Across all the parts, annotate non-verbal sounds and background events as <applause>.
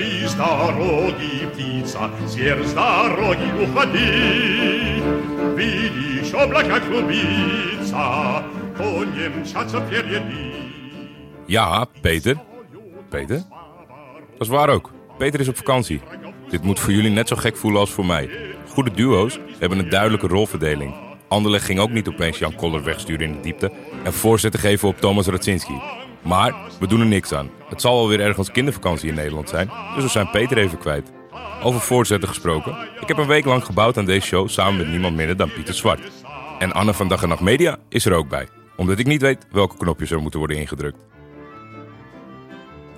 Летчи с дороги, птица, зверь с дороги, уходи. Види, еще облака клубится, конем мчатся впереди. Ja, Peter. Peter? Dat is waar ook. Peter is op vakantie. Dit moet voor jullie net zo gek voelen als voor mij. Goede duo's hebben een duidelijke rolverdeling. Anderlecht ging ook niet opeens Jan Koller wegsturen in de diepte en voorzetten geven op Thomas Radzinski. Maar we doen er niks aan. Het zal wel weer ergens kindervakantie in Nederland zijn, dus we zijn Peter even kwijt. Over voorzetten gesproken. Ik heb een week lang gebouwd aan deze show samen met niemand minder dan Pieter Zwart. En Anne van Dag en Nacht Media is er ook bij, omdat ik niet weet welke knopjes er moeten worden ingedrukt.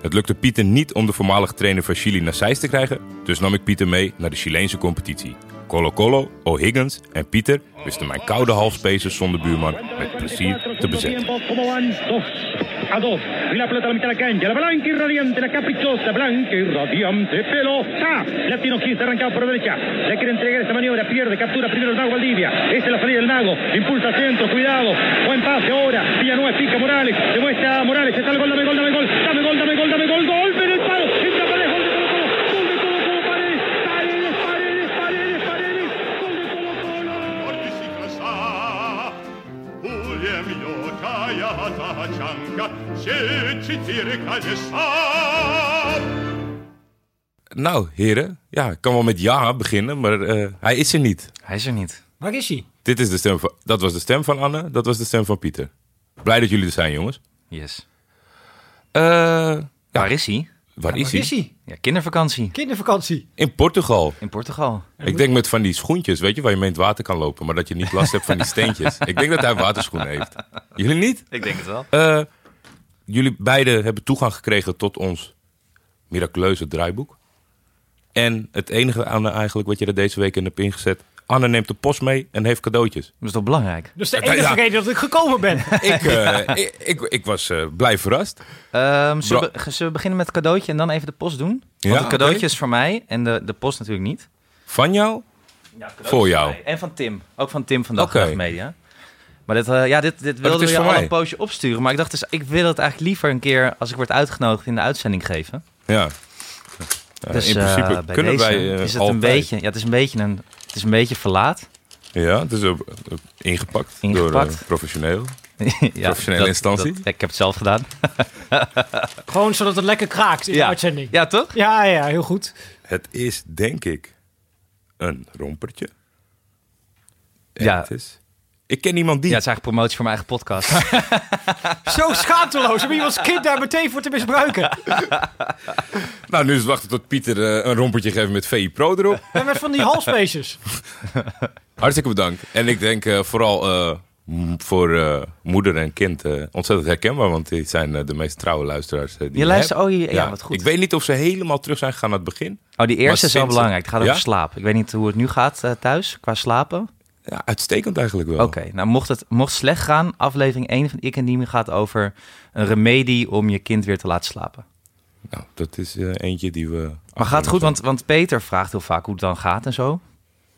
Het lukte Pieter niet om de voormalige trainer van Chili naar Zeist te krijgen, dus nam ik Pieter mee naar de Chileense competitie. Colo Colo, O'Higgins en Pieter wisten mijn koude halfspacers zonder buurman met plezier te bezetten. ¿Cómo van? Dos a dos. Y la pelota a la mitad de la cancha. La blanca y radiante, la caprichosa, blanca y radiante. Pelota. Latino 15 arrancado por. Le quiere entregar maniobra. Pierde, captura primero el la. Impulsa. Cuidado. Pase ahora. Morales. Se muestra Morales. Está el gol. Gol, gol. El легкая тачанка, все четыре колеса. Nou, heren, ja, ik kan wel met ja beginnen, maar eh, hij is er niet. Hij is er niet. Waar is hij? Dit is de stem van, dat was de stem van Anne, dat was de stem van Pieter. Blij dat jullie er zijn, jongens. Yes. Eh, Waar is hij? Waar is Waar hij? is hij? Ja, kindervakantie Kindervakantie. In Portugal. in Portugal. Ik denk met van die schoentjes, weet je, waar je mee in het water kan lopen, maar dat je niet last hebt van die steentjes. Ik denk dat hij waterschoenen heeft. Jullie niet? Ik denk het wel. Eh, jullie beiden hebben toegang gekregen tot ons miraculeuze draaiboek. En het enige aan eigenlijk wat je er deze week in hebt ingezet. Anne neemt de post mee en heeft cadeautjes. Dat is toch belangrijk? Is de Ja, enige ja. reden dat ik gekomen ben. <laughs> Ik, eh, <laughs> ik, ik, ik was eh, blij verrast. Ehm, zullen, we, zullen we beginnen met het cadeautje en dan even de post doen? Ja, Want het cadeautje is voor mij en de, de post natuurlijk niet. Van jou? Voor jou. En van Tim. Ook van Tim van Dag Oké. en Nacht Media. Maar dit, eh, ja, dit, dit we je al mij. een poosje opsturen. Maar ik dacht, dus, ik wil het eigenlijk liever een keer, als ik word uitgenodigd, in de uitzending geven. Ja. Ja, Dus in principe bij kunnen deze wij eh, is het altijd. een beetje, ja, het is een beetje een, het is een beetje verlaat. Ja, het is ook, ook ingepakt, door Ingepakt. eh, professioneel. <laughs> ja, Professionele instantie? dat- ik heb het zelf gedaan. <laughs> Gewoon zodat het lekker kraakt in de uitzending. ja, toch? Ja, ja, heel goed. Het is denk ik een rompertje. En Ja. Het is, ik ken iemand die. Ja, het is eigenlijk promotie voor mijn eigen podcast. <laughs> Zo schaamteloos om iemands kind daar meteen voor te misbruiken. <laughs> Nou, nu is het wachten tot Pieter eh, een rompertje geeft met VI Pro erop. <laughs> En met van die halspeces. Hartstikke bedankt. En ik denk eh, vooral eh, voor eh, moeder en kind eh, ontzettend herkenbaar. Want die zijn de meest trouwe luisteraars. die Je luistert, oh je- ja, wat goed. Ik weet niet of ze helemaal terug zijn gegaan naar het begin. Oh, die eerste is wel belangrijk. Het gaat over Ja? slaap. Ik weet niet hoe het nu gaat thuis, qua slapen. Ja, uitstekend eigenlijk wel. Oké, nou mocht het mocht slecht gaan, aflevering 1 van Ik en Dimi gaat over een remedie om je kind weer te laten slapen. Nou, dat is eh, eentje die we... Maar gaat het goed, want, want Peter vraagt heel vaak hoe het dan gaat en zo.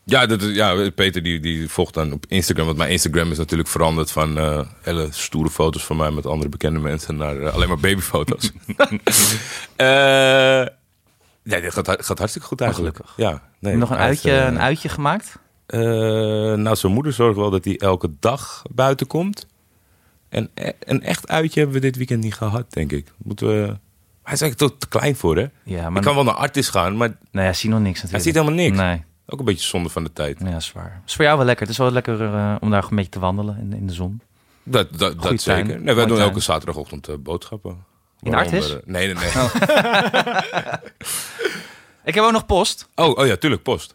Ja, dat, is- ja Peter die, die volgt dan op Instagram. Want mijn Instagram is natuurlijk veranderd van eh, hele stoere foto's van mij met andere bekende mensen naar eh, alleen maar babyfoto's. <laughs> <laughs> Ja, dit gaat, gaat hartstikke goed eigenlijk. gelukkig. Ja, nee, Nog een uitje, een uitje gemaakt? Eh, nou, zijn moeder zorgt wel dat hij elke dag buiten komt. En een echt uitje hebben we dit weekend niet gehad, denk ik. Moeten we... Hij is eigenlijk toch te klein voor, hè? Ja, maar Ik kan wel naar Artis gaan, maar nee, hij ziet nog niks hij natuurlijk. ziet helemaal niks. Nee, Ook een beetje zonde van de tijd. ja, zwaar. is voor jou wel lekker. Het is wel lekker eh, om daar een beetje te wandelen in, in de zon. Dat, dat, zeker. Nee, wij doen tuin. elke zaterdagochtend eh, boodschappen. In Artis? Nee, nee, nee. <laughs> <laughs> Ik heb ook nog post. Oh, oh ja, tuurlijk, post.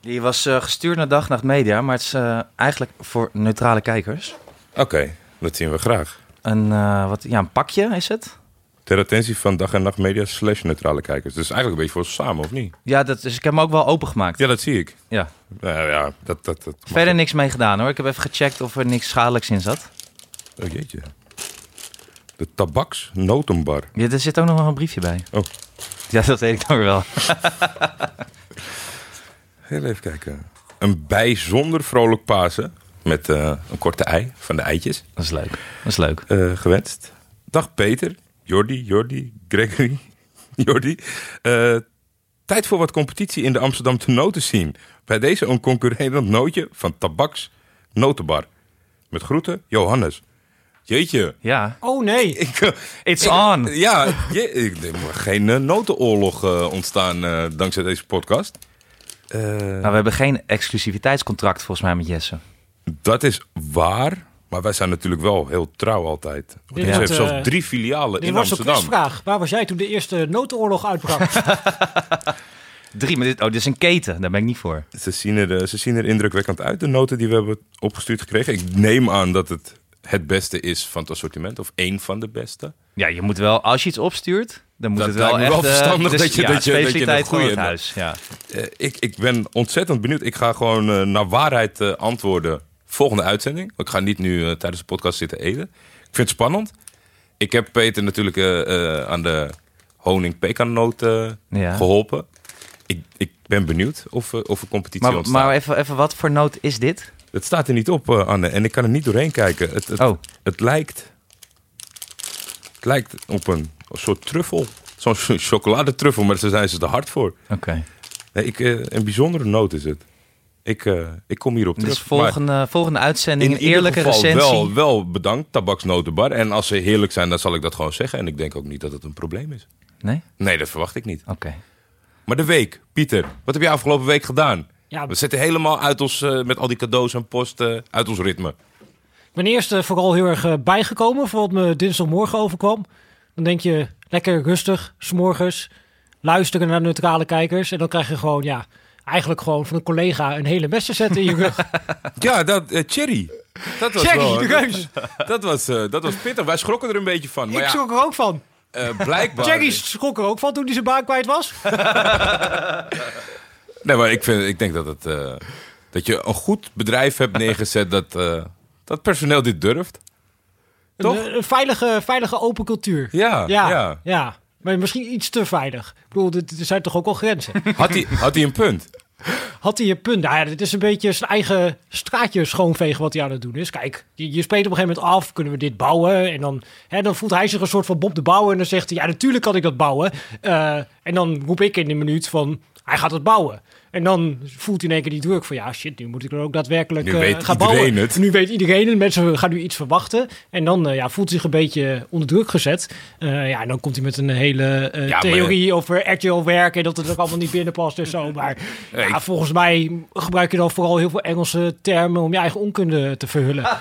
Die was eh, gestuurd naar Dag Nacht Media, maar het is eh, eigenlijk voor neutrale kijkers. Oké, dat zien we graag. Een, eh, wat, ja, een pakje is het. Ter attentie van dag en nacht media slash neutrale kijkers. Dus eigenlijk een beetje voor ons samen, of niet? Ja, dat, dus ik heb hem ook wel opengemaakt. Ja, dat zie ik. Ja. Ja, dat... dat, dat Verder niks mee gedaan hoor. Ik heb even gecheckt of er niks schadelijks in zat. Oh jeetje. De tabaksnotenbar. Ja, er zit ook nog wel een briefje bij. Oh. Ja, dat weet ik dan weer wel. <laughs> Heel even kijken. Een bijzonder vrolijk Pasen. Met eh, een korte ei van de eitjes. Dat is leuk. Dat is leuk. eh, gewenst. Dag Peter, Jordi, Jordi, Gregory, <laughs> Jordi. Eh, tijd voor wat competitie in de Amsterdam noten zien. Bij deze een concurrerend nootje van Tabaks Notenbar. Met groeten, Johannes. Jeetje. Ja, Oh nee. <laughs> Ik, it's ik- on. Ja, je, ik, er mag geen notenoorlog eh, ontstaan eh, dankzij deze podcast. Eh, Nou, we hebben geen exclusiviteitscontract volgens mij met Jesse. Dat is waar. Maar wij zijn natuurlijk wel heel trouw altijd. Dit Ze wordt, heeft zelfs eh, drie filialen Dit in was een Amsterdam. quizvraag. Waar was jij toen de eerste notenoorlog uitbrak? <laughs> Drie, maar dit, oh, dit is een keten. Daar ben ik niet voor. Ze zien, er, eh, ze zien er indrukwekkend uit, de noten die we hebben opgestuurd gekregen. Ik neem aan dat het het beste is van het assortiment. Of één van de beste. Ja, je moet wel, als je iets opstuurt, dan moet Dat het wel echt... wel eh, verstandig dus- dat je- ja, dat je- dat je een het goeie- huis. Ja. Eh, ik, ik ben ontzettend benieuwd. Ik ga gewoon eh, naar waarheid antwoorden volgende uitzending. Ik ga niet nu tijdens de podcast zitten eten. Ik vind het spannend. Ik heb Peter natuurlijk aan de honing pekannoot Ja. geholpen. Ik, ik ben benieuwd of, of er competitie Maar, ontstaat. maar even, even, wat voor noot is dit? Het staat er niet op, Anne. En ik kan er niet doorheen kijken. Het, het, Oh. het lijkt... Het lijkt op een, soort truffel. Zo'n ch- <laughs> chocoladetruffel, maar daar zijn ze te hard voor. Oké. Nee, ik, eh, een bijzondere noot is het. Ik, eh, ik kom hierop terug. Dus volgende, volgende uitzending, in een ieder eerlijke geval recensie. wel, wel bedankt, Tabaksnotenbar. En als ze heerlijk zijn, dan zal ik dat gewoon zeggen. En ik denk ook niet dat het een probleem is. Nee? Nee, dat verwacht ik niet. Oké. Maar de week, Pieter. Wat heb je afgelopen week gedaan? Ja, We zitten helemaal uit ons, eh, met al die cadeaus en posten, uit ons ritme. Ik ben eerst vooral heel erg bijgekomen voor wat me dinsdagmorgen overkwam. Dan denk je lekker rustig, s'morgens, luisteren naar neutrale kijkers. En dan krijg je gewoon, ja, eigenlijk gewoon van een collega een hele messenset in je rug. <laughs> Ja, dat, eh Cherry. Dat was Cherry, wel, de reus. <laughs> Dat was, eh, dat was pittig. Wij schrokken er een beetje van. Maar Ik ja, schrok er ook van. eh, blijkbaar... Cherry schrok er ook van toen hij zijn baan kwijt was. <laughs> Nee, maar ik, vind, ik denk dat, het, eh, dat je een goed bedrijf hebt neergezet dat, eh, dat personeel dit durft. Toch? Een, een veilige, veilige open cultuur. Ja, Ja, ja. ja. Maar misschien iets te veilig. Ik bedoel, er zijn toch ook al grenzen. <laughs> Had hij had hij een punt? Had hij een punt? Nou ja, dit is een beetje zijn eigen straatje schoonvegen wat hij aan het doen is. Kijk, je, je spreekt op een gegeven moment af, kunnen we dit bouwen? En dan, hè, dan voelt hij zich een soort van Bob de Bouwer en dan zegt hij, ja natuurlijk kan ik dat bouwen. Eh, en dan roep ik in de minuut van, hij gaat het bouwen. En dan voelt hij in één keer die druk van, ja shit, nu moet ik er ook daadwerkelijk Nu eh, weet gaan bouwen. het. Nu weet iedereen het, mensen gaan nu iets verwachten. En dan eh, ja, voelt hij zich een beetje onder druk gezet. Eh, ja, en dan komt hij met een hele maar- theorie over agile werken en dat het ook allemaal niet binnenpast en zo. Maar ja, volgens mij gebruik je dan vooral heel veel Engelse termen om je eigen onkunde te verhullen. <laughs>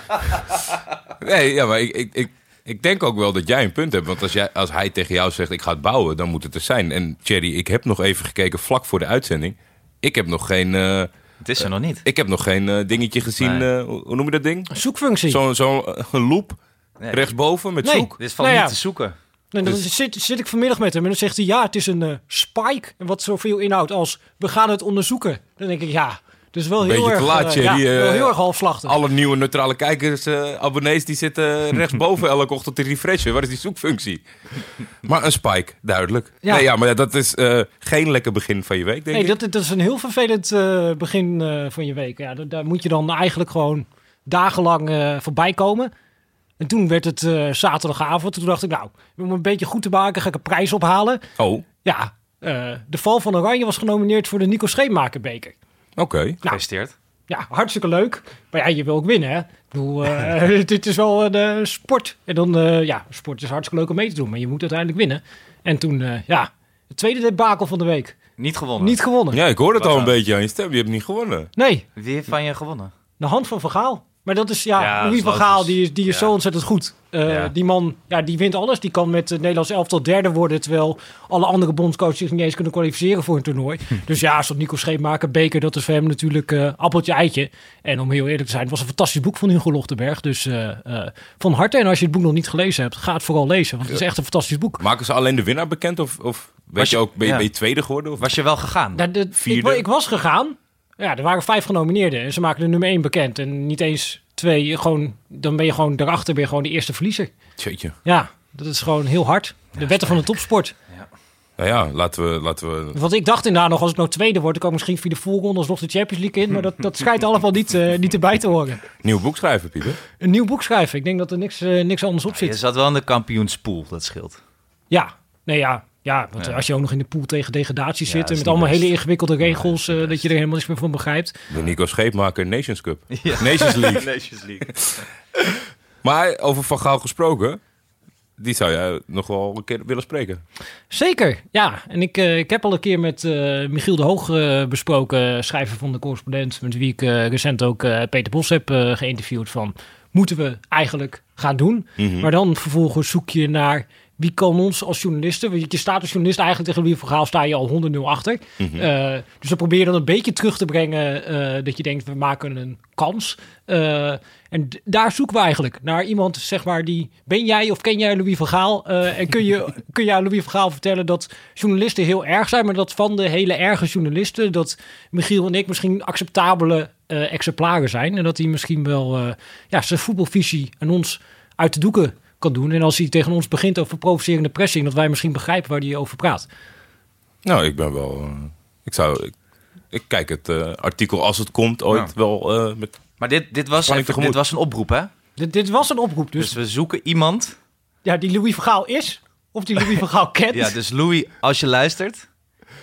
Nee, ja, maar ik, ik, ik, ik denk ook wel dat jij een punt hebt. Want als, jij, als hij tegen jou zegt, ik ga het bouwen, dan moet het er zijn. En Thierry, ik heb nog even gekeken vlak voor de uitzending. Ik heb nog geen, eh, Het is er nog niet. ik heb nog geen eh, dingetje gezien. Nee. eh, hoe noem je dat ding? Zoekfunctie. Zo'n zo, een loop Nee. rechtsboven met Nee. zoek. Dit is van Nou ja. niet te zoeken. En dan Dus- zit, zit ik vanmiddag met hem en dan zegt hij ja, het is een spike. En wat zoveel inhoudt als we gaan het onderzoeken. Dan denk ik ja, dus wel heel Beetje erg, eh, Thierry, ja, wel eh, heel erg halfslachtig. Alle nieuwe neutrale kijkers, eh, abonnees, die zitten <laughs> rechtsboven elke ochtend te refreshen. Waar is die zoekfunctie? Maar een spike, duidelijk. Ja. Nee, ja, maar dat is geen lekker begin van je week, denk Nee, ik. dat, dat is een heel vervelend begin van je week. Ja, daar, moet je dan eigenlijk gewoon dagenlang voorbij komen. En toen werd het zaterdagavond. Toen dacht ik, nou, om een beetje goed te maken, ga ik een prijs ophalen. Oh, Ja, de val van Oranje was genomineerd voor de Nico Scheepmakerbeker. Oké. Nou, Gefeliciteerd. ja, hartstikke leuk. Maar ja, je wil ook winnen, hè? Ik bedoel, <laughs> eh, dit is wel een eh, sport. En dan, eh, ja, sport is hartstikke leuk om mee te doen. Maar je moet uiteindelijk winnen. En toen, eh, ja, het tweede debakel van de week. Niet gewonnen. Niet gewonnen. Ja, ik hoor het Wat al een beetje aan je stem. Je hebt niet gewonnen. Nee, Wie heeft van je gewonnen? de hand van Van Gaal. Maar dat is, ja, Ja, Louis is van Gaal, die is, die is Ja. zo ontzettend goed. Eh, Ja. Die man, ja, die wint alles. Die kan met het Nederlands elftal derde worden... terwijl alle andere bondscoaches zich niet eens kunnen kwalificeren voor een toernooi. Hm. Dus ja, zo'n Nico Scheepmaker, beker, dat is voor hem natuurlijk eh, appeltje eitje. En om heel eerlijk te zijn, het was een fantastisch boek van Hugo Lochtenberg. Dus eh, eh, van harte. En als je het boek nog niet gelezen hebt, ga het vooral lezen. Want het is echt een fantastisch boek. Maken ze alleen de winnaar bekend? Of, of weet Was je je- ook, ben je, ja. ben je tweede geworden? Of? Was je wel gegaan? Nou, de- Vierde. ik was gegaan. Ja, er waren vijf genomineerden. En ze maken de nummer één bekend. En niet eens twee. Gewoon, dan ben je gewoon daarachter ben je gewoon de eerste verliezer. Tjeetje. Ja, dat is gewoon heel hard. De wetten van de topsport. Nou ja, laten we... Laten we Want ik dacht inderdaad nog, als ik nou tweede word, dan kan ik misschien via de voorronde alsnog de Champions League in. Maar dat, dat schijnt allemaal niet, eh, niet erbij te horen. nieuw boek schrijven, Pieter. Een nieuw boek schrijven. Ik denk dat er niks, eh, niks anders op Je zit. zat wel in de kampioenspool, dat scheelt. Ja, nee ja. Ja, want Ja. als je ook nog in de pool tegen degradatie Ja, zit... en met allemaal best. hele ingewikkelde regels... Eh, dat je er helemaal niks meer van begrijpt. De Nico Scheepmaker Nations Cup. <laughs> Ja. Nations League. <laughs> Nations League. <laughs> Maar over Van Gaal gesproken, die zou jij nog wel een keer willen spreken. Zeker, ja. En ik, eh, ik heb al een keer met eh, Michiel de Hoog eh, besproken, schrijver van de correspondent, met wie ik eh, recent ook eh, Peter Bos heb eh, geïnterviewd van, moeten we eigenlijk gaan doen? Mhm. Maar dan vervolgens zoek je naar wie kan ons als journalisten, want je staat als journalist eigenlijk tegen wie verhaal sta je al 100-0 achter. Mhm. Eh, dus dan probeer je dan een beetje terug te brengen eh, dat je denkt, we maken een kans. Eh, en daar zoeken we eigenlijk naar iemand, zeg maar, die... Ben jij of ken jij Louis van Gaal? Eh, en kun je, <laughs> kun je aan Louis van Gaal vertellen dat journalisten heel erg zijn... maar dat van de hele erge journalisten... dat Michiel en ik misschien acceptabele exemplaren zijn... en dat hij misschien wel ja, zijn voetbalvisie aan ons uit de doeken kan doen. En als hij tegen ons begint over provocerende pressing... dat wij misschien begrijpen waar hij over praat. Nou, ik ben wel... eh, ik zou... Ik, ik kijk het eh, artikel als het komt ooit Ja. wel eh, met... Maar dit, dit, was even, tegemoet. dit was een oproep, hè? Dit, dit was een oproep, dus, Dus we zoeken iemand. ja, die Louis van Gaal is... of die Louis <laughs> van Gaal kent... Ja, dus Louis, als je luistert...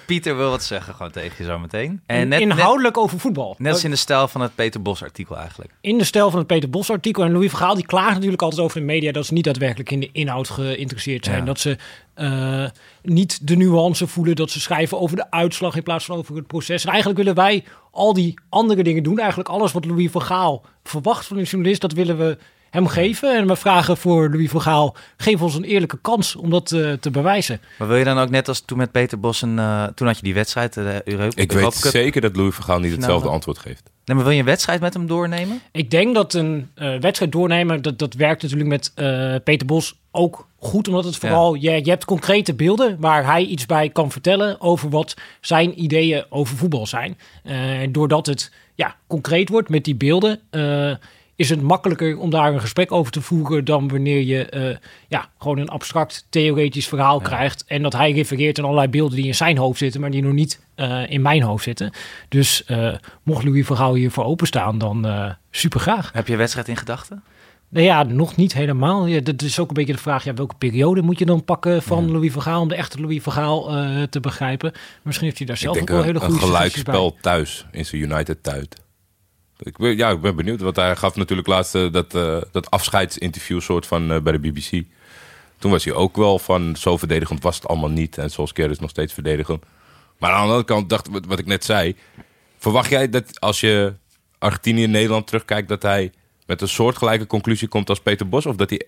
Pieter wil wat zeggen gewoon tegen je zo meteen. En net, net, inhoudelijk over voetbal. net als in de stijl van het Peter Bos artikel eigenlijk. in de stijl van het Peter Bos artikel. En Louis van Gaal die klaagt natuurlijk altijd over de media... dat ze niet daadwerkelijk in de inhoud geïnteresseerd zijn. Ja. Dat ze eh, niet de nuance voelen. Dat ze schrijven over de uitslag in plaats van over het proces. En eigenlijk willen wij al die andere dingen doen. Eigenlijk alles wat Louis van Gaal verwacht van een journalist... dat willen we hem geven. En we vragen voor Louis van Gaal... geef ons een eerlijke kans om dat eh, te bewijzen. Maar wil je dan ook net als toen met Peter Bos... Een, eh, toen had je die wedstrijd, de Europa, Ik Europa weet Cup. zeker dat Louis van Gaal niet hetzelfde antwoord geeft. Nee, maar wil je een wedstrijd met hem doornemen? Ik denk dat een eh, wedstrijd doornemen, dat, dat werkt natuurlijk met eh, Peter Bos ook goed. Omdat het vooral, je, je hebt concrete beelden waar hij iets bij kan vertellen over wat zijn ideeën over voetbal zijn. Eh, En doordat het ja, concreet wordt met die beelden, eh, is het makkelijker om daar een gesprek over te voeren dan wanneer je eh, ja, gewoon een abstract theoretisch verhaal krijgt. En dat hij refereert aan allerlei beelden die in zijn hoofd zitten, maar die nog niet eh, in mijn hoofd zitten. Dus eh, mocht Louis Verhaal hiervoor openstaan, dan eh super graag. Heb je een wedstrijd in gedachten? Nou ja, nog niet helemaal. Ja, dat is ook een beetje de vraag, ja, welke periode moet je dan pakken van Louis Vergaal om de echte Louis Vergaal eh te begrijpen. Misschien heeft hij daar zelf ook wel een, hele een goede bij. gelijkspel thuis in zijn United thuit. Ik ja, ik ben benieuwd, want hij gaf natuurlijk laatst eh, dat, eh, dat afscheidsinterview soort van eh, bij de BBC. Toen was hij ook wel van, zo verdedigend was het allemaal niet. En zoals is nog steeds verdedigend. Maar aan de andere kant dacht wat, wat ik net zei. Verwacht jij dat als je Argentinië en Nederland terugkijkt... dat hij met een soortgelijke conclusie komt als Peter Bos? Of dat hij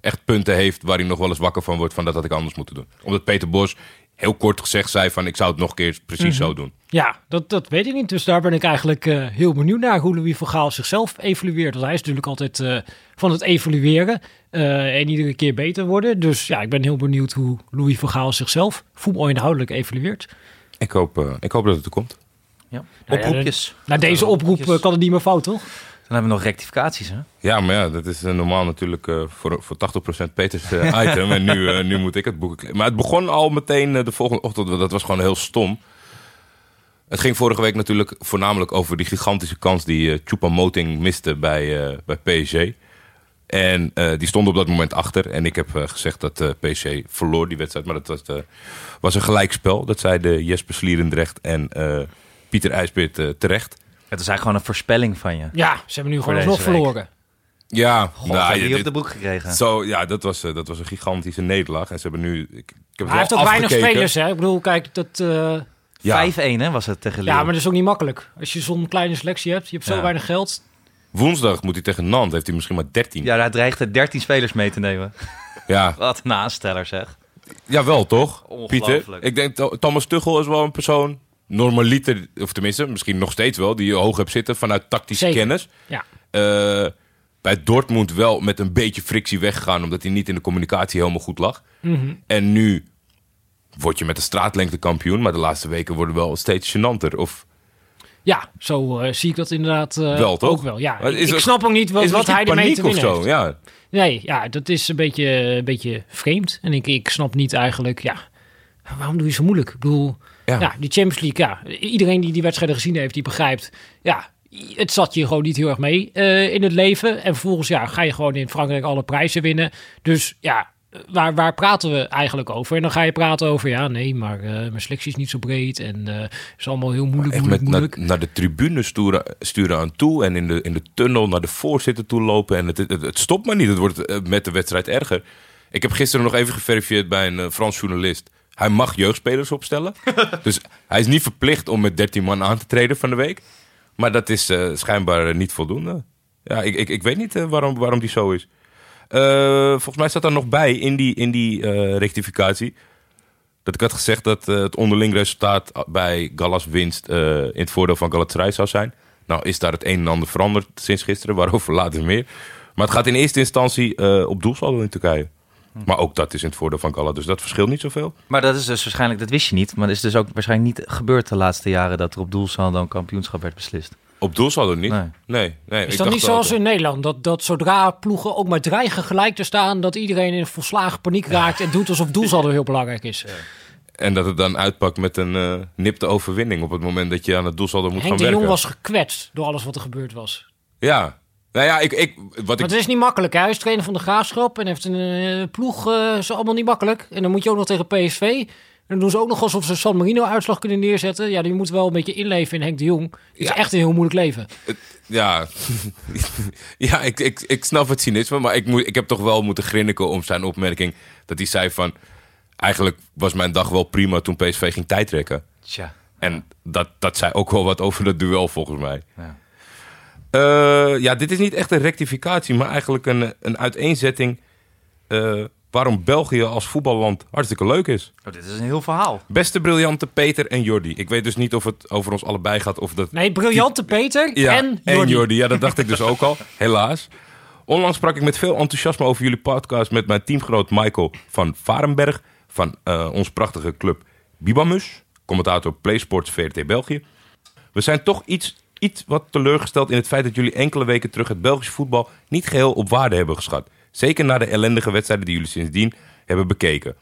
echt punten heeft waar hij nog wel eens wakker van wordt... van dat had ik anders moeten doen? Omdat Peter Bos heel kort gezegd zei van... ik zou het nog een keer precies zo doen. Ja, dat, dat weet ik niet. Dus daar ben ik eigenlijk eh, heel benieuwd naar hoe Louis Vergaal zichzelf evalueert. Want hij is natuurlijk altijd eh, van het evalueren eh, en iedere keer beter worden. Dus ja, ik ben heel benieuwd hoe Louis Vergaal zichzelf voetbalinhoudelijk evalueert. Ik hoop, eh, ik hoop dat het er komt. Ja. Nou ja, Oproepjes. Na deze oproep kan het niet meer fout, toch? Dan hebben we nog rectificaties, hè? Ja, maar ja, dat is eh, normaal natuurlijk eh, voor, voor 80% Peters eh, <laughs> item. en nu, nu moet ik het boeken. Maar het begon al meteen de volgende ochtend. Dat was gewoon heel stom. Het ging vorige week natuurlijk voornamelijk over die gigantische kans die eh Choupo-Moting miste bij, bij PSG. En die stond op dat moment achter. En ik heb gezegd dat PSG verloor die wedstrijd. Maar dat was, was een gelijkspel. Dat zeiden Jesper Slierendrecht en Pieter IJsbeert terecht. Het is eigenlijk gewoon een voorspelling van je. Ja, ze hebben nu Voor gewoon week. verloren. Ja, God, nou, ja, die op de boek gekregen? Zo, ja, dat was, eh, dat was een gigantische nederlaag. En ze hebben nu... Ik, ik heb Hij heeft ook weinig spelers, hè? Ik bedoel, kijk, dat... eh, Ja. 5-1 hè, was het tegen Lille. ja, maar dat is ook niet makkelijk. Als je zo'n kleine selectie hebt, je hebt zo Ja. weinig geld. Woensdag moet hij tegen Nant. Heeft hij misschien maar 13. Ja, Ja, hij dreigde 13 spelers mee te nemen. <laughs> ja. <laughs> Wat een aansteller zeg. wel toch, Ongelooflijk. Pieter? Ik denk, Tho- Thomas Tuchel is wel een persoon... Normaliter, of tenminste, misschien nog steeds wel... die je hoog hebt zitten vanuit tactische Zeker. kennis. Ja. Eh, bij Dortmund wel met een beetje frictie weggegaan... omdat hij niet in de communicatie helemaal goed lag. Mhm. En nu word je met de straatlengte kampioen... maar de laatste weken worden wel steeds gênanter. Of Ja, zo eh, zie ik dat inderdaad eh, Wel, toch? ook wel. Ja, ik, is ik er- snap ook niet wat, hij ermee te paniek of winnen zo? heeft. Ja. Nee, ja, dat is een beetje, een beetje vreemd. En ik, ik snap niet eigenlijk, ja, waarom doe je zo moeilijk? Ik bedoel, Ja. ja. die Champions League, ja, iedereen die die wedstrijden gezien heeft, die begrijpt, ja, het zat je gewoon niet heel erg mee eh, in het leven. En vervolgens, ja, ga je gewoon in Frankrijk alle prijzen winnen. Dus ja, waar, waar praten we eigenlijk over? En dan ga je praten over, ja, nee, maar eh, mijn selectie is niet zo breed en eh is allemaal heel moeilijk, moeilijk, met naar, moeilijk. naar de tribune sturen, sturen aan toe en in de, in de tunnel naar de voorzitter toe lopen. En het, het, het stopt maar niet. Het wordt met de wedstrijd erger. Ik heb gisteren nog even geverifieerd bij een Frans journalist. Hij mag jeugdspelers opstellen. <laughs> dus hij is niet verplicht om met 13 man aan te treden van de week. Maar dat is eh, schijnbaar eh, niet voldoende. Ja, ik, ik, ik weet niet eh, waarom, waarom die zo is. Volgens mij staat daar nog bij in die, in die rectificatie. Dat ik had gezegd dat het onderling resultaat bij Gallas winst in het voordeel van Galatasaray zou zijn. Nou is daar het een en ander veranderd sinds gisteren, waarover later meer. Maar het gaat in eerste instantie op doelsaldo in Turkije. Maar ook dat is in het voordeel van Gallas, dus dat verschilt niet zoveel. Maar dat is dus waarschijnlijk, dat wist je niet. Maar dat is dus ook waarschijnlijk niet gebeurd de laatste jaren dat er op doelsaldo een kampioenschap werd beslist. Op doelsaldo niet. Nee. Nee, nee. Is ik dat niet zoals in Nederland? Dat, dat zodra ploegen ook maar dreigen gelijk te staan, dat iedereen in volslagen paniek raakt en doet alsof doelsaldo heel belangrijk is. En dat het dan uitpakt met een eh, nipte overwinning op het moment dat je aan het doelsaldo moet Henk gaan de werken. Jong was gekwetst door alles wat er gebeurd was. Ja. Nou ja, ik, ik, wat Maar ik het is niet makkelijk. Hè? Hij is trainer van de Graafschap en heeft een eh, ploeg. eh is allemaal niet makkelijk. En dan moet je ook nog tegen PSV. En dan doen ze ook nog alsof ze San Marino uitslag kunnen neerzetten. Ja, je moet wel een beetje inleven in Henk de Jong. Het is Ja. echt een heel moeilijk leven. Ja, <laughs> ja ik, ik, ik snap het cynisme, maar ik, moet, ik heb toch wel moeten grinniken om zijn opmerking. Dat hij zei van, eigenlijk was mijn dag wel prima toen PSV ging tijdrekken. Tja. En dat, dat zei ook wel wat over dat duel volgens mij. Ja. Eh, ja, dit is niet echt een rectificatie, maar eigenlijk een, een uiteenzetting eh, waarom België als voetballand hartstikke leuk is. Oh, dit is een heel verhaal. Beste briljante Peter en Jordi. Ik weet dus niet of het over ons allebei gaat of dat Nee, briljante Peter Ja, en Jordi. Ja, dat dacht ik dus ook al. <laughs> Helaas. Onlangs sprak ik met veel enthousiasme over jullie podcast met mijn teamgenoot Michael van Varenberg van eh onze prachtige club Bibamus, commentator PlaySports VRT België. We zijn toch iets, iets wat teleurgesteld in het feit dat jullie enkele weken terug het Belgisch voetbal niet geheel op waarde hebben geschat. Zeker na de ellendige wedstrijden die jullie sindsdien hebben bekeken.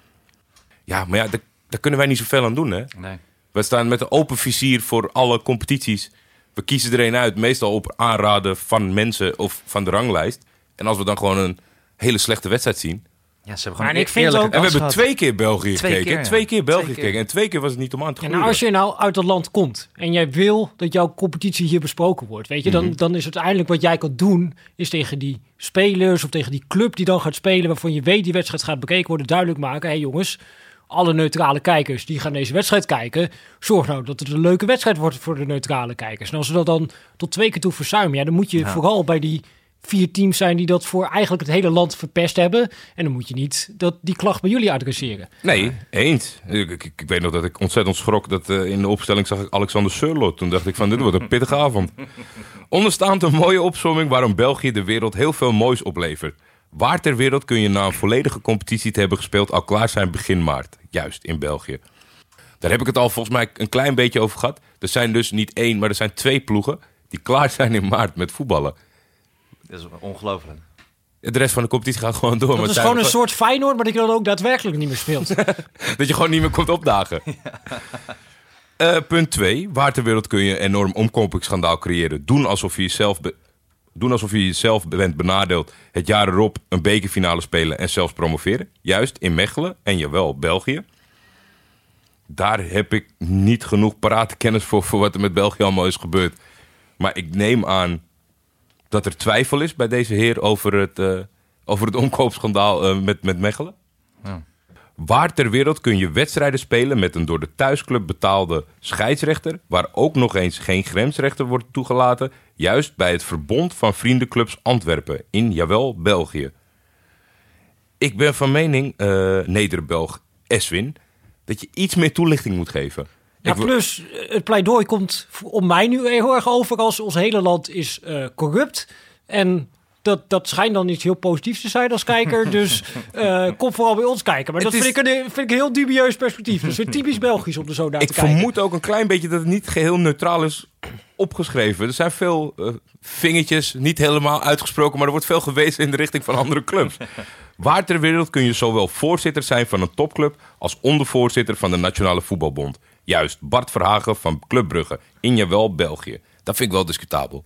Ja, maar ja, daar, daar kunnen wij niet zoveel aan doen, hè? Nee. We staan met een open vizier voor alle competities. We kiezen er een uit, meestal op aanraden van mensen of van de ranglijst. En als we dan gewoon een hele slechte wedstrijd zien. Ja, ze hebben Maar gewoon ik vind eerlijke ook- En we hebben gehad. twee keer België Twee gekeken. keer, ja. Twee keer België Twee keer. gekeken. En twee keer was het niet om aan te En gluren. nou, als je nou uit dat land komt en jij wil dat jouw competitie hier besproken wordt, weet je, dan, Mhm. dan is het uiteindelijk wat jij kan doen, is tegen die spelers of tegen die club die dan gaat spelen, waarvan je weet die wedstrijd gaat bekeken worden, duidelijk maken, hé jongens, alle neutrale kijkers die gaan deze wedstrijd kijken, zorg nou dat het een leuke wedstrijd wordt voor de neutrale kijkers. En als ze dat dan tot twee keer toe verzuimen, ja, dan moet je Ja. vooral bij die vier teams zijn die dat voor eigenlijk het hele land verpest hebben. En dan moet je niet dat die klacht bij jullie adresseren. Nee, eens. Ik, ik, ik weet nog dat ik ontzettend schrok dat eh, in de opstelling zag ik Alexander Surlot. Toen dacht ik van dit wordt een pittige avond. <laughs> Onderstaand een mooie opzomming waarom België de wereld heel veel moois oplevert. Waar ter wereld kun je na een volledige competitie te hebben gespeeld al klaar zijn begin maart? Juist, in België. Daar heb ik het al volgens mij een klein beetje over gehad. Er zijn dus niet één, maar er zijn twee ploegen die klaar zijn in maart met voetballen. Dat is ongelooflijk. De rest van de competitie gaat gewoon door. Dat het is gewoon een soort Feyenoord, maar dat je dan ook daadwerkelijk niet meer speelt. <laughs> Dat je gewoon niet meer komt opdagen. <laughs> Eh, punt 2. Waar ter wereld kun je een enorm omkopingsschandaal creëren? Doen alsof je jezelf, be- doen alsof je jezelf bent benadeeld. Het jaar erop een bekerfinale spelen en zelfs promoveren. Juist in Mechelen en jawel België. Daar heb ik niet genoeg parate kennis voor, voor wat er met België allemaal is gebeurd. Maar ik neem aan dat er twijfel is bij deze heer over het, eh, over het omkoopschandaal eh, met, met Mechelen. Waar ter wereld kun je wedstrijden spelen met een door de thuisclub betaalde scheidsrechter, waar ook nog eens geen grensrechter wordt toegelaten, juist bij het Verbond van Vriendenclubs Antwerpen in, jawel, België. Ik ben van mening, eh Nederbelg Eswin, dat je iets meer toelichting moet geven. Ja, Ik plus eh, het pleidooi komt om mij nu heel erg over als ons hele land is eh, corrupt. En dat, dat schijnt dan iets heel positiefs te zijn als kijker. <laughs> Dus eh, kom vooral bij ons kijken. Maar Het dat vind, ik een, vind ik een heel dubieus perspectief. Dat is weer typisch Belgisch om er zo naar ik te kijken. vermoed ook een klein beetje dat het niet geheel neutraal is opgeschreven. Er zijn veel vingertjes, niet helemaal uitgesproken, maar er wordt veel gewezen in de richting van andere clubs. <laughs> Waar ter wereld kun je zowel voorzitter zijn van een topclub als ondervoorzitter van de Nationale Voetbalbond? Juist, Bart Verhagen van Club Brugge, in jawel België. Dat vind ik wel discutabel.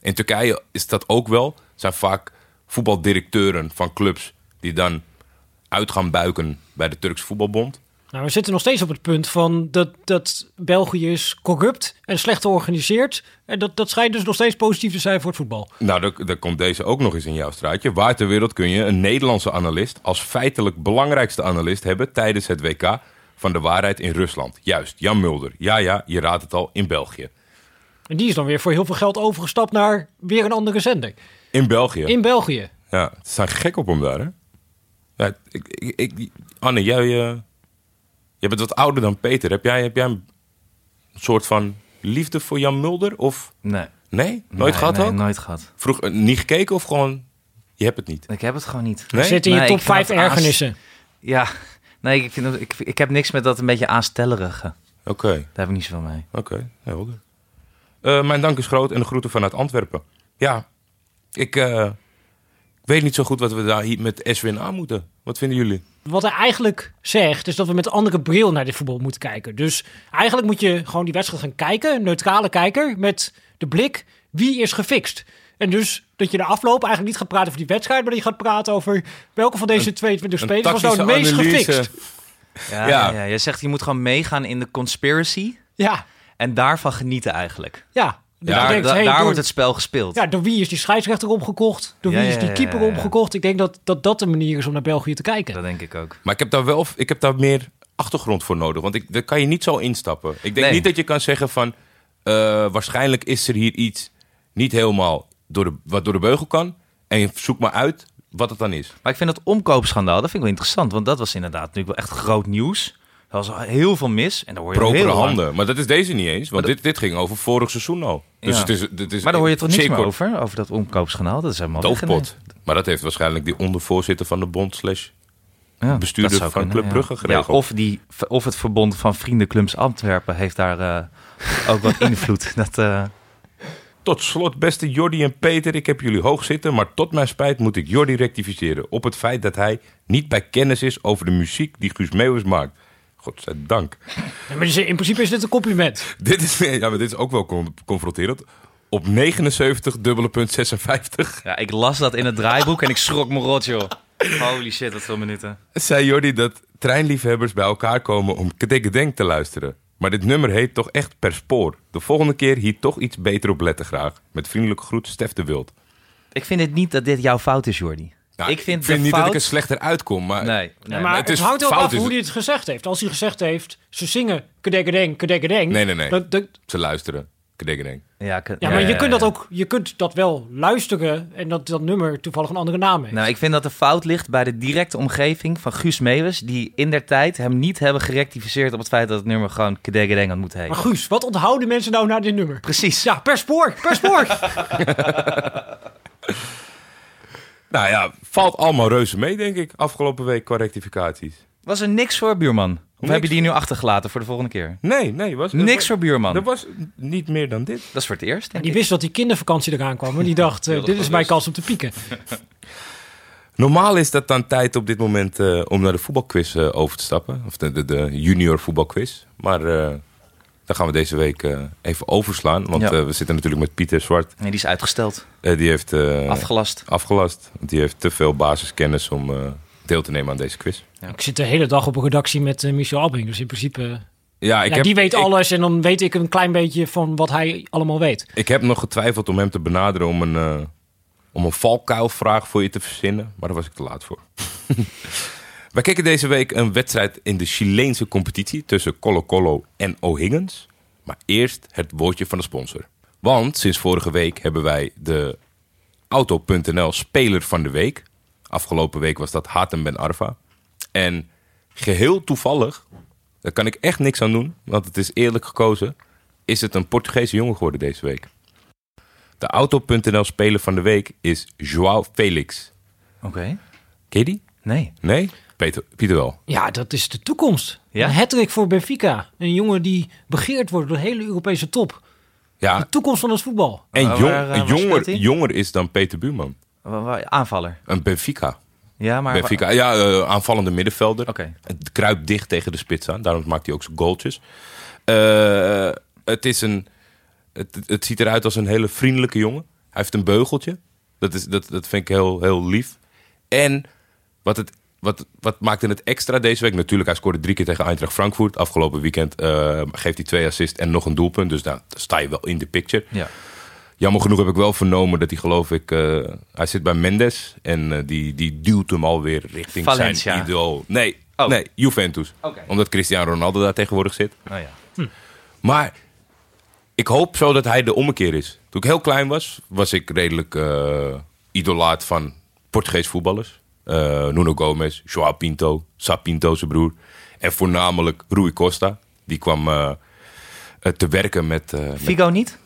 In Turkije is dat ook wel. zijn vaak voetbaldirecteuren van clubs die dan uit gaan buiken bij de Turkse voetbalbond. Nou, we zitten nog steeds op het punt van dat, dat België is corrupt en slecht georganiseerd. En dat, dat schijnt dus nog steeds positief te zijn voor het voetbal. Nou, daar, daar komt deze ook nog eens in jouw straatje. Waar ter wereld kun je een Nederlandse analist als feitelijk belangrijkste analist hebben tijdens het WK van de waarheid in Rusland? Juist, Jan Mulder. Ja, ja, je raadt het al, in België. En die is dan weer voor heel veel geld overgestapt naar weer een andere zender. In België. In België. Ja, ze zijn gek op hem daar, hè? Ja, ik, ik, ik- Anne, jij, jij bent wat ouder dan Peter. Heb jij, heb jij een soort van liefde voor Jan Mulder? Of Nee. nee? Nooit Nee, gehad nee, ook? nooit gehad. Vroeg, eh, niet gekeken of gewoon, je hebt het niet? Ik heb het gewoon niet. Nee? Zit in je Nee, top ik vind 5 dat aas- ergernissen. Ja, nee, ik, vind ik, ik heb niks met dat een beetje aanstellerige. Oké, Daar heb ik niet zoveel mee. oké, helder. Eh, mijn dank is groot en de groeten vanuit Antwerpen. Ja, ik, eh, ik weet niet zo goed wat we daar hier met Eswin aan moeten. Wat vinden jullie? Wat hij eigenlijk zegt, is dat we met een andere bril naar dit voetbal moeten kijken. Dus eigenlijk moet je gewoon die wedstrijd gaan kijken, een neutrale kijker, met de blik wie is gefixt. En dus dat je de afloop eigenlijk niet gaat praten over die wedstrijd, maar dat je gaat praten over welke van deze 22 Een spelers was nou de meest gefixt. Ja, Ja. je zegt je moet gewoon meegaan in de conspiracy Ja, en daarvan genieten eigenlijk. ja. Dus Daar, denkt, da- hey, daar door- wordt het spel gespeeld. Ja, door wie is die scheidsrechter opgekocht? Door Ja, wie is die ja, keeper ja, ja. opgekocht? Ik denk dat, dat dat de manier is om naar België te kijken. Dat denk ik ook. Maar ik heb daar wel ik heb daar meer achtergrond voor nodig. Want ik, daar kan je niet zo instappen. Ik denk Nee. niet dat je kan zeggen van... eh, waarschijnlijk is er hier iets niet helemaal door de, wat door de beugel kan. En zoek maar uit wat het dan is. Maar ik vind dat omkoopschandaal, dat vind ik wel interessant. Want dat was inderdaad natuurlijk wel echt groot nieuws. Er was heel veel mis. En daar hoor je Propere heel lang- handen. Maar dat is deze niet eens. Want dit, dit ging over vorig seizoen al. Dus Ja. het is, het is Maar daar hoor je toch niks zeer meer over? Over dat omkoopschandaal? Dat is helemaal Doofpot. Maar dat heeft waarschijnlijk die ondervoorzitter van de bond slash Ja, bestuurder van kunnen, Club ja. Brugge geregeld. Ja, of, die, of het verbond van Vriendenclubs Antwerpen heeft daar eh, ook wat <laughs> invloed. Dat, eh, Tot slot, beste Jordi en Peter, ik heb jullie hoog zitten, maar tot mijn spijt moet ik Jordi rectificeren op het feit dat hij niet bij kennis is over de muziek die Guus Meeuwis maakt. Godzijdank. Ja, maar in principe is dit een compliment. <laughs> Dit is, ja, maar dit is ook wel con- confronterend. Op 79 dubbele punt 56 ja, ik las dat in het draaiboek en ik schrok me rot, joh. Holy shit, wat veel minuten. zei Jordi dat treinliefhebbers bij elkaar komen om Kedekkedenk te luisteren. Maar dit nummer heet toch echt per spoor. De volgende keer hier toch iets beter op letten graag. Met vriendelijke groet, Stef de Wild. Ik vind het niet dat dit jouw fout is, Jordi. Nou, ik vind, ik vind niet fout... dat ik er slechter uitkom, maar... Nee, nee. maar het het, is hangt ook af is hoe hij het gezegd heeft. Als hij gezegd heeft, ze zingen kedekkedeng, kedekkedeng. Nee, nee, nee. Dat, dat, Ze luisteren. Ja, maar je ja, kunt ja. dat ook, je kunt dat wel luisteren en dat dat nummer toevallig een andere naam heeft. Nou, ik vind dat de fout ligt bij de directe omgeving van Guus Meeuwis... die in der tijd hem niet hebben gerectificeerd op het feit dat het nummer gewoon Kedegedeng had moeten heten. Maar Guus, wat onthouden mensen nou naar dit nummer? Precies. Ja, per spoor, per spoor. <laughs> Nou ja, valt allemaal reuze mee, denk ik, afgelopen week qua rectificaties. Was er niks voor buurman? Of Niks. heb je die nu achtergelaten voor de volgende keer? Nee, nee. Was, Niks was, voor buurman. Er was niet meer dan dit. Dat is voor het eerst, denk die ik. wist dat die kindervakantie eraan kwam. En die <laughs> dacht, eh, dit is mijn kans om te pieken. <laughs> Normaal is dat dan tijd op dit moment eh, om naar de voetbalquiz eh, over te stappen. Of de, de, de junior voetbalquiz. Maar eh daar gaan we deze week eh, even overslaan. Want Ja. we zitten natuurlijk met Pieter Zwart. Nee, die is uitgesteld. Eh, die heeft eh, Afgelast. afgelast. Want die heeft te veel basiskennis om eh, deel te nemen aan deze quiz. Ik zit de hele dag op een redactie met eh, Michel Albing. Dus in principe, eh, Ja, ik ja, heb, die weet ik, alles. En dan weet ik een klein beetje van wat hij allemaal weet. Ik heb nog getwijfeld om hem te benaderen om een, eh om een valkuilvraag voor je te verzinnen. Maar daar was ik te laat voor. <laughs> Wij keken deze week een wedstrijd in de Chileense competitie tussen Colo Colo en O'Higgins. Maar eerst het woordje van de sponsor. Want sinds vorige week hebben wij de Auto.nl Speler van de Week. Afgelopen week was dat Hatem Ben Arfa. En geheel toevallig, daar kan ik echt niks aan doen, want het is eerlijk gekozen, is het een Portugese jongen geworden deze week. De Auto.nl Speler van de Week is João Felix. Oké. Ken je die? Nee. Nee? Peter, Pieter wel. Ja, dat is de toekomst. Ja? Een hattrick voor Benfica. Een jongen die begeerd wordt door de hele Europese top. Ja, De toekomst van het voetbal. en Waar- jong, waar, eh, waar jonger, jonger is dan Peter Buurman. Aanvaller. Een Benfica. Ja, maar... Benfica, ja, eh, aanvallende middenvelder. Oké. Het kruipt dicht tegen de spits aan. Daarom maakt hij ook zijn goaltjes. Eh, het, is een, het, het ziet eruit als een hele vriendelijke jongen. Hij heeft een beugeltje. Dat, is, dat, dat vind ik heel, heel lief. En wat het wat, wat maakte het extra deze week? Natuurlijk, hij scoorde drie keer tegen Eintracht Frankfurt. Afgelopen weekend eh, geeft hij twee assists en nog een doelpunt. Dus dan sta je wel in de picture. Ja. Jammer genoeg heb ik wel vernomen dat hij geloof ik... eh, hij zit bij Mendes en eh, die, die duwt hem alweer richting Valencia. zijn idool. Nee, Oh. nee Juventus. Oké. Omdat Cristiano Ronaldo daar tegenwoordig zit. Nou ja. Maar ik hoop zo dat hij de ommekeer is. Toen ik heel klein was, was ik redelijk eh, idolaat van Portugees voetballers. Eh, Nuno Gomes, Joao Pinto, Sapinto zijn broer. En voornamelijk Rui Costa. Die kwam te werken met, eh, met- Figo niet?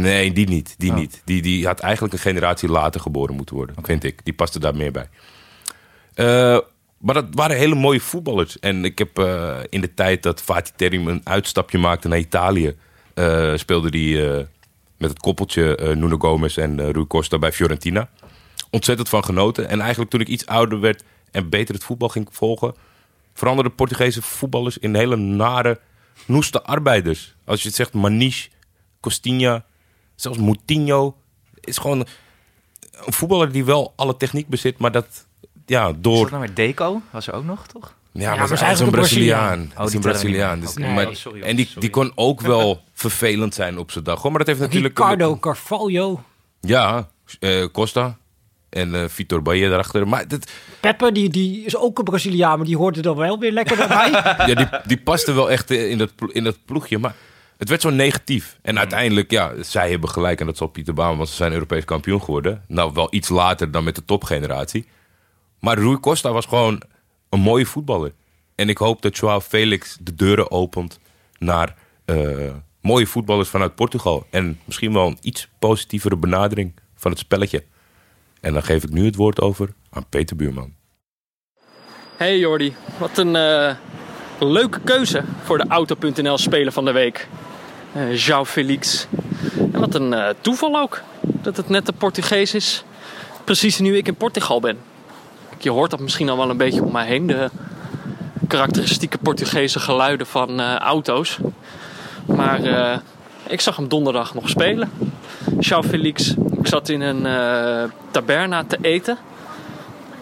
Nee, die niet. Die, Oh. niet. Die, die had eigenlijk een generatie later geboren moeten worden, vind ik. Die paste daar meer bij. Eh, maar dat waren hele mooie voetballers. En ik heb eh, in de tijd dat Fatih Terim een uitstapje maakte naar Italië... eh, speelde die eh, met het koppeltje Nuno Gomes en Rui Costa bij Fiorentina. Ontzettend van genoten. En eigenlijk toen ik iets ouder werd en beter het voetbal ging volgen... veranderden Portugese voetballers in hele nare, noeste arbeiders. Als je het zegt, Maniche, Costinha, zelfs Moutinho... is gewoon een voetballer die wel alle techniek bezit... maar dat ja, Is door dat nou weer Deco? Was er ook nog, toch? ja, maar maar is hij is een eigenlijk een Braziliaan. Braziliaan. Hij is die een Braziliaan. Dus, Oké. maar, Oh, sorry, en die, sorry. die kon ook <laughs> wel vervelend zijn op zijn dag. hoor. Maar dat heeft natuurlijk... Ricardo Carvalho. Ja, eh, Costa en eh Vitor Bahia daarachter. Maar dat, Peppe, die, die is ook een Braziliaan, maar die hoorde dan wel weer lekker erbij. <laughs> ja, die, die paste wel echt eh, in dat, in dat ploegje. Maar het werd zo negatief. En uiteindelijk, ja, zij hebben gelijk. En dat zal Pieter Baan, want ze zijn Europees kampioen geworden. Nou, wel iets later dan met de topgeneratie. Maar Rui Costa was gewoon een mooie voetballer. En ik hoop dat Joao Felix de deuren opent naar eh, mooie voetballers vanuit Portugal. En misschien wel een iets positievere benadering van het spelletje. En dan geef ik nu het woord over aan Peter Buurman. Hey Jordi, wat een eh, leuke keuze voor de Auto.nl Speler van de Week. Eh João Felix. En wat een eh, toeval ook dat het net de Portugees is. Precies nu ik in Portugal ben. Je hoort dat misschien al wel een beetje om mij heen. De karakteristieke Portugese geluiden van eh, auto's. Maar ik zag hem donderdag nog spelen. João Felix. Ik zat in een taberna te eten.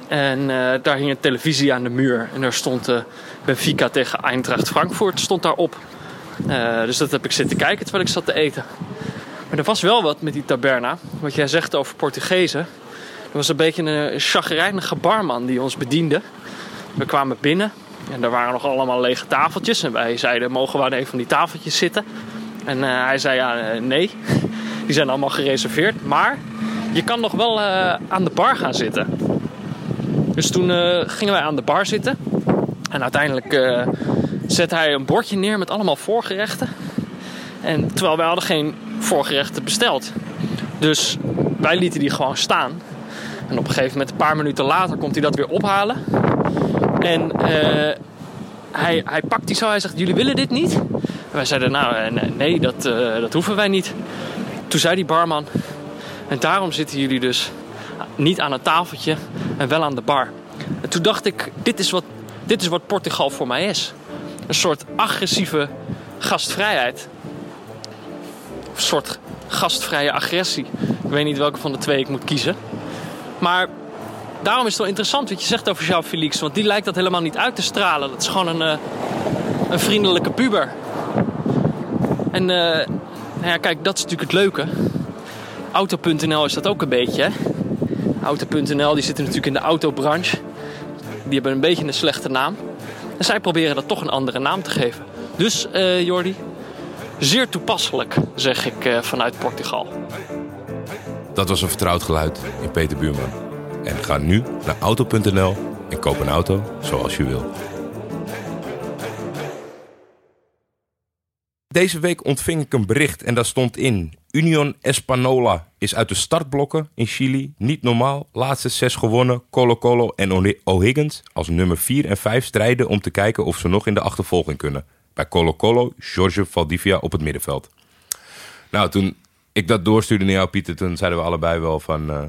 En daar hing een televisie aan de muur. En daar stond eh, Benfica tegen Eintracht Frankfurt stond daarop. Eh dus dat heb ik zitten kijken terwijl ik zat te eten. Maar er was wel wat met die taberna. Wat jij zegt over Portugezen. Er was een beetje een chagrijnige barman die ons bediende. We kwamen binnen. En er waren nog allemaal lege tafeltjes. En wij zeiden, mogen we aan een van die tafeltjes zitten? En eh, hij zei, ja, eh, nee. <laughs> Die zijn allemaal gereserveerd. Maar je kan nog wel aan de bar gaan zitten. Dus toen gingen wij aan de bar zitten. En uiteindelijk zette hij een bordje neer met allemaal voorgerechten. En terwijl wij hadden geen voorgerechten besteld. Dus wij lieten die gewoon staan. En op een gegeven moment, een paar minuten later, komt hij dat weer ophalen. En eh, hij, hij pakt die zo. Hij zegt, jullie willen dit niet? En wij zeiden, nou eh, nee, nee dat, eh, dat hoeven wij niet. Toen zei die barman, en daarom zitten jullie dus niet aan het tafeltje en wel aan de bar. En toen dacht ik, dit is wat, dit is wat Portugal voor mij is. Een soort agressieve gastvrijheid. Of een soort gastvrije agressie. Ik weet niet welke van de twee ik moet kiezen. Maar daarom is het wel interessant wat je zegt over João Felix. Want die lijkt dat helemaal niet uit te stralen. Dat is gewoon een, eh, een vriendelijke puber. En eh, nou ja, kijk, dat is natuurlijk het leuke. Auto.nl is dat ook een beetje. Auto.nl die zitten natuurlijk in de autobranche. Die hebben een beetje een slechte naam. En zij proberen dat toch een andere naam te geven. Dus eh Jordi, zeer toepasselijk zeg ik eh, vanuit Portugal. Dat was een vertrouwd geluid in Peter Buurman. En ga nu naar auto.nl en koop een auto zoals je wil. Deze week ontving ik een bericht en daar stond in... Union Espanola is uit de startblokken in Chili. Niet normaal. Laatste zes gewonnen. Colo Colo en O'Higgins als nummer 4 en 5 strijden... om te kijken of ze nog in de achtervolging kunnen. Bij Colo Colo, Jorge Valdivia op het middenveld. Nou, toen ik dat doorstuurde naar jou, Pieter... toen zeiden we allebei wel van... eh,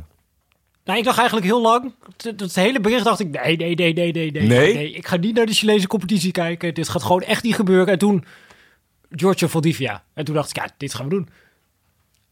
Nou, ik dacht eigenlijk heel lang, het hele bericht dacht ik, nee, nee, nee, nee, nee, nee, Nee? Ik ga niet naar de Chilese competitie kijken. Dit gaat gewoon echt niet gebeuren. En toen, Giorgio Valdivia. En toen dacht ik, ja, dit gaan we doen.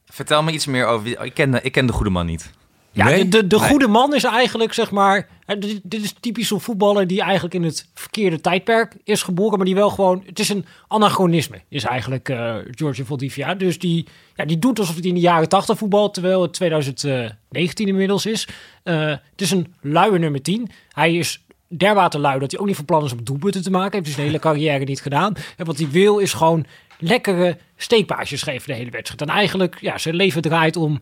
Vertel me iets meer over... Ik ken de, ik ken de goede man niet. Ja, Nee? de, de, de Nee. goede man is eigenlijk, zeg maar... hè, Dit, dit is typisch zo'n voetballer die eigenlijk in het verkeerde tijdperk is geboren. Maar die wel gewoon... Het is een anachronisme, is eigenlijk eh Giorgio Valdivia. Dus die, ja, die doet alsof hij in de jaren 80 voetbalt, terwijl het 2019 inmiddels is. Eh, het is een luie nummer 10. Hij is dermate lui dat hij ook niet van plan is om doelpunten te maken. Heeft dus zijn hele carrière niet gedaan. En wat hij wil is gewoon lekkere steekpaasjes geven de hele wedstrijd. En eigenlijk, ja, zijn leven draait om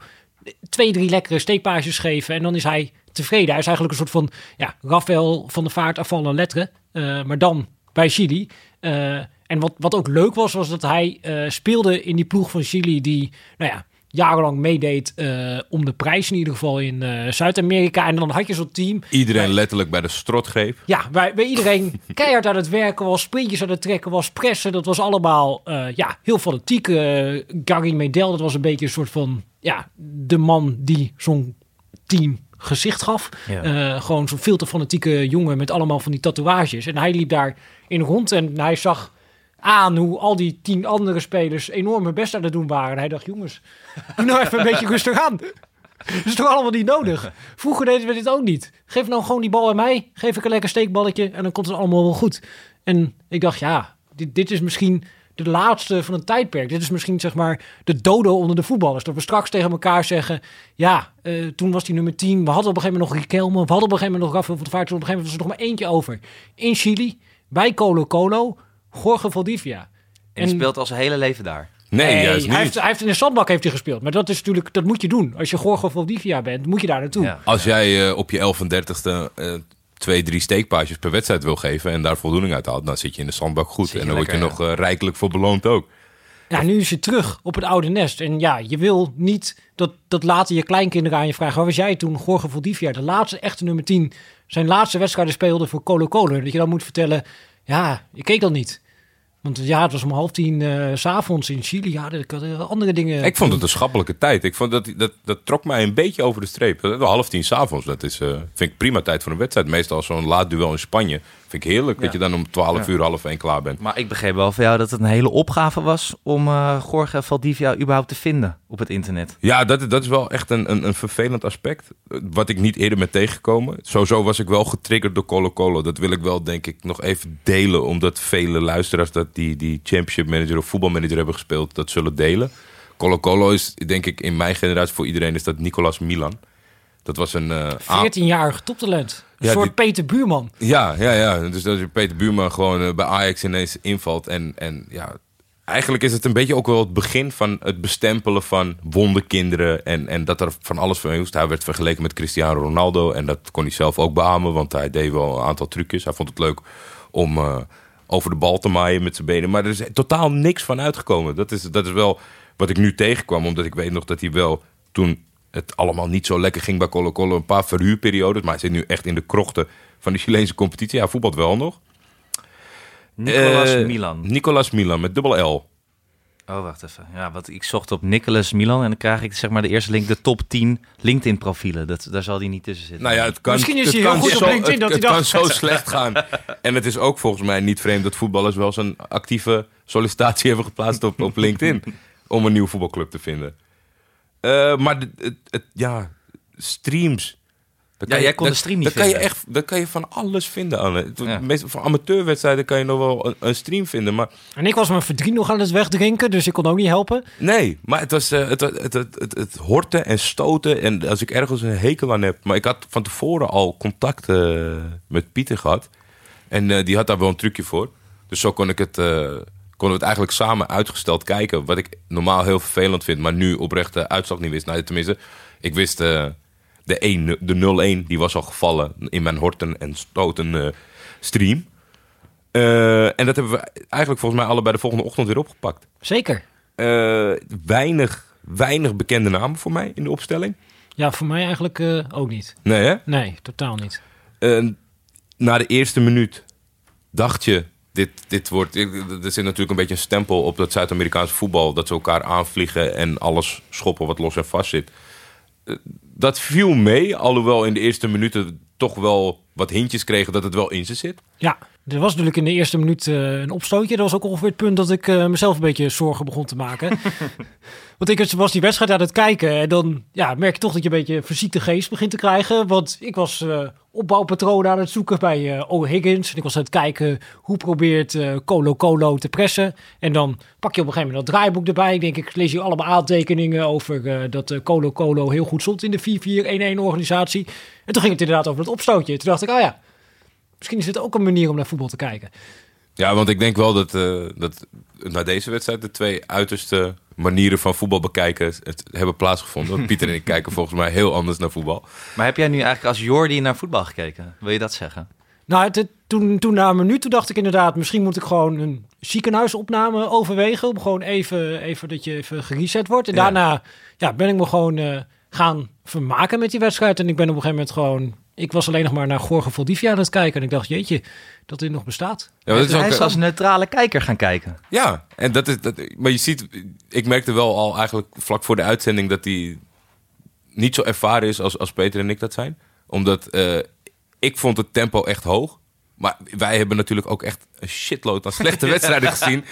twee, drie lekkere steekpaasjes geven. En dan is hij tevreden. Hij is eigenlijk een soort van ja, Rafael van de Vaart afvallen letteren. eh, maar dan bij Chili. Eh, en wat, wat ook leuk was, was dat hij eh, speelde in die ploeg van Chili die, nou ja, jarenlang meedeed eh, om de prijs in ieder geval in eh, Zuid-Amerika. En dan had je zo'n team Iedereen letterlijk bij de strot greep. ja, waar iedereen <laughs> keihard aan het werken was, sprintjes aan het trekken was, pressen. Dat was allemaal eh, ja, heel fanatiek. Gary Medel, dat was een beetje een soort van ja, de man die zo'n team gezicht gaf. Ja. Gewoon zo'n veel te fanatieke jongen met allemaal van die tatoeages. En hij liep daar in rond en hij zag aan hoe al die tien andere spelers enorm hun best aan het doen waren. En hij dacht, jongens, <laughs> doe nou even een beetje rustig aan. Dat is toch allemaal niet nodig? Vroeger deden we dit ook niet. Geef nou gewoon die bal aan mij. Geef ik een lekker steekballetje en dan komt het allemaal wel goed. En ik dacht, ja, dit, dit is misschien de laatste van een tijdperk. Dit is misschien zeg maar de dodo onder de voetballers. Dat we straks tegen elkaar zeggen, ja, eh, toen was die nummer 10. We hadden op een gegeven moment nog Riquelme. We hadden op een gegeven moment nog Rafael van der Vaart. Op een gegeven moment was er nog maar eentje over. In Chili, bij Colo Colo, Jorge Valdivia. En speelt al zijn hele leven daar. Nee, Nee, juist niet. Hij heeft, hij heeft in de zandbak heeft hij gespeeld. Maar dat is natuurlijk, dat moet je doen. Als je Jorge Valdivia bent, moet je daar naartoe. Ja. Als jij eh, op je 11 en 30ste eh, twee, drie steekpaasjes per wedstrijd wil geven en daar voldoening uit haalt, dan zit je in de zandbak goed. En dan word je nog eh, rijkelijk voor beloond ook. Ja, nu is je terug op het oude nest. En ja, je wil niet dat, dat later je kleinkinderen aan je vragen... waar was jij toen, Jorge Valdivia, de laatste echte nummer 10... zijn laatste wedstrijden speelde voor Colo Colo. Dat je dan moet vertellen, ja, ik keek dan niet. Want ja, het was om half tien eh, s s'avonds in Chili. Ja, ik eh, andere dingen. Ik vond het een schappelijke tijd. Ik vond dat, dat, dat trok mij een beetje over de streep. Eh, Half tien s'avonds, dat is, vind ik prima tijd voor een wedstrijd. Meestal zo'n laat duel in Spanje. Vind ik heerlijk dat je dan om 12 uur, half één klaar bent. Maar ik begreep wel van jou dat het een hele opgave was om eh Jorge Valdivia überhaupt te vinden op het internet. Ja, dat, dat is wel echt een, een, een vervelend aspect. eh, Wat ik niet eerder ben tegengekomen. Sowieso was ik wel getriggerd door Colo Colo. Dat wil ik wel, denk ik, nog even delen. Omdat vele luisteraars dat die, die championship manager of voetbalmanager hebben gespeeld, dat zullen delen. Colo Colo is, denk ik, in mijn generatie voor iedereen is dat Nicolas Milan. Dat was een... eh, aan- 14-jarig toptalent. Een Ja, soort die- Peter Buurman. Ja, ja, ja. Dus dat je Peter Buurman gewoon eh, bij Ajax ineens invalt. En, en ja, eigenlijk is het een beetje ook wel het begin van het bestempelen van wonderkinderen. En, en dat er van alles van moest. Hij werd vergeleken met Cristiano Ronaldo. En dat kon hij zelf ook beamen, want hij deed wel een aantal trucjes. Hij vond het leuk om eh, over de bal te maaien met zijn benen. Maar er is totaal niks van uitgekomen. Dat is, dat is wel wat ik nu tegenkwam, omdat ik weet nog dat hij wel toen het allemaal niet zo lekker ging bij Colo Colo. Een paar verhuurperiodes, maar hij zit nu echt in de krochten van de Chileense competitie. Hij voetbalt wel nog. Nicolas Eh, Milan. Nicolas Milan met dubbel L. Oh, wacht even. Ja, wat ik zocht op Nicolas Milan en dan krijg ik zeg maar de eerste link, de top 10 LinkedIn profielen. Dat, daar zal die niet tussen zitten. Nou ja, het kan, Misschien is het hij heel goed op zo, LinkedIn het, dat het hij kan dacht- zo slecht gaan. En het is ook volgens mij niet vreemd dat voetballers wel zo'n actieve sollicitatie <laughs> hebben geplaatst op, op LinkedIn. om een nieuwe voetbalclub te vinden. Eh, maar het, het- ja, streams. Daar Ja, kan jij kon de stream niet daar kan je echt, Daar kan je van alles vinden. Anne. Ja. Meestal Van amateurwedstrijden kan je nog wel een, een stream vinden. Maar En ik was mijn verdriet nog aan het wegdrinken, dus ik kon ook niet helpen. Nee, maar het was eh, het, het, het, het, het, het horten en stoten. En als ik ergens een hekel aan heb. Maar ik had van tevoren al contact eh, met Pieter gehad. En eh, die had daar wel een trucje voor. Dus zo kon ik het, eh, konden we het eigenlijk samen uitgesteld kijken. Wat ik normaal heel vervelend vind. Maar nu oprecht de uitslag niet wist. Nou, tenminste, ik wist eh, de, 1, de 0-1. Die was al gevallen in mijn horten en stoten eh, stream. Eh, en dat hebben we eigenlijk volgens mij allebei de volgende ochtend weer opgepakt. Zeker. Weinig, weinig bekende namen voor mij in de opstelling. Ja, voor mij eigenlijk ook niet. Nee, hè? Nee, totaal niet. Na de eerste minuut dacht je, dit, dit wordt... Er zit natuurlijk een beetje een stempel op dat Zuid-Amerikaanse voetbal... dat ze elkaar aanvliegen en alles schoppen wat los en vast zit. Eh, dat viel mee, alhoewel in de eerste minuten toch wel wat hintjes kregen dat het wel in ze zit. Ja, er was natuurlijk in de eerste minuut eh, een opstootje. Dat was ook ongeveer het punt dat ik eh, mezelf een beetje zorgen begon te maken. <laughs> Want ik was die wedstrijd aan het kijken en dan ja, merk je toch dat je een beetje fysieke geest begint te krijgen. Want ik was eh, opbouwpatronen aan het zoeken bij O'Higgins. En ik was aan het kijken hoe probeert Colo Colo te pressen. En dan pak je op een gegeven moment dat draaiboek erbij. Ik denk, ik lees hier allemaal aantekeningen over dat Colo Colo heel goed stond in de 4-4-1-1 organisatie. En toen ging het inderdaad over het opstootje. Toen dacht ik, oh ja, misschien is dit ook een manier om naar voetbal te kijken. Ja, want ik denk wel dat, eh, dat na deze wedstrijd de twee uiterste manieren van voetbal bekijken het hebben plaatsgevonden. Pieter en ik <laughs> kijken volgens mij heel anders naar voetbal. Maar heb jij nu eigenlijk als Jordi naar voetbal gekeken? Wil je dat zeggen? Nou, het, het- toen, toen na een minuut, toen dacht ik inderdaad, misschien moet ik gewoon een ziekenhuisopname overwegen. Om gewoon even, even dat je even gereset wordt. En Ja. daarna ja, ben ik me gewoon eh, gaan vermaken met die wedstrijd. En ik ben op een gegeven moment gewoon... Ik was alleen nog maar naar Gorgo Valdivia aan het kijken. En ik dacht, jeetje, dat dit nog bestaat. Ja, dat is hij is als neutrale kijker gaan kijken. ja en dat is, dat, maar je ziet, ik merkte wel al eigenlijk vlak voor de uitzending dat hij niet zo ervaren is als, als Peter en ik dat zijn. Omdat eh, ik vond het tempo echt hoog. Maar wij hebben natuurlijk ook echt een shitload aan slechte <laughs> wedstrijden gezien.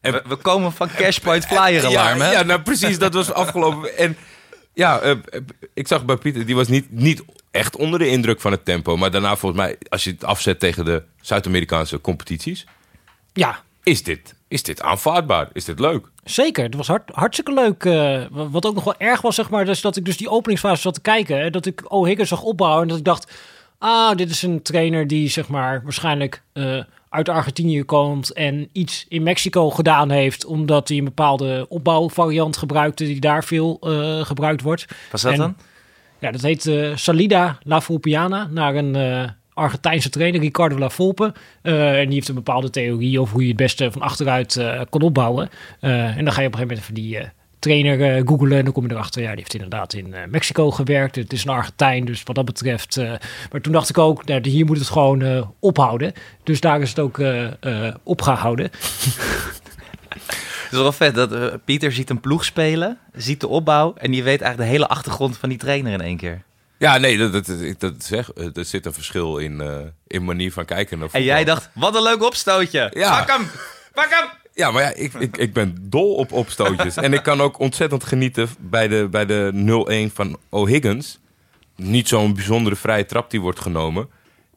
En We, we komen van Cashpoint Flyer alarm, ja, hè? ja, nou precies, dat was afgelopen. En ja, eh, eh, ik zag bij Pieter, die was niet, niet echt onder de indruk van het tempo. Maar daarna volgens mij, als je het afzet tegen de Zuid-Amerikaanse competities, Ja, is dit, is dit aanvaardbaar? Is dit leuk? Zeker, het was hart, hartstikke leuk. eh, wa- wat ook nog wel erg was, zeg maar, is dat ik dus die openingsfase zat te kijken. En dat ik O'Higgins zag opbouwen. En dat ik dacht, ah, dit is een trainer die, zeg maar, waarschijnlijk uit Argentinië komt. En iets in Mexico gedaan heeft, omdat hij een bepaalde opbouwvariant gebruikte die daar veel eh, gebruikt wordt. Was dat En- dan? Ja, dat heet eh, Salida La Volpiana, naar een eh, Argentijnse trainer, Ricardo La Volpe. En die heeft een bepaalde theorie over hoe je het beste van achteruit kan opbouwen. En dan ga je op een gegeven moment even die trainer eh googlen en dan kom je erachter, ja, die heeft inderdaad in eh, Mexico gewerkt. Het is een Argentijn, dus wat dat betreft. eh, maar toen dacht ik ook, nou, hier moet het gewoon eh, ophouden. Dus daar is het ook eh, eh, opgehouden. <laughs> Het is wel vet dat eh, Pieter ziet een ploeg spelen, ziet de opbouw en die weet eigenlijk de hele achtergrond van die trainer in één keer. Ja, nee, dat, dat, dat, dat zeg, er zit een verschil in, eh, in manier van kijken naar En jij dacht, wat een leuk opstootje. Ja. Pak hem, pak hem. Ja, maar ja, ik, ik, ik ben dol op opstootjes. en ik kan ook ontzettend genieten bij de, bij de 0-1 van O'Higgins. Niet zo'n bijzondere vrije trap die wordt genomen.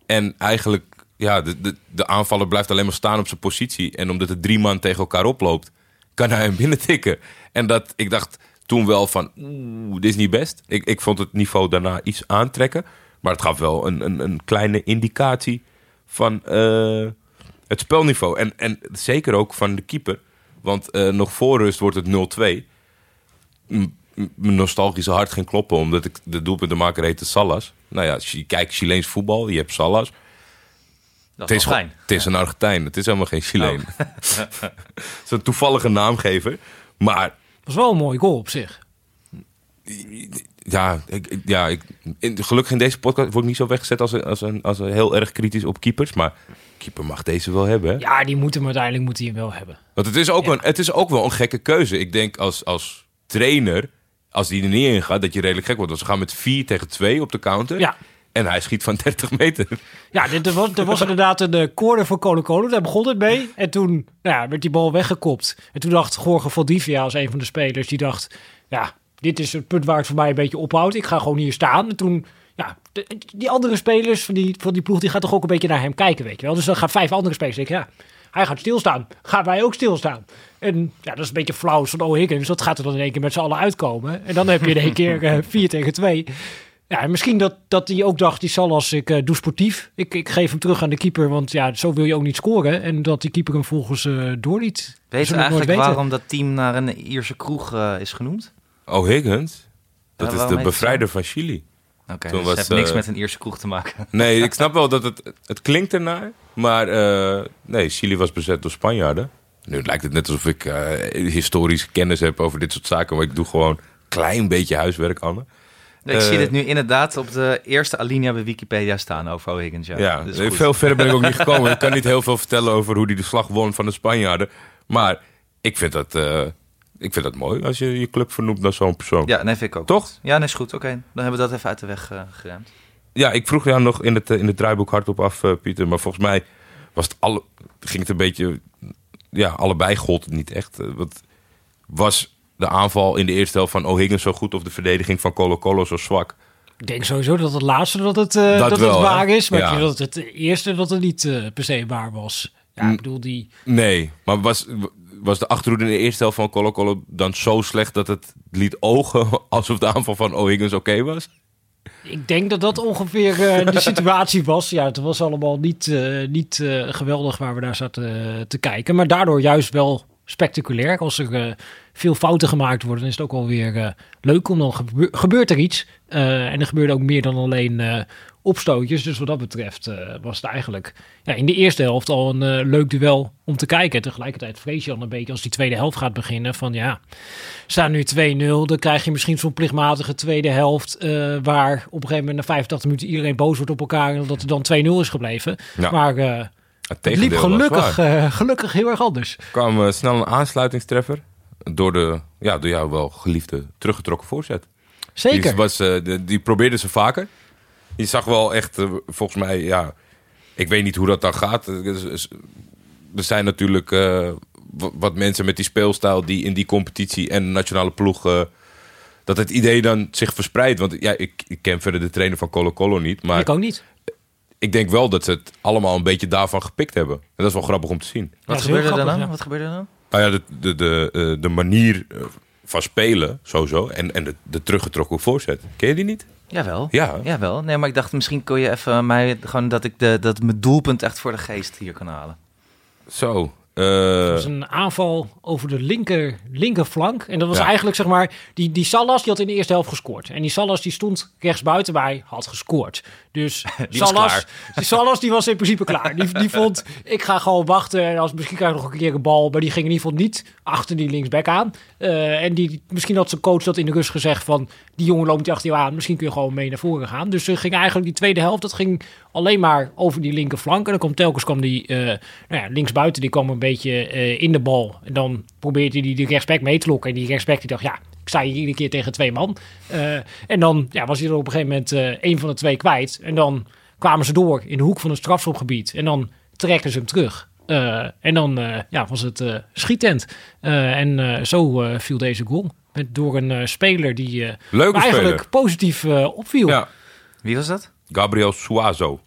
En eigenlijk, ja, de, de, de aanvaller blijft alleen maar staan op zijn positie. En omdat er drie man tegen elkaar oploopt, kan hij hem binnen tikken. En dat, ik dacht toen wel van, oeh, dit is niet best. Ik, ik vond het niveau daarna iets aantrekken. Maar het gaf wel een, een, een kleine indicatie van eh, het spelniveau. En, en zeker ook van de keeper. Want eh, nog voor rust wordt het 0-2. M- m- Mijn nostalgische hart ging kloppen, omdat ik de doelpuntenmaker heette Salas. Nou ja, je kijkt Chileens voetbal, je hebt Salas. Dat Het is fijn. het is een Argentijn, het is helemaal geen Chileen. <laughs> het is een toevallige naamgever. Maar Dat was wel een mooie goal op zich. ja, ik, ja ik, in, gelukkig in deze podcast word ik niet zo weggezet als een, als, een, als een heel erg kritisch op keepers. Maar keeper mag deze wel hebben. Hè? Ja, die moet hem uiteindelijk moet hij hem wel hebben. Want het is ook, Ja. een, het is ook wel een gekke keuze. Ik denk als, als trainer, als die er niet in gaat, dat je redelijk gek wordt. Want ze gaan met 4 tegen 2 op de counter. Ja. En hij schiet van 30 meter. Ja, dit, er, was, er was inderdaad een uh, corner voor Colo Colo. Daar begon het mee. En toen nou ja, werd die bal weggekopt. En toen dacht Jorge Valdivia als een van de spelers... die dacht, ja, dit is het punt waar het voor mij een beetje ophoudt. Ik ga gewoon hier staan. En toen, ja, de- die andere spelers van die, van die ploeg... die gaan toch ook een beetje naar hem kijken, weet je wel. Dus dan gaan vijf andere spelers denken, ja... Hij gaat stilstaan. Gaan wij ook stilstaan? En ja, dat is een beetje flauw van O'Higgins. Dat gaat er dan in één keer met z'n allen uitkomen. En dan heb je in één keer <laughs> eh, vier tegen twee. Ja, en misschien dat, dat hij ook dacht, die zal als ik eh, doe sportief. Ik, ik geef hem terug aan de keeper, want ja, zo wil je ook niet scoren. En dat die keeper hem volgens eh doorliet. Weet je eigenlijk weten. waarom dat team naar een Ierse kroeg is genoemd? O'Higgens, dat Ja, is de bevrijder van Chili. Toen dus was, het heeft niks eh, met een Ierse kroeg te maken. <laughs> Nee, ik snap wel dat het, het klinkt ernaar. Maar eh, nee, Chili was bezet door Spanjaarden. Nu lijkt het net alsof ik eh, historische kennis heb over dit soort zaken. Maar ik doe gewoon een klein beetje huiswerk, Anne. ik zie dit nu inderdaad op de eerste alinea bij Wikipedia staan over O'Higgins. Ja, Ja, veel verder ben ik ook niet gekomen. <laughs> ik kan niet heel veel vertellen over hoe hij de slag won van de Spanjaarden. Maar ik vind dat, ik vind dat mooi als je je club vernoemt naar zo'n persoon. Ja, nee, vind ik ook. Toch? goed. Ja, nee, is goed. Oké, dan hebben we dat even uit de weg eh, geruimd. Ja, ik vroeg jou nog in het, eh, in het draaiboek hardop af, eh, Pieter. Maar volgens mij was het alle, ging het een beetje, ja, allebei gold het niet echt. Wat was de aanval in de eerste helft van O'Higgins zo goed of de verdediging van Colo Colo zo zwak? Ik denk sowieso dat het laatste dat het, eh, dat wel, het hè? waar is. Maar Ja. ik denk dat het eerste dat het niet per se waar was. Ja, ik bedoel, die... Nee, maar was, was de achterhoede in de eerste helft van Colo Colo dan zo slecht dat het liet ogen <laughs> alsof de aanval van O'Higgins oké was? Ik denk dat dat ongeveer eh, de <laughs> situatie was. Ja, het was allemaal niet, eh, niet eh, geweldig waar we daar zaten te kijken. Maar daardoor juist wel spectaculair. Als er veel fouten gemaakt worden, is het ook alweer eh leuk. Om dan gebe- gebeurt er iets. En er gebeurde ook meer dan alleen opstootjes. Dus wat dat betreft eh, was het eigenlijk ja, in de eerste helft al een eh, leuk duel om te kijken. Tegelijkertijd vrees je al een beetje als die tweede helft gaat beginnen van ja, staan nu 2-0. Dan krijg je misschien zo'n plichtmatige tweede helft. eh, waar op een gegeven moment na 85 minuten iedereen boos wordt op elkaar. En dat het dan 2-0 is gebleven. Ja. Maar Het het liep gelukkig, gelukkig heel erg anders. Er kwam snel een aansluitingstreffer door, de, ja, door jou wel geliefde teruggetrokken voorzet. Zeker. Die, was, de, die probeerde ze vaker. Je zag wel echt, eh, volgens mij, ja, ik weet niet hoe dat dan gaat. Eh, Er is- er zijn natuurlijk eh, wa- wat mensen met die speelstijl die in die competitie en de nationale ploeg. eh, dat het idee dan zich verspreidt. Want ja, ik, ik ken verder de trainer van Colo Colo niet. Maar ik ook niet. ik denk wel dat ze het allemaal een beetje daarvan gepikt hebben. En dat is wel grappig om te zien. Ja, Wat gebeurde er dan? ja. Wat gebeurde er dan? Nou ja, de, de, de, eh, de manier van spelen, sowieso. En, en de, de teruggetrokken voorzet. Ken je die niet? Jawel. Ja. Jawel. Nee, maar ik dacht misschien kon je even mij gewoon dat ik de, dat mijn doelpunt echt voor de geest hier kan halen. Zo. Eh, was een aanval over de linker, linkerflank. En dat was Ja. eigenlijk, zeg maar, die, die Salas die had in de eerste helft gescoord. En die Salas die stond rechtsbuiten bij, had gescoord. Dus <laughs> Die Salas, <laughs> die Salas die was in principe klaar. Die, die vond, ik ga gewoon wachten en als misschien krijg ik nog een keer een bal. Maar die ging in ieder geval niet achter die linksback aan. Eh, en die, misschien had zijn coach dat in de rust gezegd van, die jongen loopt niet achter jou aan. Misschien kun je gewoon mee naar voren gaan. Dus ze ging eigenlijk die tweede helft, dat ging alleen maar over die linkerflank. En dan kwam telkens kwam die eh, nou ja, linksbuiten, die kwam een beetje eh, in de bal. En dan probeerde hij die rechtsback mee te lokken. En die rechtsback die dacht, ja, ik sta hier iedere keer tegen twee man. Eh, en dan ja, was hij er op een gegeven moment eh één van de twee kwijt. En dan kwamen ze door in de hoek van het strafschopgebied. En dan trekten ze hem terug. Eh, en dan eh, ja, was het eh schietent. Eh, en eh, zo eh, viel deze goal. Met, door een eh, speler die eh, eigenlijk speler. positief eh, opviel. ja. Wie was dat? Gabriel Suazo.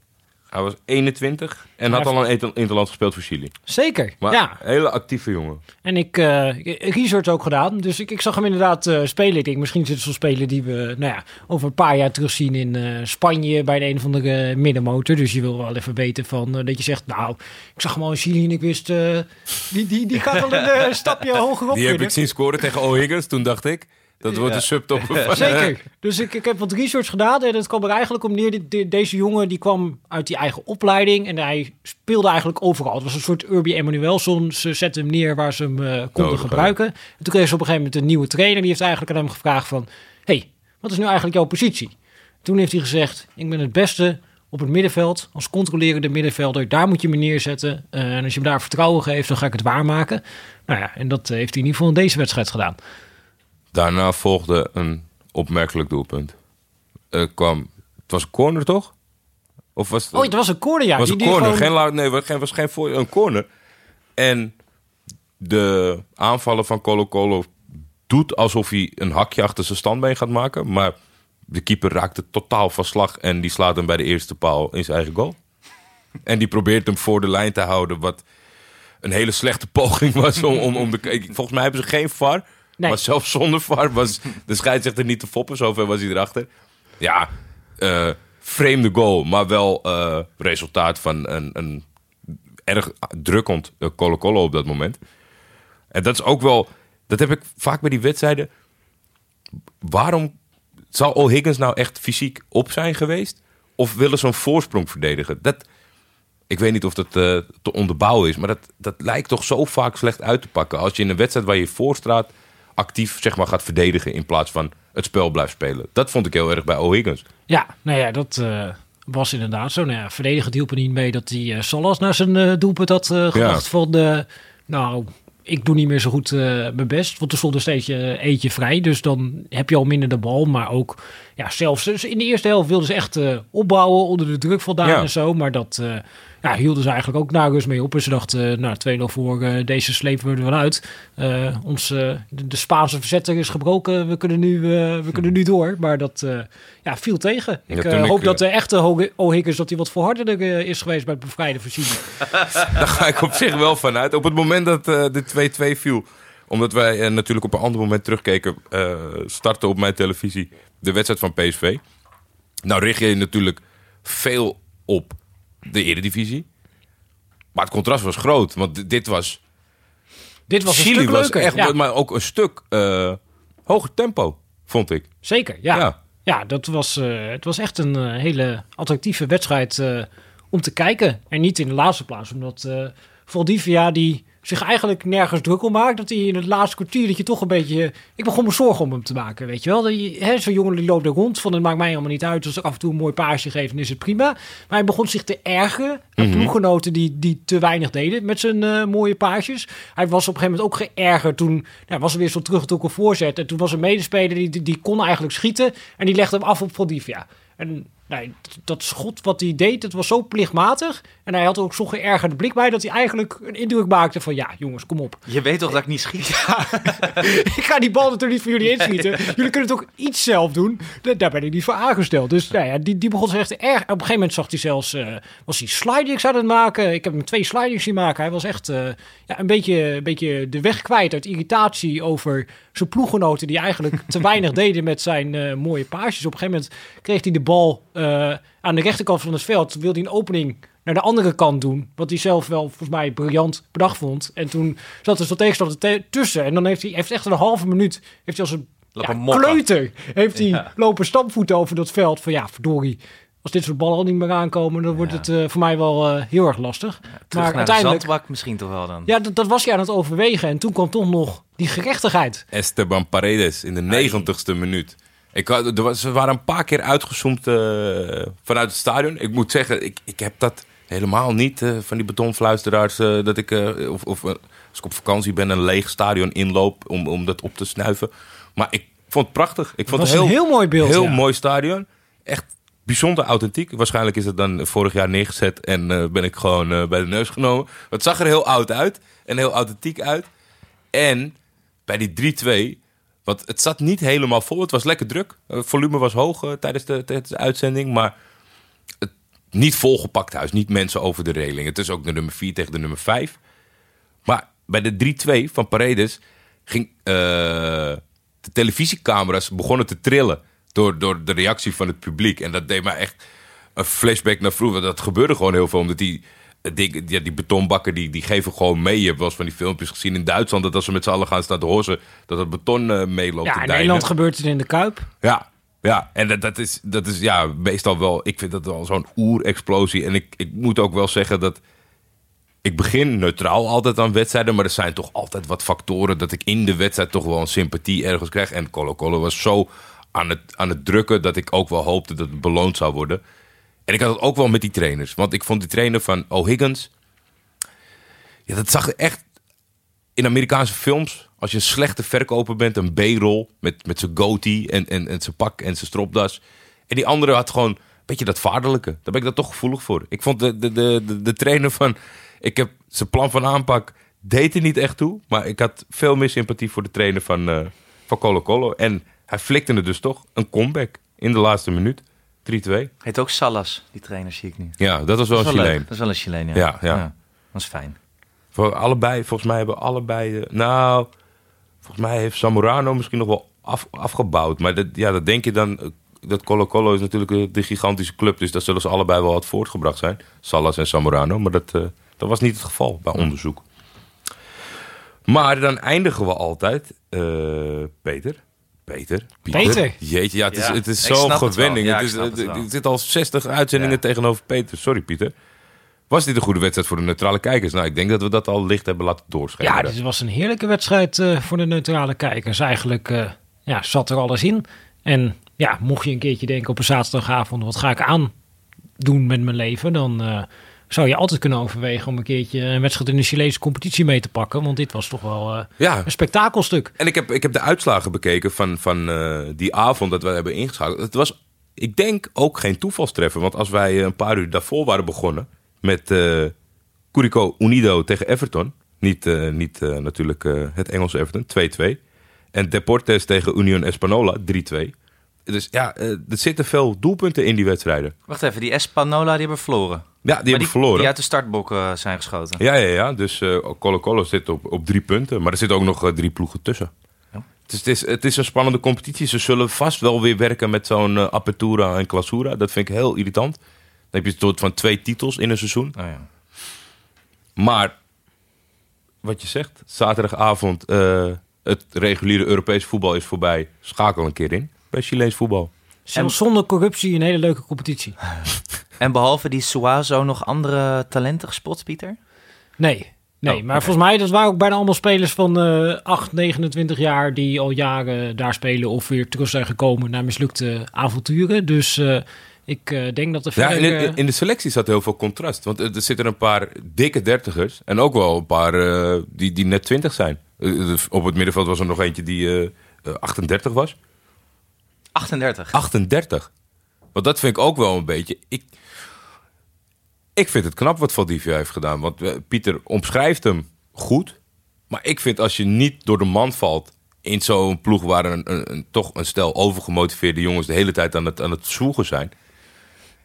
Hij was 21 en Ja, had al een inter- interland gespeeld voor Chili. Zeker, Maar ja. een hele actieve jongen. En ik uh, research ook gedaan. Dus ik, ik zag hem inderdaad eh, spelen. Ik denk, misschien zit zo'n speler die we nou ja, over een paar jaar terugzien in eh, Spanje bij de een of andere middenmotor. Dus je wil wel even weten van dat je zegt, nou, ik zag hem al in Chili en ik wist, die, die, die gaat wel een stapje <laughs> hoger op. Die heb ik zien scoren tegen O'Higgins. Toen dacht ik, dat wordt de subtopper <laughs> van... Zeker. Dus ik, ik heb wat research gedaan en het kwam er eigenlijk om neer. Deze jongen die kwam uit die eigen opleiding en hij speelde eigenlijk overal. Het was een soort Urbi Emanuelson. Ze zetten hem neer waar ze hem eh, konden Nodig, gebruiken. En toen kreeg ze op een gegeven moment een nieuwe trainer. Die heeft eigenlijk aan hem gevraagd van... hey, wat is nu eigenlijk jouw positie? Toen heeft hij gezegd, ik ben het beste op het middenveld. Als controlerende middenvelder, daar moet je me neerzetten. Eh, en als je me daar vertrouwen geeft, dan ga ik het waarmaken. Nou ja, en dat eh, heeft hij in ieder geval in deze wedstrijd gedaan. Daarna volgde een opmerkelijk doelpunt. Er kwam... Het was een corner, toch? Of was het... Oh, het was een corner, ja. was Die- een die corner. gewoon- Geen, nee, was geen, was geen voor, een corner. En de aanvallen van Colo Colo doet alsof hij een hakje achter zijn standbeen gaat maken. Maar de keeper raakte totaal van slag en die slaat hem bij de eerste paal in zijn eigen goal. En die probeert hem voor de lijn te houden, wat een hele slechte <laughs> poging was. Om, om, om de, volgens mij hebben ze geen VAR. Maar zelfs zonder VAR was de scheidsrechter niet te foppen. Zover was hij erachter. Ja, eh vreemde goal, maar wel eh, resultaat van een, een erg drukkend eh, Colo Colo op dat moment. En dat is ook wel, dat heb ik vaak bij die wedstrijden. Waarom zou O'Higgins nou echt fysiek op zijn geweest? Of willen ze een voorsprong verdedigen? Dat, ik weet niet of dat eh, te onderbouwen is, maar dat, dat lijkt toch zo vaak slecht uit te pakken. Als je in een wedstrijd waar je voor staat actief zeg maar, gaat verdedigen in plaats van het spel blijft spelen. Dat vond ik heel erg bij O'Higgins. Ja, nou ja, dat eh, was inderdaad zo. Nou ja, verdediger hielp er niet mee dat hij eh Salas naar zijn eh, doelpunt had eh, gebracht. Van, nou, ik doe niet meer zo goed mijn best. Want er stond er steeds eentje vrij. Dus dan heb je al minder de bal. Maar ook, ja, zelfs dus in de eerste helft wilden ze echt opbouwen onder de druk vandaan Ja. en zo. Maar dat, ja, hielden ze eigenlijk ook na rust mee op. En ze dachten, nou, 2-0 voor, eh, deze slepen we er wel uit. Eh, ons, eh, de, de Spaanse verzetter is gebroken, we kunnen nu, eh, we kunnen nu door. Maar dat eh, ja, viel tegen. Ik eh, hoop eh, dat de echte O'Higgins dat hij wat volharder eh, is geweest bij het bevrijden voorziening. <laughs> Daar ga ik op zich wel vanuit. Op het moment dat eh, de 2-2 viel, omdat wij eh, natuurlijk op een ander moment terugkeken, eh startte op mijn televisie de wedstrijd van PSV. Nou richt je natuurlijk veel op de Eredivisie. Maar het contrast was groot, want dit was... Dit was een stuk was leuker. echt, ja. maar ook een stuk eh, hoger tempo, vond ik. Zeker, ja. Ja. ja. dat was, eh, het was echt een eh, hele attractieve wedstrijd om te kijken. En niet in de laatste plaats, omdat Valdivia die zich eigenlijk nergens druk om maakt. Dat hij in het laatste kwartier dat je toch een beetje... Ik begon me zorgen om hem te maken, weet je wel. Dat je- hè, Zo'n jongen die loopt er rond van het maakt mij helemaal niet uit. Als ik af en toe een mooi paasje geef, dan is het prima. Maar hij begon zich te ergeren aan ploeggenoten die, die te weinig deden met zijn eh, mooie paasjes. Hij was op een gegeven moment ook geërgerd toen... Nou, was er weer zo'n teruggetrokken voorzet. En toen was een medespeler die, die, die kon eigenlijk schieten. En die legde hem af op Valdivia. En nee, dat schot wat hij deed, dat was zo plichtmatig. En hij had ook zo'n geërgerde blik bij... dat hij eigenlijk een indruk maakte van... ja, jongens, kom op. Je weet toch dat ik niet schiet? <laughs> ik ga die bal natuurlijk niet voor jullie inschieten. Jullie kunnen toch iets zelf doen? Da- Daar ben ik niet voor aangesteld. Dus nou ja, die, die begon zich echt erg. Op een gegeven moment zag hij zelfs... eh, was hij slidings aan het maken. Ik heb hem twee slidings zien maken. Hij was echt eh, ja, een, beetje, een beetje de weg kwijt uit irritatie over zijn ploeggenoten... die eigenlijk te weinig <laughs> deden met zijn eh, mooie paasjes. Op een gegeven moment kreeg hij de bal eh, aan de rechterkant van het veld. Wilde hij een opening naar de andere kant doen. Wat hij zelf wel volgens mij briljant bedacht vond. En toen zat er zo'n tegenstander te- tussen. En dan heeft hij heeft echt een halve minuut... heeft hij als een ja, kleuter... heeft hij Ja. lopen stampvoeten over dat veld. Van ja, verdorie. Als dit soort ballen al niet meer aankomen... dan wordt het eh, voor mij wel eh, heel erg lastig. Maar naar de uiteindelijk... zandbak misschien toch wel dan? Ja, dat, dat was hij aan het overwegen. En toen kwam toch nog die gerechtigheid. Esteban Paredes in de negentigste minuut. Ik er was, waren een paar keer uitgezoomd eh, vanuit het stadion. Ik moet zeggen, ik, ik heb dat helemaal niet eh, van die betonfluisteraars. eh, dat ik, of, of als ik op vakantie ben, een leeg stadion inloop om, om dat op te snuiven. Maar ik vond het prachtig. Ik vond was het een heel mooi beeld, Heel ja. mooi stadion. Echt bijzonder authentiek. Waarschijnlijk is het dan vorig jaar neergezet en ben ik gewoon bij de neus genomen. Het zag er heel oud uit en heel authentiek uit. En bij die 3-2, want het zat niet helemaal vol. Het was lekker druk. Het volume was hoog eh, tijdens, de, tijdens de uitzending. Maar het, niet volgepakt huis. Niet mensen over de reling. Het is ook de nummer 4 tegen de nummer 5. Maar bij de 3-2 van Paredes ging eh, de televisiecamera's begonnen te trillen. Door, door de reactie van het publiek. En dat deed mij echt een flashback naar vroeger. Dat gebeurde gewoon heel veel. Omdat die, die, ja, die betonbakken die, die geven gewoon mee. Je hebt wel eens van die filmpjes gezien in Duitsland. Dat als ze met z'n allen gaan staan te hossen. Dat het beton eh, meeloopt Ja, in. Nederland gebeurt het in de Kuip. Ja, ja. en dat, dat, is, dat is ja, meestal wel... Ik vind dat wel zo'n oerexplosie. En ik, ik moet ook wel zeggen dat... Ik begin neutraal altijd aan wedstrijden... maar er zijn toch altijd wat factoren... dat ik in de wedstrijd toch wel een sympathie ergens krijg. En Colo Colo was zo aan het, aan het drukken... dat ik ook wel hoopte dat het beloond zou worden. En ik had het ook wel met die trainers. Want ik vond die trainer van O'Higgins... Ja, dat zag echt in Amerikaanse films, als je een slechte verkoper bent, een B-rol met, met zijn goatee en, en, en zijn pak en zijn stropdas. En die andere had gewoon een beetje dat vaderlijke. Daar ben ik dat toch gevoelig voor. Ik vond de, de, de, de, de trainer van, ik heb zijn plan van aanpak, deed er niet echt toe. Maar ik had veel meer sympathie voor de trainer van, eh van Colo Colo. En hij flikte het dus toch, een comeback in de laatste minuut. 3-2. Heet ook Salas, die trainer zie ik nu. Ja, dat was wel Dat een. Chileen. Dat is wel een Chileen, ja. Ja, ja. Dat is fijn. Voor allebei, volgens mij hebben allebei. eh, nou, volgens mij heeft Zamorano misschien nog wel af, afgebouwd. Maar dat, ja, dat denk je dan. eh, Dat Colo Colo is natuurlijk eh, de gigantische club. Dus dat zullen ze allebei wel wat voortgebracht zijn. Salas en Zamorano. Maar dat, dat was niet het geval bij onderzoek. Maar dan eindigen we altijd. Peter. Peter. Peter. Jeetje, ja, het is, Ja, het is zo'n het gewenning. Ja, het ik is, het het- er zitten al 60 uitzendingen Ja. tegenover Peter. Sorry, Pieter. Was dit een goede wedstrijd voor de neutrale kijkers? Nou, ik denk dat we dat al licht hebben laten doorschemeren. Ja, dit was een heerlijke wedstrijd eh, voor de neutrale kijkers. Eigenlijk eh, ja, zat er alles in. En ja, mocht je een keertje denken op een zaterdagavond... wat ga ik aan doen met mijn leven... dan eh, zou je altijd kunnen overwegen om een keertje een wedstrijd in de Chilese competitie mee te pakken. Want dit was toch wel eh, Ja, een spektakelstuk. en ik heb, ik heb de uitslagen bekeken van, van eh, die avond dat we hebben ingeschakeld. Het was, ik denk, ook geen toevalstreffer. Want als wij een paar uur daarvoor waren begonnen, met eh Curicó Unido tegen Everton. Niet, eh, niet eh, natuurlijk eh, het Engelse Everton, 2-2. En Deportes tegen Union Espanola, 3-2. Dus ja, eh, er zitten veel doelpunten in die wedstrijden. Wacht even, die Espanola die hebben verloren. Ja, die hebben verloren. Die uit de startbok eh, zijn geschoten. Ja, ja, ja. Dus eh Colo Colo zit op, op drie punten. Maar er zitten ook nog eh, drie ploegen tussen. Ja. Dus het is, het is een spannende competitie. Ze zullen vast wel weer werken met zo'n apertura en clausura. Dat vind ik heel irritant. Dan heb je een soort van twee titels in een seizoen. Oh, ja. Maar, wat je zegt, zaterdagavond... het reguliere Europese voetbal is voorbij. Schakel een keer in bij Chileens voetbal. Zelfs zonder corruptie een hele leuke competitie. <laughs> En behalve die Suazo nog andere talenten gespot, Pieter? Nee, nee Oh, maar volgens mij dat waren ook bijna allemaal spelers van eh 8, 29 jaar die al jaren daar spelen of weer terug zijn gekomen na mislukte avonturen. Dus eh, ik eh, denk dat er Ja, in, eh, in de selectie zat heel veel contrast. Want er zitten een paar dikke dertigers. En ook wel een paar die, die net twintig zijn. Op het middenveld was er nog eentje die eh, eh, 38 was. 38. 38. Want dat vind ik ook wel een beetje... Ik, ik vind het knap wat Valdivia heeft gedaan. Want eh, Pieter omschrijft hem goed. Maar ik vind als je niet door de man valt... in zo'n ploeg waar een, een, toch een stel overgemotiveerde jongens... de hele tijd aan het, aan het zwoegen zijn.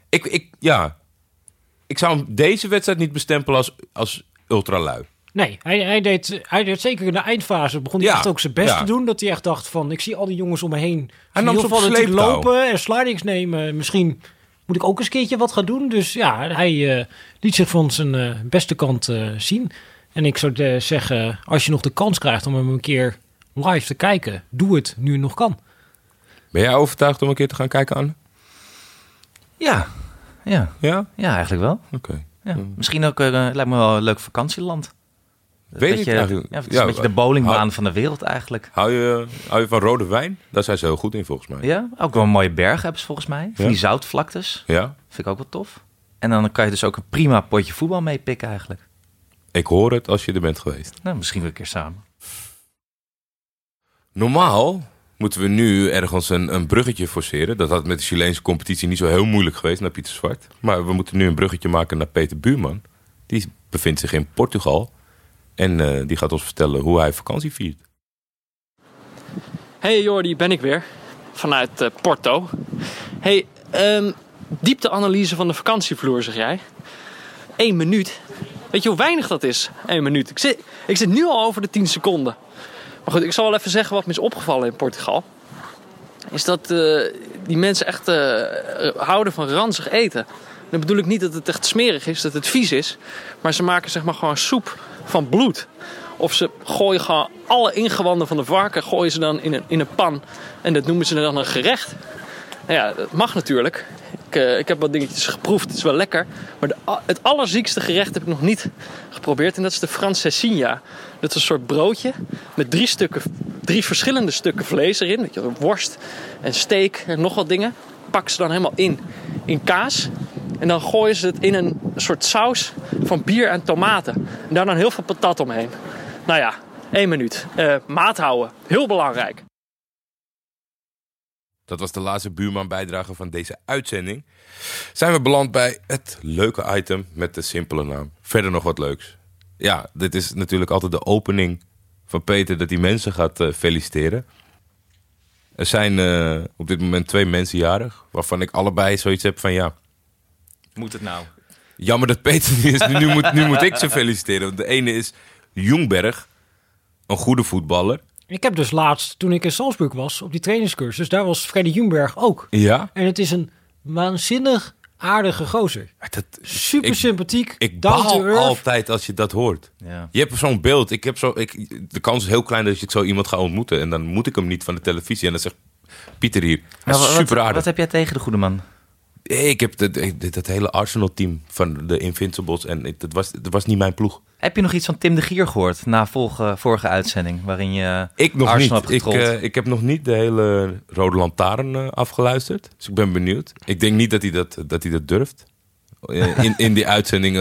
Ik, ik, ja, ik zou deze wedstrijd niet bestempelen als, als ultralui. Nee, hij, hij, deed, hij deed zeker in de eindfase. Begon hij Ja, echt ook zijn best ja. te doen. Dat hij echt dacht van, ik zie al die jongens om me heen. Hij nam ze lopen en slidings nemen. Misschien moet ik ook eens een keertje wat gaan doen. Dus ja, hij eh, liet zich van zijn eh, beste kant eh, zien. En ik zou eh, zeggen, als je nog de kans krijgt om hem een keer live te kijken, doe het nu het nog kan. Ben jij overtuigd om een keer te gaan kijken, Anne? Ja, ja, Ja? ja eigenlijk wel. Oké. Ja. Misschien ook, eh, lijkt me wel een leuk vakantieland. Weet ik Beetje- eigenlijk. Ja, het is Ja, een beetje de bowlingbaan hou- van de wereld eigenlijk. Hou je, hou je van rode wijn? Daar zijn ze heel goed in, volgens mij. Ja, ook wel een mooie bergen hebben ze volgens mij. Van Ja. die zoutvlaktes. Ja? Vind ik ook wel tof. En dan kan je dus ook een prima potje voetbal meepikken eigenlijk. Ik hoor het als je er bent geweest. Nou, misschien wel een keer samen. Normaal moeten we nu ergens een, een bruggetje forceren. Dat had met de Chileense competitie niet zo heel moeilijk geweest naar Pieter Zwart. Maar we moeten nu een bruggetje maken naar Peter Buurman. Die bevindt zich in Portugal. En eh, die gaat ons vertellen hoe hij vakantie viert. Hey Jordi, ben ik weer. Vanuit eh, Porto. Hey, ehm, diepteanalyse van de vakantievloer, zeg jij. Eén minuut. Weet je hoe weinig dat is? Eén minuut. Ik zit, ik zit nu al over de 10 seconden. Maar goed, ik zal wel even zeggen wat me is opgevallen in Portugal. Is dat eh, die mensen echt houden van ranzig eten. Dan bedoel ik niet dat het echt smerig is, dat het vies is. Maar ze maken zeg maar gewoon soep van bloed. Of ze gooien gewoon alle ingewanden van de varken gooien ze dan in een, in een pan. En dat noemen ze dan een gerecht. Nou ja, dat mag natuurlijk. Ik, eh, ik heb wat dingetjes geproefd, het is wel lekker. Maar de, het allerziekste gerecht heb ik nog niet geprobeerd. En dat is de francesinha. Dat is een soort broodje met drie, stukken, drie verschillende stukken vlees erin. Je, worst en steak en nog wat dingen. Pakken ze dan helemaal in, in kaas. En dan gooien ze het in een soort saus van bier en tomaten. En daar dan heel veel patat omheen. Nou ja, één minuut. Eh, maat houden, heel belangrijk. Dat was de laatste buurman bijdrage van deze uitzending. Zijn we beland bij het leuke item met de simpele naam. Verder nog wat leuks. Ja, dit is natuurlijk altijd de opening van Peter dat hij mensen gaat eh, feliciteren. Er zijn eh, op dit moment twee mensen jarig, waarvan ik allebei zoiets heb van ja, Moet het nou? jammer dat Peter niet is. Nu moet, nu moet ik ze feliciteren. Want de ene is Jungberg, een goede voetballer. Ik heb dus laatst, toen ik in Salzburg was, op die trainingscursus, daar was Freddy Jumberg ook. Ja, En het is een waanzinnig aardige gozer. dat, Super ik- sympathiek, Ik baal altijd als je dat hoort. Ja. Je hebt zo'n beeld. Ik heb zo, ik, de kans is heel klein dat ik zo iemand ga ontmoeten. En dan moet ik hem niet van de televisie. En dan zegt Pieter hier. Hij Nou, is wat, super aardig. wat heb jij tegen de goede man? Ik heb dat, dat, hele Arsenal-team van de Invincibles. En ik- dat was, dat was niet mijn ploeg. Heb je nog iets van Tim de Gier gehoord na vorige, vorige uitzending? Waarin je Ik nog Arsenal niet. hebt Ik, eh, ik heb nog niet de hele Rode Lantaarn eh, afgeluisterd. Dus ik ben benieuwd. Ik denk niet dat hij dat, dat, hij dat durft. Eh, In, in die <laughs> uitzending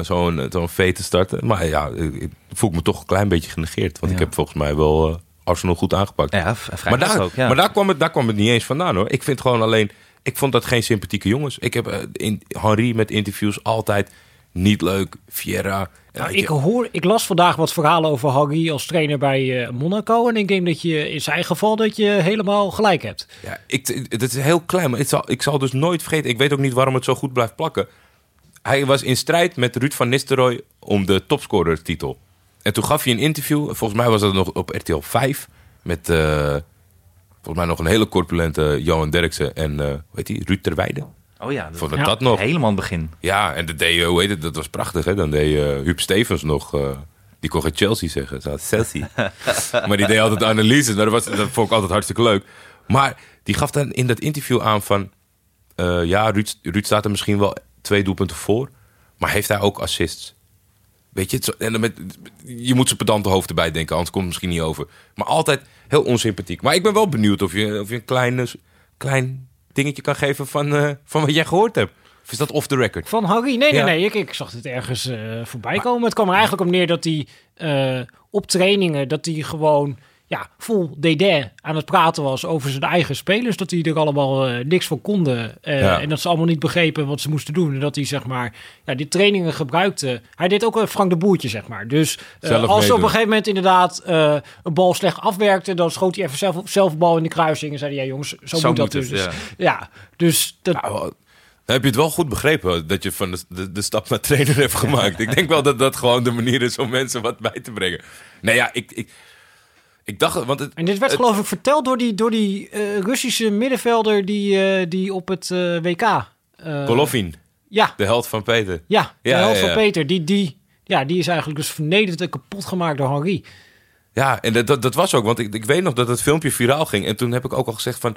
zo'n zo'n vee te starten. Maar ja, ik, ik voel me toch een klein beetje genegeerd. Want ik heb volgens mij wel Arsenal goed aangepakt. ja, maar daar, ook. Ja. maar daar, kwam het, daar kwam het niet eens vandaan hoor. Ik vind gewoon alleen. Ik vond dat geen sympathieke jongens. Ik heb eh, in Henri met interviews altijd niet leuk. Vieira. En Nou, ik, hoor, ik las vandaag wat verhalen over Haggy als trainer bij eh, Monaco. En ik denk dat je in zijn geval dat je helemaal gelijk hebt. Ja, ik, het is heel klein, maar het zal, ik zal dus nooit vergeten. Ik weet ook niet waarom het zo goed blijft plakken. Hij was in strijd met Ruud van Nistelrooy om de topscorer-titel. En toen gaf hij een interview. Volgens mij was dat nog op RTL 5. Met eh, volgens mij nog een hele corpulente Johan Derksen en eh hoe heet die? Ruud Terweide. Oh ja, dat Ja. dat nog? helemaal aan het begin. Ja, en dat deed, eh, hoe heet het, dat was prachtig. Hè? Dan deed eh Huub Stevens nog, eh, die kon geen Chelsea zeggen. Zo, Chelsea. <laughs> maar die deed altijd analyses. Nou, dat, was, dat vond ik altijd hartstikke leuk. Maar die gaf dan in dat interview aan van... eh, ja, Ruud, Ruud staat er misschien wel twee doelpunten voor. Maar heeft hij ook assists? Weet je, het zo- en met, je moet zijn pedante hoofd erbij denken, anders komt het misschien niet over. Maar altijd heel onsympathiek. Maar ik ben wel benieuwd of je, of je een klein, eh, klein dingetje kan geven van, eh, van wat jij gehoord hebt. Of is dat off the record? Van Haggy? Nee, nee, Ja. nee. Ik, ik zag het ergens eh, voorbij komen. Het kwam er eigenlijk om neer dat hij op trainingen... dat hij gewoon ja, vol dédain aan het praten was over zijn eigen spelers. Dat die er allemaal eh, niks van konden. eh, Ja. En dat ze allemaal niet begrepen wat ze moesten doen. En dat hij zeg maar ja, die trainingen gebruikte. Hij deed ook een Frank de Boertje, zeg maar. Dus eh, Zelf als ze op een gegeven moment inderdaad eh, een bal slecht afwerkte... dan schoot hij even zelf, zelf een bal in de kruising en zei hij... ja jongens, zo, Zo moet dat moet het, dus. ja. Ja, dus dat, Nou, dan heb je het wel goed begrepen dat je van de, de, de stap naar trainer <laughs> hebt gemaakt. ik denk wel dat dat gewoon de manier is om mensen wat bij te brengen. Nee, ja, ik, ik, ik dacht, want het, En dit werd het- geloof ik verteld door die, door die eh, Russische middenvelder die, eh, die op het eh, WK... Golovin, Ja, de held van Peter. ja, de Ja, ja, van ja. Peter. Die, die, ja, die is eigenlijk dus vernederd en kapot gemaakt door Henri. Ja, en dat, dat, dat was ook, want ik, ik weet nog dat het filmpje viraal ging. En toen heb ik ook al gezegd van,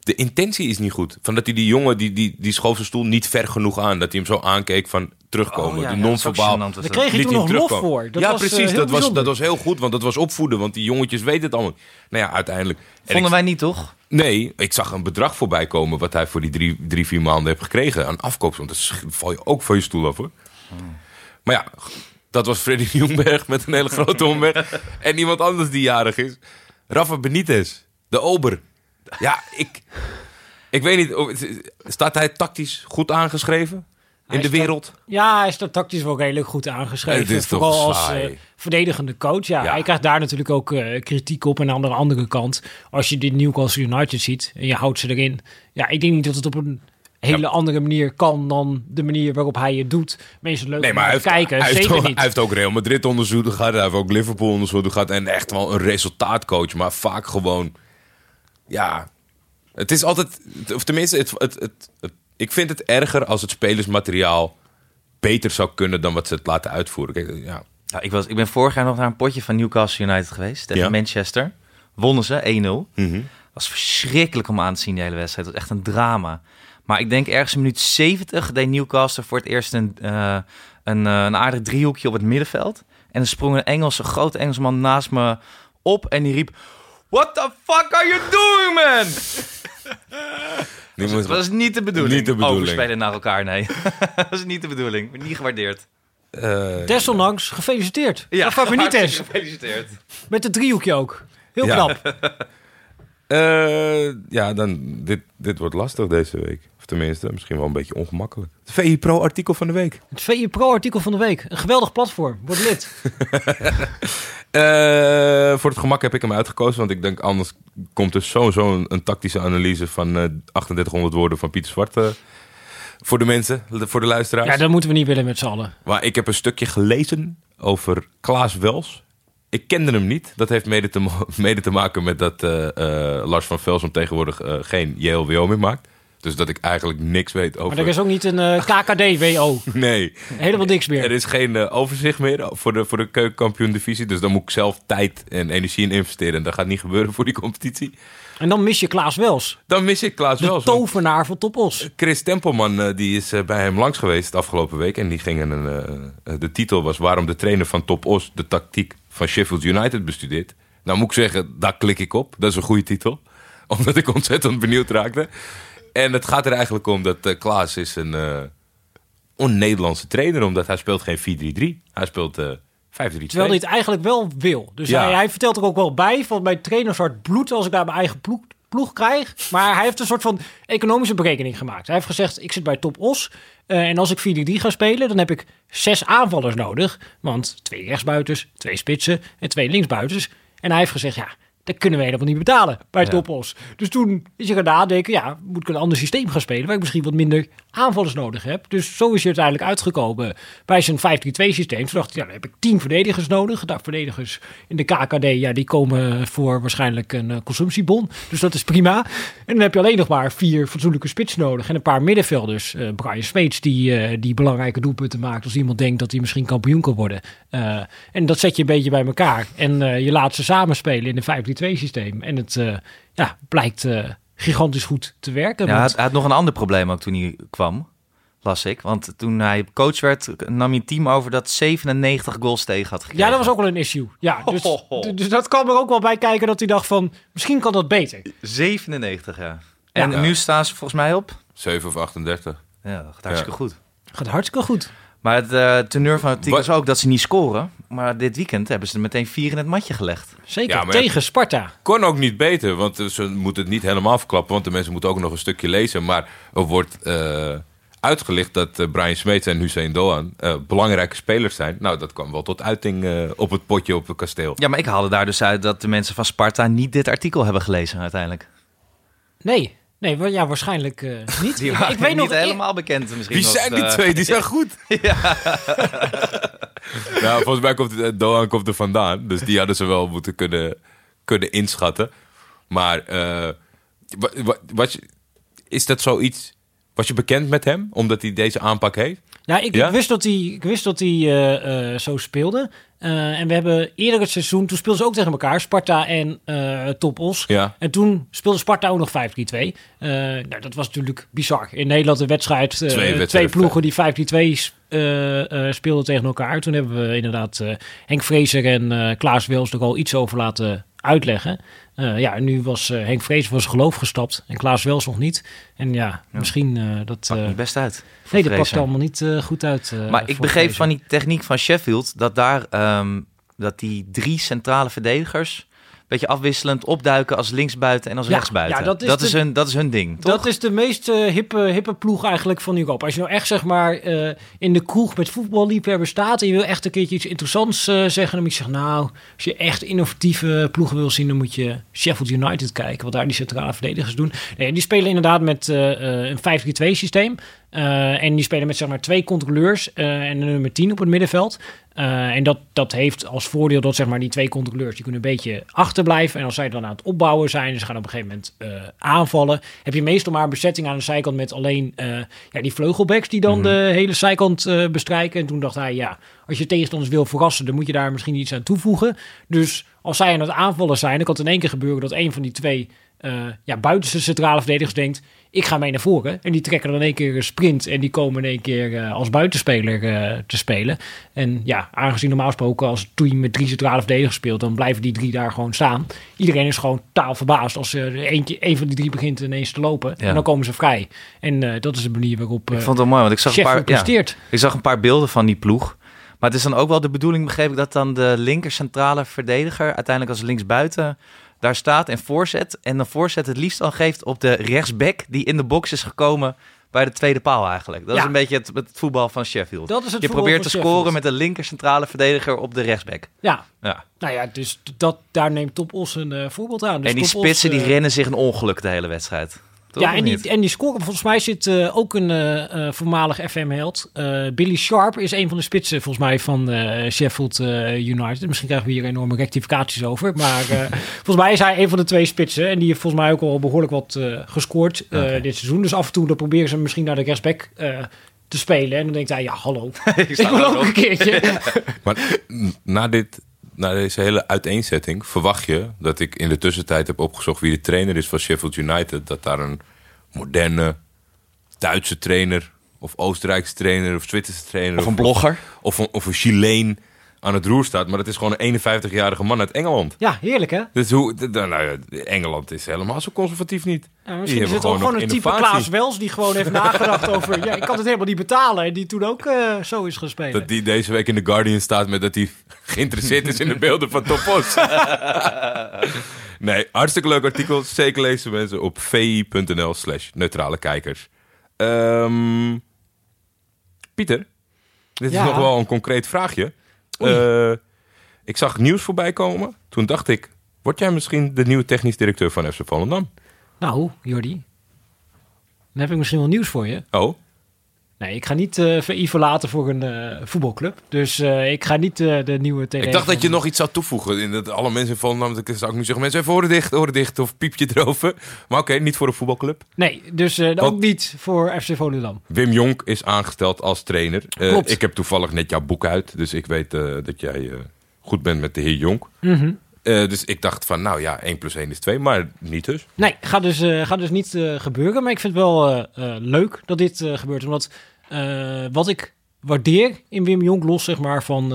de intentie is niet goed. Van dat hij die jongen, die, die, die schoof zijn stoel niet ver genoeg aan. Dat hij hem zo aankeek van terugkomen. Oh ja, dat ook non-verbaal. Daar dat. kreeg je toen nog lof voor. Dat ja, was, eh, precies. heel dat, was, dat was heel goed, want dat was opvoeden. Want die jongetjes weten het allemaal. Nou ja, uiteindelijk. En Vonden ik- wij niet, toch? Nee, ik zag een bedrag voorbij komen wat hij voor die drie, drie vier maanden heeft gekregen aan afkoop. Want dan val je ook van je stoel af hoor. Maar ja, dat was Freddy <laughs> Jongberg met een hele grote omweg. en iemand anders die jarig is. Rafa Benitez, de ober. Ja, ik, ik weet niet, of- staat hij tactisch goed aangeschreven in Hij de staat- wereld? Ja, hij is er tactisch wel redelijk goed aangeschreven. Het is toch Vooral als eh, verdedigende coach. Ja, Ja. hij krijgt daar natuurlijk ook eh, kritiek op. En aan de andere kant, als je dit Newcastle United ziet en je houdt ze erin. Ja, ik denk niet dat het op een hele andere manier kan dan de manier waarop hij het doet. Mensen leuk Nee, maar hij om heeft, te kijken. hij, heeft Zeker ook, niet. hij heeft ook Real Madrid onderzoek gehad. Hij heeft ook Liverpool onderzoek gehad. En echt wel een resultaatcoach. Maar vaak gewoon... Ja, het is altijd... Of tenminste, het, het, het, het- ik vind het erger als het spelersmateriaal beter zou kunnen dan wat ze het laten uitvoeren. Kijk, ja. Nou, ik, was, ik ben vorig jaar nog naar een potje van Newcastle United geweest. Tegen Ja. Manchester. Wonnen ze 1-0. Mhm. was verschrikkelijk om aan te zien, de hele wedstrijd. Het was echt een drama. Maar ik denk ergens in minuut 70 deed Newcastle voor het eerst een, eh, een, eh, een aardig driehoekje op het middenveld. En er sprong een Engelse, grote Engelsman naast me op en die riep... What the fuck are you doing, man? <laughs> Dat is niet de bedoeling. Niet de bedoeling. Overspelen naar elkaar, nee. <laughs> dat is niet de bedoeling. Niet gewaardeerd. eh, Desondanks, gefeliciteerd. Ja, Rafa Benitez. Gefeliciteerd. Met het driehoekje ook. Heel Ja. knap. <laughs> eh, ja, dan, dit, dit wordt lastig deze week. Of tenminste, misschien wel een beetje ongemakkelijk. Het VI Pro artikel van de week. Het VE Pro artikel van de week. Een geweldig platform. Word lid. Eh, voor het gemak heb ik hem uitgekozen, want ik denk anders komt er sowieso een, een tactische analyse van eh 3800 woorden van Pieter Zwart eh, voor de mensen, voor de luisteraars. Ja, dat moeten we niet willen met z'n allen. Maar ik heb een stukje gelezen over Klaas Wels. Ik kende hem niet. Dat heeft mede te, <laughs> mede te maken met dat eh, eh, Lars van Velsom tegenwoordig eh, geen JLWO meer maakt. Dus dat ik eigenlijk niks weet over... Maar er is ook niet een eh, <laughs> KKD-WO. Nee, Helemaal niks meer. er is geen eh, overzicht meer voor de, voor de keukenkampioen divisie. Dus dan moet ik zelf tijd en energie in investeren. En dat gaat niet gebeuren voor die competitie. En dan mis je Klaas Wels. Dan mis ik Klaas De Wels. want tovenaar van Top Os. Chris Tempelman eh, die is bij hem langs geweest afgelopen week. En die ging een, de titel was waarom de trainer van Top Os de tactiek van Sheffield United bestudeert. Nou moet ik zeggen, daar klik ik op. Dat is een goede titel. <laughs> Omdat ik ontzettend benieuwd raakte. En het gaat er eigenlijk om dat eh, Klaas is een eh on-Nederlandse trainer. Omdat hij speelt geen 4-3-3. Hij speelt eh 5-3-2. Terwijl hij het eigenlijk wel wil. Dus Ja. hij, hij vertelt er ook wel bij van mijn trainershart bloed als ik naar mijn eigen ploeg, ploeg krijg. Maar hij heeft een soort van economische berekening gemaakt. Hij heeft gezegd, ik zit bij Top Os. eh, en als ik 4-3 ga spelen, dan heb ik zes aanvallers nodig. Want twee rechtsbuiters, twee spitsen en twee linksbuiters. En hij heeft gezegd, ja, dat kunnen we helemaal niet betalen bij toppos. Dus toen is je gaan nadenken, ja, moet ik een ander systeem gaan spelen waar ik misschien wat minder aanvallers nodig heb. Dus zo is je uiteindelijk uitgekomen bij zijn 5-3-2 systeem. Toen dacht ik, ja, dan heb ik 10 verdedigers nodig. Daar verdedigers in de KKD, ja, die komen voor waarschijnlijk een eh, consumptiebon. Dus dat is prima. En dan heb je alleen nog maar vier fatsoenlijke spits nodig en een paar middenvelders. Eh, Brian Smeets die, eh, die belangrijke doelpunten maakt als iemand denkt dat hij misschien kampioen kan worden. En dat zet je een beetje bij elkaar. En je laat ze samen spelen in de 5 2-systeem. En het eh, ja, blijkt eh, gigantisch goed te werken. Ja, hij, had nog een ander probleem ook toen hij kwam, las ik. Want toen hij coach werd, nam je team over dat 97 goals tegen had gekregen. Ja, dat was ook wel een issue. Ja, dus, dus dat kan er ook wel bij kijken dat hij dacht van, misschien kan dat beter. 97, ja. En nu staan ze volgens mij op? 7 of 38. Ja, dat gaat hartstikke goed. Gaat hartstikke goed. Maar het uh, teneur van het team was ook dat ze niet scoren. Maar dit weekend hebben ze er meteen vier in het matje gelegd. Zeker, Ja, tegen Sparta. Kon ook niet beter, want eh, ze moeten het niet helemaal verklappen. Want de mensen moeten ook nog een stukje lezen. Maar er wordt eh, uitgelicht dat eh, Brian Smeets en Hussein Doan eh, belangrijke spelers zijn. Nou, dat kwam wel tot uiting eh, op het potje op het kasteel. Ja, maar ik haalde daar dus uit dat de mensen van Sparta niet dit artikel hebben gelezen uiteindelijk. Nee, nee wa- ja, waarschijnlijk eh, <laughs> niet. Die ik, waren ik weet niet nog... helemaal bekend misschien. Wie als, zijn die eh, twee? Die zijn goed. <laughs> <laughs> nou, volgens mij komt het, Doan komt er vandaan. Dus die hadden ze wel moeten kunnen, kunnen inschatten. Maar eh, wa- wa- was, je- is dat zoiets... Was je bekend met hem, omdat hij deze aanpak heeft? Ja, ik, Ja? ik wist dat hij, ik wist dat hij eh, eh, zo speelde. Eh, en we hebben eerder het seizoen, toen speelden ze ook tegen elkaar, Sparta en eh Top Os. Ja. En toen speelde Sparta ook nog 5-3-2. Eh nou, dat was natuurlijk bizar. In Nederland een wedstrijd, eh, Twee ploegen die 5-3-2 s- eh, eh, speelden tegen elkaar. Toen hebben we inderdaad eh, Henk Vrezer en eh, Klaas Wels er al iets over laten uitleggen. Eh, ja, nu was eh, Henk Vrezer was geloof gestapt en Klaas Wels nog niet. En ja, misschien eh, dat... Pakt niet best uit. nee, dat pakt allemaal niet goed uit. Maar ik begreep van die techniek van Sheffield dat daar um, dat die drie centrale verdedigers beetje afwisselend opduiken als linksbuiten en als Ja, rechtsbuiten. ja, dat is de- hun, dat is hun ding, toch? Dat is de meest eh, hippe, hippe ploeg eigenlijk van Europa. Als je nou echt zeg maar eh, in de kroeg met voetballiefhebber staat... en je wil echt een keertje iets interessants eh, zeggen... dan moet je zeggen, nou, als je echt innovatieve ploegen wil zien... dan moet je Sheffield United kijken, wat daar die centrale verdedigers doen. Nee, die spelen inderdaad met een 5-3-2 systeem. Eh, en die spelen met zeg maar twee controleurs eh, en een nummer 10 op het middenveld. Eh, en dat, dat heeft als voordeel dat zeg maar die twee controleurs die kunnen een beetje achterblijven. En als zij dan aan het opbouwen zijn, dus ze gaan op een gegeven moment aanvallen, heb je meestal maar een bezetting aan de zijkant met alleen ja, die vleugelbacks die dan de hele zijkant bestrijken. En toen dacht hij, ja, als je tegenstanders wil verrassen, dan moet je daar misschien iets aan toevoegen. Dus als zij aan het aanvallen zijn, dan kan het in één keer gebeuren dat een van die twee ja, buitenste centrale verdedigers denkt... ik ga mee naar voren. En die trekken dan in één keer een sprint... en die komen in één keer eh, als buitenspeler eh, te spelen. En ja, aangezien normaal gesproken als het team met drie centrale verdedigers speelt... dan blijven die drie daar gewoon staan. Iedereen is gewoon taal verbaasd als er eentje, een van die drie begint ineens te lopen. Ja. En dan komen ze vrij. En eh, dat is de manier waarop ik vond het wel mooi, want ik zag, een paar, ja, ik zag een paar beelden van die ploeg. Maar het is dan ook wel de bedoeling, begreep ik, dat dan de linker centrale verdediger uiteindelijk als linksbuiten daar staat en voorzet. En dan voorzet het liefst al geeft op de rechtsback die in de box is gekomen bij de tweede paal eigenlijk. Dat Ja. is een beetje het, het voetbal van Sheffield. Dat is het Je probeert te scoren met de linker centrale verdediger op de rechtsback. Ja, Ja. nou ja, dus dat, daar neemt Top Os een eh, voorbeeld aan. Dus en die Top Os, spitsen die eh, rennen zich een ongeluk de hele wedstrijd. Ja, en die, en die scoren. Volgens mij zit eh, ook een eh, eh, voormalig FM-held. Billy Sharp is een van de spitsen volgens mij van Sheffield United. Misschien krijgen we hier enorme rectificaties over. Maar <laughs> volgens mij is hij een van de twee spitsen. En die heeft volgens mij ook al behoorlijk wat gescoord dit seizoen. Dus af en toe dan proberen ze hem misschien naar de rechtsback te spelen. En dan denkt hij, ja hallo, <laughs> ik, sta wil ook nog. een keertje. <laughs> Maar na, dit, na deze hele uiteenzetting verwacht je dat ik in de tussentijd heb opgezocht wie de trainer is van Sheffield United. Dat daar een moderne Duitse trainer of Oostenrijkse trainer of Zwitserse trainer Of een blogger. of een, of een Chileen aan het roer staat. Maar dat is gewoon een 51-jarige man uit Engeland. Ja, heerlijk hè? Dus hoe, nou ja, Engeland is helemaal zo conservatief niet. Ja, misschien is het gewoon nog een type innovatie. Klaas Wels die gewoon heeft nagedacht over... Ja, ik kan het helemaal niet betalen. En die toen ook eh, zo is spelen. Dat die deze week in The Guardian staat met dat hij <laughs> geïnteresseerd is in de beelden van Topos. <laughs> Nee, hartstikke leuk artikel. Zeker lezen mensen op vi.nl slash neutrale kijkers. Ehm, Pieter, dit Ja. is nog wel een concreet vraagje. Eh, ik zag nieuws voorbij komen. Toen dacht ik, word jij misschien de nieuwe technisch directeur van FC Volendam? Nou, Jordi. Dan heb ik misschien wel nieuws voor je. Oh, Nee, ik ga niet eh VI verlaten voor een eh, voetbalclub. Dus eh, ik ga niet de nieuwe TD ik dacht dat je van- nog iets zou toevoegen. In dat alle mensen in Volendam, dan zou ik nu zeggen, mensen even horen dicht, horen dicht of piepje erover. Maar oké, niet voor een voetbalclub. Nee, dus Want- ook niet voor FC Volendam. Wim Jonk is aangesteld als trainer. Klopt. ik heb toevallig net jouw boek uit, dus ik weet dat jij goed bent met de heer Jonk. Mhm. Eh, dus ik dacht van, nou ja, 1 plus 1 is 2, maar niet dus. Nee, gaat dus, eh, gaat dus niet eh, gebeuren. Maar ik vind het wel leuk dat dit gebeurt. Omdat wat ik waardeer in Wim Jonk, los zeg maar van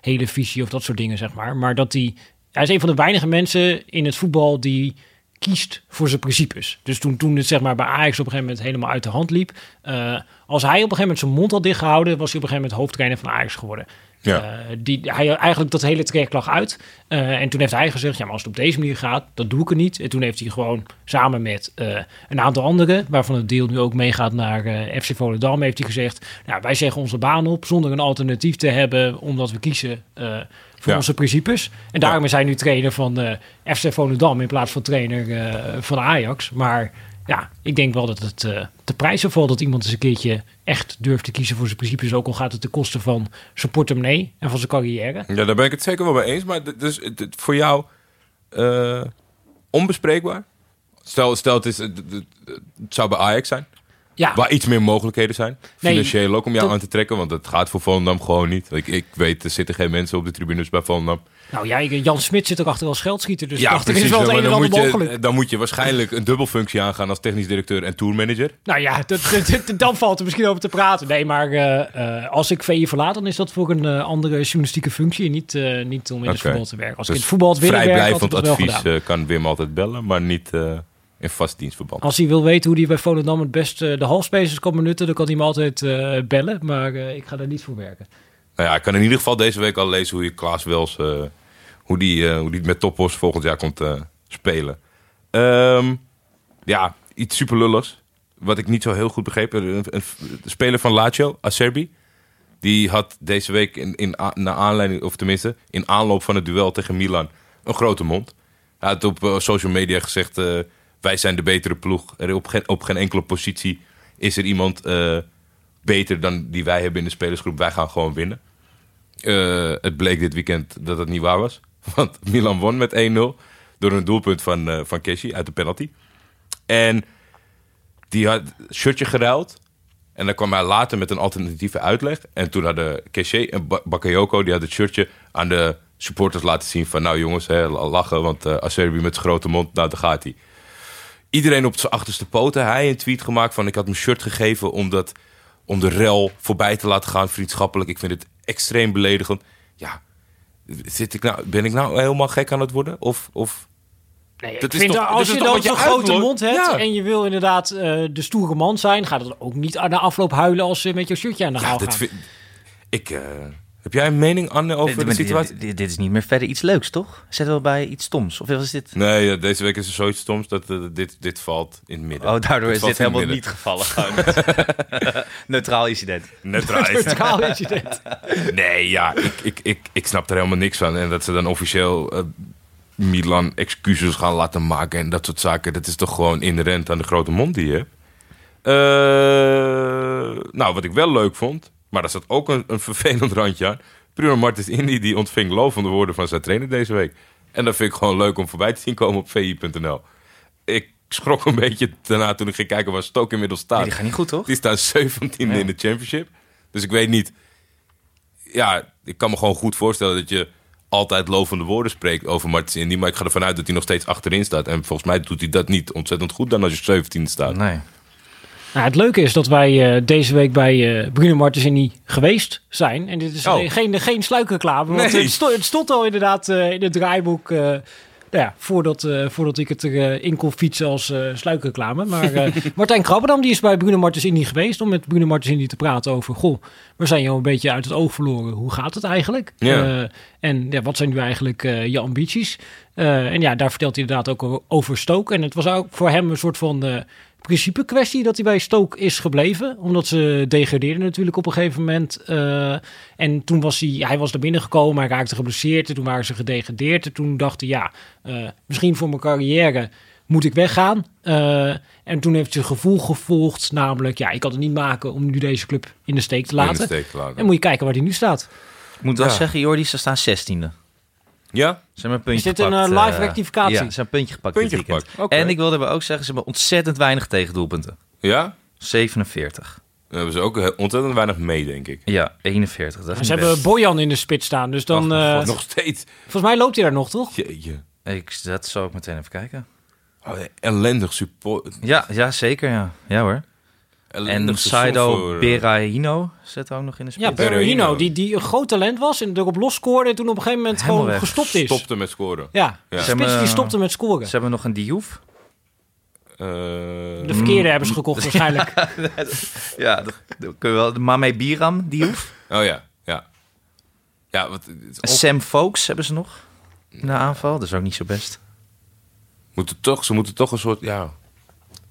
hele visie of dat soort dingen, zeg maar. Maar dat hij, hij is een van de weinige mensen in het voetbal die kiest voor zijn principes. Dus toen, toen het zeg maar bij Ajax op een gegeven moment helemaal uit de hand liep. als hij op een gegeven moment zijn mond had dichtgehouden, was hij op een gegeven moment hoofdtrainer van Ajax geworden. Ja. Eh, die, hij, eigenlijk dat hele traject lag uit. Eh, en toen heeft hij gezegd, ja, maar als het op deze manier gaat, dat doe ik er niet. En toen heeft hij gewoon samen met eh, een aantal anderen, waarvan het deel nu ook meegaat naar FC Volendam, heeft hij gezegd, nou, wij zeggen onze baan op zonder een alternatief te hebben, omdat we kiezen voor Ja. onze principes. En daarom is hij nu trainer van FC Volendam in plaats van trainer van Ajax. Maar ja, ik denk wel dat het eh te prijzen valt dat iemand eens een keertje echt durft te kiezen voor zijn principes. Ook al gaat het ten koste van zijn portemonnee en van zijn carrière. Ja, daar ben ik het zeker wel mee eens. Maar dus, voor jou eh, onbespreekbaar? Stel, stel het, is, het zou bij Ajax zijn. Ja, Waar iets meer mogelijkheden zijn. Nee, Financieel ook om jou dat- aan te trekken. Want het gaat voor Volendam gewoon niet. Ik, ik weet, er zitten geen mensen op de tribunes bij Volendam. nou ja, Jan Smit zit er achter als geldschieten. Dus ja, dacht, er precies. is wel het een en ander mogelijk. je, dan moet je waarschijnlijk een dubbelfunctie aangaan als technisch directeur en tourmanager. Nou ja, dat, dat- dat- dan valt er misschien over te praten. Nee, maar eh, eh, als ik VI verlaat, dan is dat voor een eh, andere journalistieke functie. en Niet, niet om in het voetbal te werken. Als ik Dus in het voetbal had willen werken, had ik Vrijblijvend dat advies kan Wim altijd bellen, maar niet in vast dienstverband. Als hij wil weten hoe hij bij Volendam het beste de halfspaces kan benutten, dan kan hij me altijd eh, bellen. Maar eh, ik ga daar niet voor werken. Nou ja, ik kan in ieder geval deze week al lezen hoe je Klaas Wels, eh, hoe, die, eh, hoe die met Toppos volgend jaar komt eh, spelen. Ehm, ja, iets super lulligs. Wat ik niet zo heel goed begreep. Een, een, een speler van Lazio, Acerbi. Die had deze week in, in, naar aanleiding, of tenminste in aanloop van het duel tegen Milan, een grote mond. Hij had op eh, social media gezegd: eh, Wij zijn de betere ploeg. Er op, geen, op geen enkele positie is er iemand eh, beter dan die wij hebben in de spelersgroep. Wij gaan gewoon winnen. Eh, het bleek dit weekend dat het niet waar was. <laughs> Want Milan won met 1-0 door een doelpunt van, eh van Keshi uit de penalty. En die had shirtje geruild. En dan kwam hij later met een alternatieve uitleg. En toen hadden Keshe en Ba- Bakayoko die had het shirtje aan de supporters laten zien van... nou jongens, hè, lachen, want eh Acerbi met zijn grote mond, nou daar gaat hij. Iedereen op zijn achterste poten. Hij een tweet gemaakt van ik had mijn shirt gegeven... omdat, om de rel voorbij te laten gaan, vriendschappelijk. Ik vind het extreem beledigend. Ja, zit ik nou, ben ik nou helemaal gek aan het worden? Of, of Nee, Dat ik vind toch- dat als je dan je zo'n grote mond hebt Ja. en je wil inderdaad eh, de stoere man zijn, gaat het ook niet aan de afloop huilen als ze met jouw shirtje aan de ja, haal gaan. vind, ik... eh, heb jij een mening, Anne, over Dit- de situatie? Dit, dit is niet meer verder iets leuks, toch? Zet wel bij iets stoms. Of is dit? Nee, deze week is er zoiets stoms dat eh, dit, dit valt in het midden. Oh, daardoor is dit helemaal niet gevallen. <laughs> <laughs> Neutraal incident. Neutraal. <laughs> Neutraal incident. nee, ja, ik, ik, ik, ik snap er helemaal niks van. En dat ze dan officieel eh, Milan excuses gaan laten maken en dat soort zaken. Dat is toch gewoon inherent aan de grote mond die je hebt. Eh, nou, wat ik wel leuk vond, maar daar zat ook een, een vervelend randje aan. Bruno Martens Indy die ontving lovende woorden van zijn trainer deze week. En dat vind ik gewoon leuk om voorbij te zien komen op vi.nl. Ik schrok een beetje daarna toen ik ging kijken waar Stoke inmiddels staat. Nee, die gaat niet goed, toch? Die staan 17e in de championship. Dus ik weet niet. Ja, ik kan me gewoon goed voorstellen dat je altijd lovende woorden spreekt over Martens Indy. Maar ik ga ervan uit dat hij nog steeds achterin staat. En volgens mij doet hij dat niet ontzettend goed dan als je 17e staat. Nee. Nou, het leuke is dat wij eh, deze week bij eh Bruno Martensini geweest zijn. En dit is Oh. geen, geen sluikreclame, want Nee. het, stond, het stond al inderdaad eh, in het draaiboek. eh, ja, voordat, voordat ik het erin in kon fietsen als sluikreclame. Maar <laughs> Martijn Krabberdam die is bij Bruno Martens Indy geweest om met Bruno Martens Indy te praten over... Goh, we zijn jou een beetje uit het oog verloren. Hoe gaat het eigenlijk? Ja. En ja, wat zijn nu eigenlijk je ambities? En ja, daar vertelt hij inderdaad ook over Stoke. En het was ook voor hem een soort van principe kwestie dat hij bij Stoke is gebleven. Omdat ze degradeerden natuurlijk op een gegeven moment. Eh, en toen was hij, hij was er binnengekomen, hij raakte geblesseerd. En toen waren ze gedegradeerd. En toen dacht hij, ja, eh, misschien voor mijn carrière moet ik weggaan. Eh, en toen heeft hij zijn gevoel gevolgd. Namelijk, ja, ik kan het niet maken om nu deze club in de steek te In de laten. steek te laten. En moet je kijken waar hij nu staat. Ik moet wel Ja. zeggen, Jordi, ze staan 16e. Ja? Ze hebben een puntje Is dit een, gepakt, eh, live eh, rectificatie? Ja, ze hebben een puntje gepakt Puntje dit weekend. gepakt, oké. En ik wilde er ook zeggen, ze hebben ontzettend weinig tegendoelpunten. Ja? 47. Dan hebben ze ook heel- ontzettend weinig mee, denk ik. Ja, 41. Dat is Ze niet hebben best. Bojan in de spits staan. Dus dan, eh, nog steeds. volgens mij loopt hij daar nog, toch? Jeetje. Ik, dat zal ik meteen even kijken. Oh, ellendig support. Ja, ja zeker. Ja, ja hoor. En Saido eh, Berahino zit ook nog in de spits. Ja, Berahino. Die, die een groot talent was en erop los scoorde... en toen op een gegeven moment Helemaal gewoon weg. gestopt is. Stopte met scoren. Ja, de Ja. spits Ze hebben- die stopte met scoren. Ze hebben nog een Diouf. Eh, De verkeerde hebben ze gekocht waarschijnlijk. <laughs> Ja, dat, dat kun je wel. De Mame Biram Diouf. oh ja, ja. Ja, wat, Sam Folks hebben ze nog. In de aanval. Dat is ook niet zo best. moeten toch, ze moeten toch een soort, ja,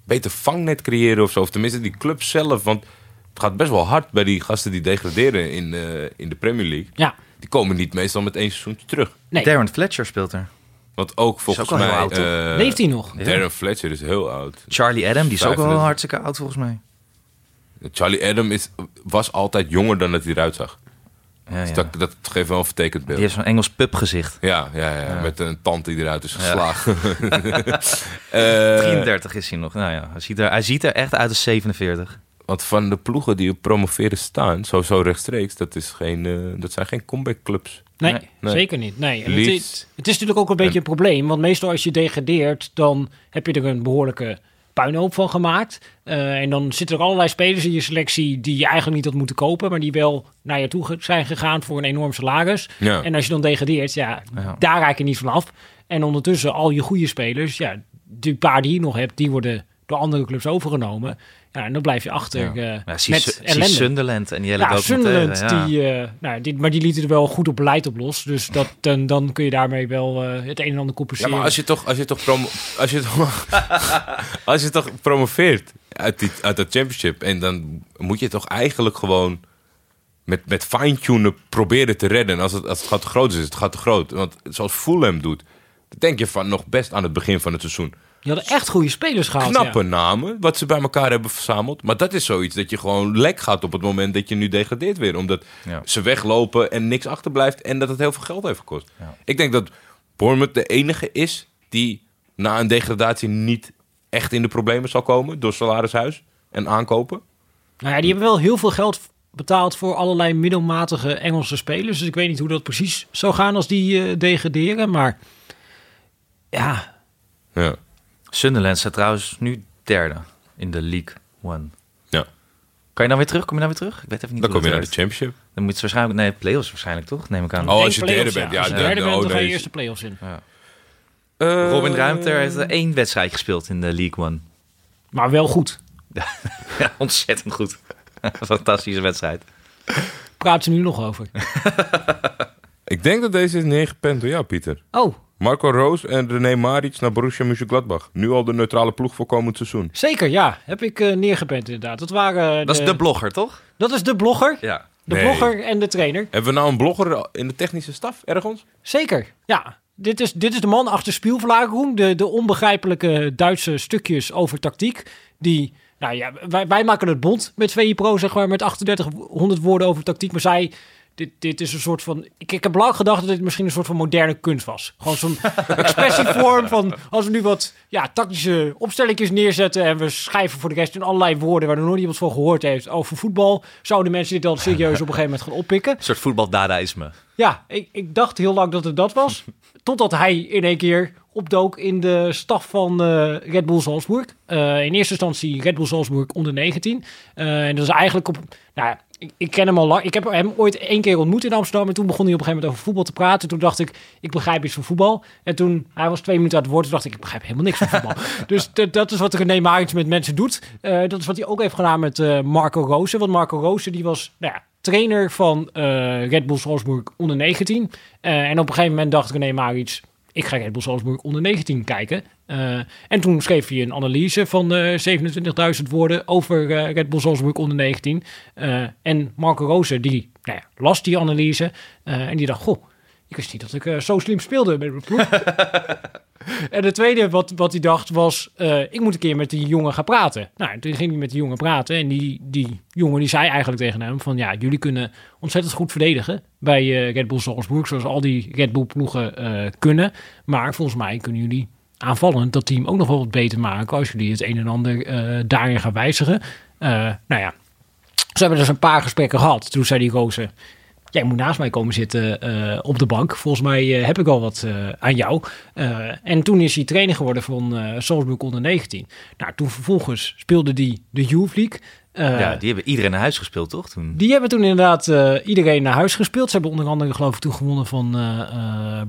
beter vangnet creëren of zo. Of tenminste die club zelf. Want het gaat best wel hard bij die gasten die degraderen in, eh, in de Premier League. Ja, Die komen niet meestal met één seizoentje terug. nee. Darren Fletcher speelt er. Want ook volgens ook al heel mij... oud, toch? eh, Leeft hij nog? Darren Fletcher is heel oud. Charlie Adam, die is ook wel 35. hartstikke oud volgens mij. Charlie Adam is, was altijd jonger dan dat hij eruit zag. Ja, Dus ja. dat, dat geeft wel een vertekend Die beeld. heeft zo'n Engels pubgezicht. Ja, ja, ja, met een tand die eruit is geslagen. <laughs> Eh, 33 is hij nog. Nou ja, hij ziet er, hij ziet er echt uit als 47. want van de ploegen die op promoveren staan, sowieso rechtstreeks, dat, is geen, eh, dat zijn geen comeback clubs. Nee, zeker niet. Nee. En het, is, het is natuurlijk ook een beetje een probleem. Want meestal als je degradeert, dan heb je er een behoorlijke puinhoop van gemaakt. Eh, en dan zitten er allerlei spelers in je selectie die je eigenlijk niet had moeten kopen, maar die wel naar je toe zijn gegaan voor een enorm salaris. Ja. En als je dan degradeert, ja, Ja. daar raak je niet van af. En ondertussen, al je goede spelers, ja, die paar die je nog hebt, die worden door andere clubs overgenomen. Ja, en dan blijf je achter Ja. eh, Ja, zie, met ellende. Sunderland en hele Ja. Sunderland, ja. die, eh, nou, die, maar die lieten er wel goed op beleid op los. Dus dat, <laughs> dan, dan kun je daarmee wel eh, het een en ander Ja, compenseren. maar als je toch, als je toch, promo, als je toch, <laughs> als je toch promoveert uit, die, uit dat championship, en dan moet je toch eigenlijk gewoon met, met fine-tunen proberen te redden. En als het, als het gaat te groot is, is het gaat te groot. Want zoals Fulham doet, dan denk je van nog best aan het begin van het seizoen. Die hadden echt goede spelers gehaald. Knappe ja. namen, wat ze bij elkaar hebben verzameld. Maar dat is zoiets dat je gewoon lek gaat op het moment dat je nu degradeert weer. Omdat Ja. ze weglopen en niks achterblijft en dat het heel veel geld heeft gekost. Ja. Ik denk dat Bournemouth de enige is die na een degradatie niet echt in de problemen zal komen door salarishuis en aankopen. Nou ja, die hebben wel heel veel geld betaald voor allerlei middelmatige Engelse spelers. Dus ik weet niet hoe dat precies zou gaan als die eh, degraderen. Maar ja, Ja. Sunderland staat trouwens nu derde in de League One. Ja. Kan je dan weer terug? Kom je dan weer terug? Ik weet even niet Dan kom je naar de championship. Dan moet je waarschijnlijk... Nee, play-offs waarschijnlijk toch? Neem ik aan. Oh, als je derde bent, ja, Als je de- derde de- bent, oh, dan ga je eerst de play-offs in. Robin Eh, Ruimter heeft er één wedstrijd gespeeld in de League One. Maar wel goed. <laughs> Ja, ontzettend goed. <laughs> Fantastische wedstrijd. Praat ze nu nog over. <laughs> Ik denk dat deze is neergepend door jou, Pieter. Oh, Marco Roos en René Maric naar Borussia Mönchengladbach. Nu al de neutrale ploeg voor komend seizoen. zeker ja. Heb ik eh neergepend inderdaad. Dat, waren Dat is de blogger, toch? dat is de blogger. Ja. De Nee. blogger en de trainer. Hebben we nou een blogger in de technische staf ergens? Zeker, ja. Dit is, dit is de man achter Spielverlagerung. De, de onbegrijpelijke Duitse stukjes over tactiek. Die, nou ja, wij, wij maken het bond met VI Pro, zeg maar, met 3800 woorden over tactiek. Maar zij, dit, dit is een soort van... Ik, ik heb lang gedacht dat dit misschien een soort van moderne kunst was. Gewoon zo'n <laughs> expressievorm van... Als we nu wat ja, tactische opstellingjes neerzetten... en we schrijven voor de rest in allerlei woorden... waar nog niemand van gehoord heeft over voetbal... zouden mensen dit dan serieus op een gegeven moment gaan oppikken. Een soort voetbaldadaïsme. Ja, ik, ik dacht heel lang dat het dat was. <laughs> Totdat hij in één keer opdook in de staf van eh, Red Bull Salzburg. Eh, in eerste instantie Red Bull Salzburg onder 19. Eh, en dat is eigenlijk op... Nou, ja, ik, ik ken hem al lang. Ik heb hem ooit één keer ontmoet in Amsterdam. En toen begon hij op een gegeven moment over voetbal te praten. Toen dacht ik, ik begrijp iets van voetbal. En toen, hij was twee minuten aan het woord. Toen dacht ik, ik begrijp helemaal niks van voetbal. <laughs> dus dat is wat René Mariens met mensen doet. Eh, dat is wat hij ook heeft gedaan met eh, Marco Roos. Want Marco Roos, die was nou ja, trainer van eh, Red Bull Salzburg onder 19. Eh, en op een gegeven moment dacht René Mariens... Ik ga Red Bull Salzburg onder 19 kijken. Eh, en toen schreef hij een analyse van eh 27.000 woorden over eh, Red Bull Salzburg onder 19. Eh, en Marco Roos, die nou ja, las die analyse eh, en die dacht, goh, ik wist niet dat ik eh, zo slim speelde met mijn ploeg. <laughs> en het tweede wat, wat hij dacht was, eh, ik moet een keer met die jongen gaan praten. Nou, en toen ging hij met die jongen praten en die, die jongen die zei eigenlijk tegen hem van, ja, jullie kunnen ontzettend goed verdedigen bij eh, Red Bull Salzburg, zoals al die Red Bull ploegen eh, kunnen. Maar volgens mij kunnen jullie aanvallend dat team ook nog wel wat beter maken als jullie het een en ander eh, daarin gaan wijzigen. Eh, nou ja, ze hebben dus een paar gesprekken gehad. Toen zei die Roze, jij moet naast mij komen zitten eh, op de bank. Volgens mij heb ik al wat aan jou. En toen is hij trainer geworden van Salzburg onder 19. Nou, toen vervolgens speelde die de Youth League. Ja, die hebben iedereen naar huis gespeeld, toch? Toen. die hebben toen inderdaad iedereen naar huis gespeeld. Ze hebben onder andere, geloof ik, toen gewonnen van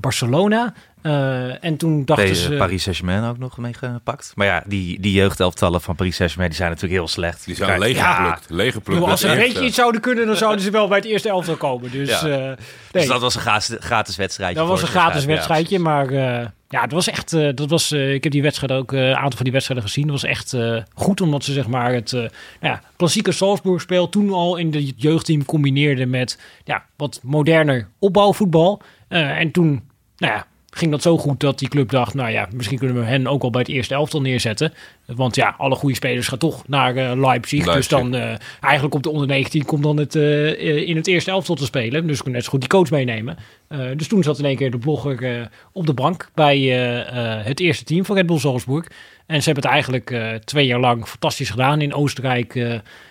Barcelona. Eh, en toen dachten Tegen ze... Paris Saint-Germain ook nog meegepakt. Maar ja, die, die jeugdelftallen van Paris Saint-Germain die zijn natuurlijk heel slecht. Die zijn leeggeplukt. Leeggeplukt. Joh, als ze een beetje iets zouden kunnen, dan zouden ze wel bij het eerste elftal komen. Dus, Ja. eh, nee, Dus dat was een gratis, gratis wedstrijdje. dat was een ze. gratis Ja, wedstrijdje. maar eh, ja, het was echt. eh, dat was, eh, ik heb die wedstrijd ook, eh, een aantal van die wedstrijden gezien. Dat was echt eh, goed, omdat ze zeg maar het eh, nou ja, klassieke Salzburg-spel toen al in het jeugdteam combineerde met ja, wat moderner opbouwvoetbal. Eh, en toen, nou ja. Ging dat zo goed dat die club dacht, nou ja, misschien kunnen we hen ook al bij het eerste elftal neerzetten. Want ja, alle goede spelers gaan toch naar eh, Leipzig. Dus dan eh, eigenlijk op de onder 19 komt dan het, eh, in het eerste elftal te spelen. Dus we kunnen net zo goed die coach meenemen. Dus toen zat in één keer de blogger op de bank bij het eerste team van Red Bull Salzburg. En ze hebben het eigenlijk twee jaar lang fantastisch gedaan. In Oostenrijk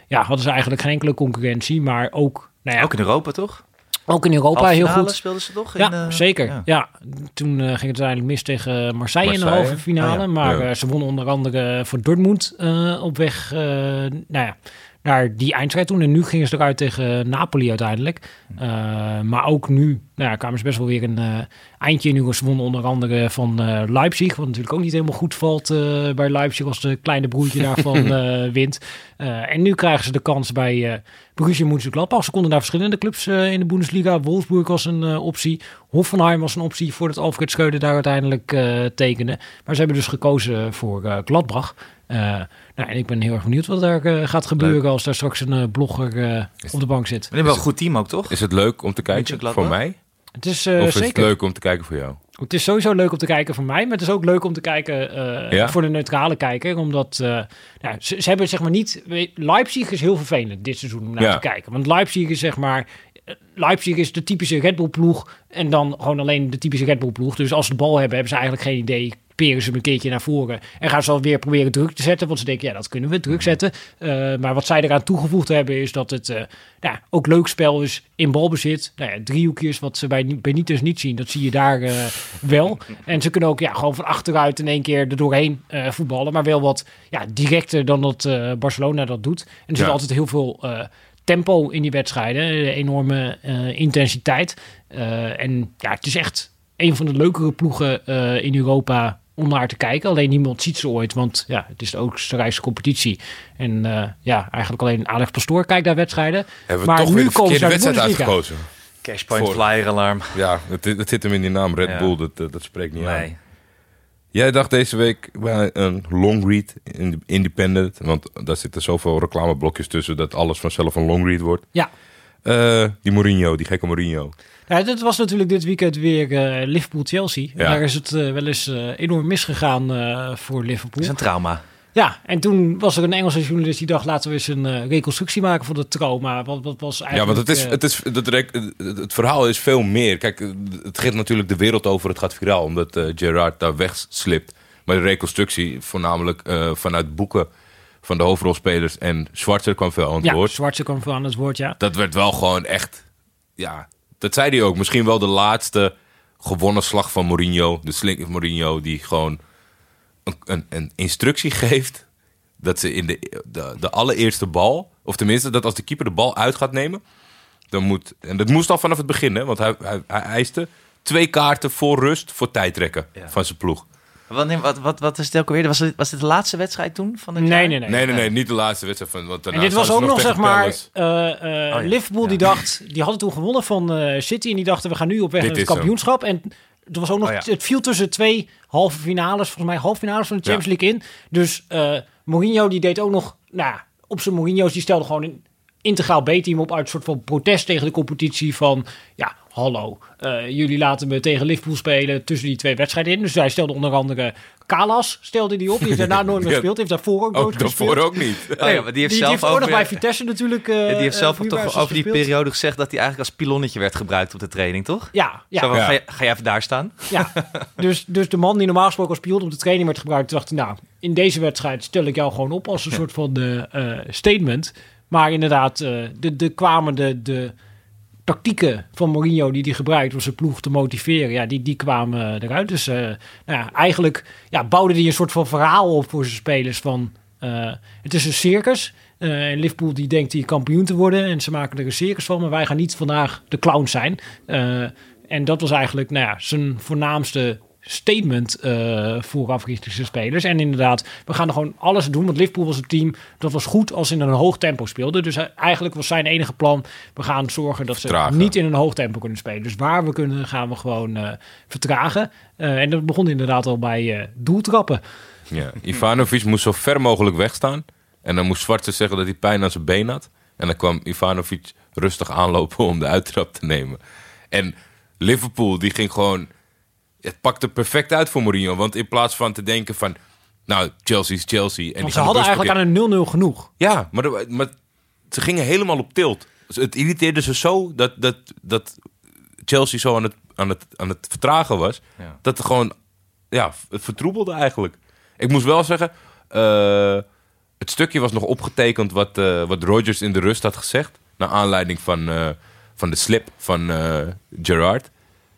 ja, hadden ze eigenlijk geen enkele concurrentie. Maar ook, nou ja, Ook in Europa, toch? Ook in Europa Halve heel finale goed. speelden ze toch? Ja, in, eh, zeker. ja. Ja. toen eh, ging het uiteindelijk mis tegen Marseille, in de halve finale. Ah, ja. Maar Ja. eh, ze wonnen onder andere voor Dortmund eh, op weg eh, nou ja, naar die eindstrijd toen. En nu gingen ze eruit tegen Napoli uiteindelijk. Eh, maar ook nu nou ja, kwamen ze best wel weer een eh, eindje. Nu ze wonnen onder andere van eh, Leipzig. Wat natuurlijk ook niet helemaal goed valt bij Leipzig als de kleine broertje daarvan <laughs> wint. En nu krijgen ze de kans bij eh Borussia Mönchengladbach. Ze konden daar verschillende clubs in de Bundesliga. Wolfsburg was een optie. Hoffenheim was een optie voordat Alfred Schreuder daar uiteindelijk tekende. Maar ze hebben dus gekozen voor Gladbach. Eh, nou, en ik ben heel erg benieuwd wat daar eh, gaat gebeuren als daar straks een eh, blogger op de bank zit. Die hebben wel een goed team ook, toch? Is het leuk om te kijken voor mij? Het is, eh, of is het zeker. leuk om te kijken voor jou? Het is sowieso leuk om te kijken voor mij, maar het is ook leuk om te kijken eh, Ja? voor de neutrale kijker. Omdat eh, nou, ze, ze hebben zeg maar niet. Leipzig is heel vervelend dit seizoen om naar Ja. te kijken. Want Leipzig is zeg maar. Leipzig is de typische Red Bull ploeg. En dan gewoon alleen de typische Red Bull ploeg. Dus als ze de bal hebben, hebben ze eigenlijk geen idee. Peren ze hem een keertje naar voren. En gaan ze alweer proberen druk te zetten. Want ze denken, ja, dat kunnen we druk zetten. Eh, maar wat zij eraan toegevoegd hebben, is dat het eh, nou, ook leuk spel is in balbezit. Nou ja, driehoekjes, wat ze bij Benitez niet zien, dat zie je daar eh, wel. En ze kunnen ook ja, gewoon van achteruit in één keer er doorheen voetballen. Maar wel wat ja, directer dan dat Barcelona dat doet. En er zit Ja. altijd heel veel tempo in die wedstrijden. eh, enorme eh, intensiteit. Eh, en ja, het is echt een van de leukere ploegen eh, in Europa om naar te kijken. Alleen niemand ziet ze ooit, want ja, het is de Oostenrijkse competitie. En eh, ja, eigenlijk alleen Alex Pastoor kijkt naar wedstrijden. Hebben we Maar toch nu weer de komen ze de wedstrijd Bundesliga. uitgekozen? Cashpoint Voor- flyer alarm. Ja, het, het zit hem in die naam. Red Ja. Bull, dat, dat, dat spreekt niet aan. Jij dacht deze week bij een long read in de Independent. Want daar zitten zoveel reclameblokjes tussen dat alles vanzelf een long read wordt. Ja. Eh, die Mourinho, die gekke Mourinho. Ja, dit was natuurlijk dit weekend weer eh, Liverpool-Chelsea. Ja. Daar is het eh, wel eens eh, enorm misgegaan eh, voor Dat Liverpool. is een trauma. Ja, en toen was er een Engelse journalist die dacht... laten we eens een eh, reconstructie maken van het trauma. Wat, wat was Ja, eigenlijk... want het, is, eh, het, is, het, het, het verhaal is veel meer. Kijk, het gaat natuurlijk de wereld over. Het gaat viraal, omdat eh, Gerard daar wegslipt. Maar de reconstructie, voornamelijk vanuit boeken van de hoofdrolspelers... en Schwarzer kwam veel aan het ja, woord. Zwartse kwam voor aan het woord, ja. dat werd wel gewoon echt. Ja, dat zei hij ook. Misschien wel de laatste gewonnen slag van Mourinho. De slink Mourinho die gewoon een, instructie <laughs> geeft. Dat ze in de, de, de allereerste bal Of tenminste, dat als de keeper de bal uit gaat nemen, dan moet... En dat moest al vanaf het begin, hè, want hij, hij, hij eiste twee kaarten voor rust voor tijdrekken Ja. van zijn ploeg. Wat, wat, wat, wat is het ook alweer? Was, het, was dit de laatste wedstrijd toen? Van het Nee, jaar? nee, nee. Nee, nee, nee, niet de laatste wedstrijd van. Want En dit was ook nog, zeg maar, eh, eh, Oh ja. Liverpool die dacht, die hadden toen gewonnen van eh, City en die dachten we gaan nu op weg Dit naar het hem. kampioenschap. En er was ook nog, Oh ja. het viel tussen twee halve finales, volgens mij halve finales van de Champions League in. Dus eh, Mourinho die deed ook nog, nou op zijn Mourinho's, die stelde gewoon een integraal B-team op uit een soort van protest tegen de competitie van, ja, hallo, eh, jullie laten me tegen Liverpool spelen tussen die twee wedstrijden in. Dus hij stelde onder andere Kalas, stelde die op. Die heeft daarna nooit meer <laughs> gespeeld, heeft daarvoor ook nooit Ook daarvoor ook niet. Oh ja, maar die heeft die, zelf heeft ook over, nog bij Vitesse natuurlijk. die heeft zelf eh, ook toch over die gespeeld. periode gezegd dat hij eigenlijk als pilonnetje werd gebruikt op de training, toch? Ja, ja, Zo Ja. Ga, je, ga je even daar staan? ja. <laughs> Dus, dus de man die normaal gesproken als pion op de training werd gebruikt, dacht hij, nou, in deze wedstrijd stel ik jou gewoon op als een soort van de, eh, statement. Maar inderdaad, eh, de, de kwamen de, de tactieken van Mourinho die hij gebruikt om zijn ploeg te motiveren, ja, die, die kwamen eruit. Dus eh, nou ja, eigenlijk ja, bouwde hij een soort van verhaal op voor zijn spelers van, eh, het is een circus. Eh, en Liverpool die denkt hier kampioen te worden en ze maken er een circus van, maar wij gaan niet vandaag de clown zijn. En dat was eigenlijk nou ja, zijn voornaamste statement eh vooraf richting zijn spelers. En inderdaad, we gaan er gewoon alles doen. Want Liverpool was een team dat was goed als ze in een hoog tempo speelde. Dus eigenlijk was zijn enige plan, we gaan zorgen dat ze Vertragen. niet in een hoog tempo kunnen spelen. Dus waar we kunnen, gaan we gewoon eh, vertragen. Eh, en dat begon inderdaad al bij doeltrappen. Ja. Ivanovic moest zo ver mogelijk wegstaan. En dan moest Zwarte zeggen dat hij pijn aan zijn been had. En dan kwam Ivanovic rustig aanlopen om de uittrap te nemen. En Liverpool, die ging gewoon... Het pakte perfect uit voor Mourinho. Want in plaats van te denken van... Nou, Chelsea is Chelsea. En die Want ze gaan de hadden eigenlijk aan een 0-0 genoeg. Ja, maar, maar ze gingen helemaal op tilt. Dus Het irriteerde ze zo dat, dat, dat Chelsea zo aan het, aan, het, aan het vertragen was. Ja. Dat er gewoon, ja, het vertroebelde eigenlijk. Ik moest wel zeggen, eh, het stukje was nog opgetekend wat, eh wat Rodgers in de rust had gezegd. Naar aanleiding van, eh, van de slip van eh Gerrard.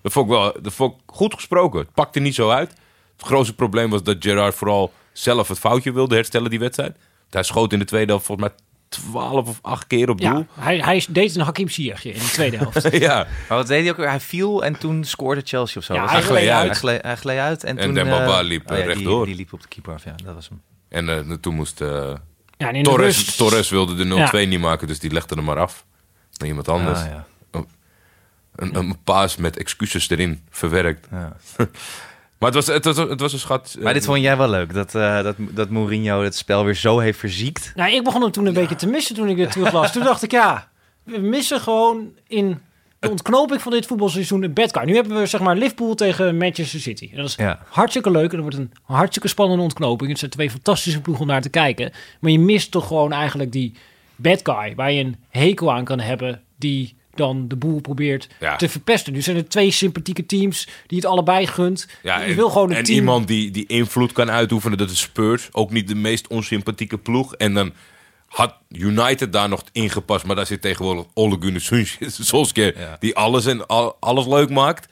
Dat vond, ik wel, dat vond ik goed gesproken. Het pakte niet zo uit. Het grootste probleem was dat Gerrard vooral zelf het foutje wilde herstellen die wedstrijd. Hij schoot in de tweede helft volgens mij 12 of 8 keer op doel. Ja, hij, hij deed een Hakim Ziyechje in de tweede helft. <laughs> Ja, Maar wat deed hij ook weer? Hij viel en toen scoorde Chelsea of zo. Ja, hij gleed uit. Hij gleed, hij gleed uit. En, En toen, Dembaba eh, liep, oh ja, eh, die, rechtdoor. die liep op de keeper af, ja. Dat was hem. en eh, toen moest eh, Ja, en in de Torres, rust- Torres wilde de 0-2 Ja. niet maken, dus die legde hem maar af. Naar iemand anders. Ah, ja. Een, een paas met excuses erin verwerkt. Ja. <laughs> Maar het was, het was, het was een schat. eh, Maar dit vond jij wel leuk, dat, eh, dat, dat Mourinho het spel weer zo heeft verziekt. Nou, ik begon hem toen een beetje te missen toen ik dit teruglas. toen dacht ik, ja, we missen gewoon in de ontknoping van dit voetbalseizoen een guy. Nu hebben we zeg maar Liverpool tegen Manchester City. En dat is Ja. hartstikke leuk en dat wordt een hartstikke spannende ontknoping. Het zijn twee fantastische ploegen om naar te kijken. Maar je mist toch gewoon eigenlijk die bad guy waar je een hekel aan kan hebben die dan de boel probeert Ja. te verpesten. Nu zijn er twee sympathieke teams die het allebei gunt. Ja, je en, wil gewoon een en team... iemand die, die invloed kan uitoefenen, dat is Spurs. Ook niet de meest onsympathieke ploeg. En dan had United daar nog ingepast. Maar daar zit tegenwoordig Ole Gunnar Solskjaer, <laughs> Ja. die alles en al- alles leuk maakt.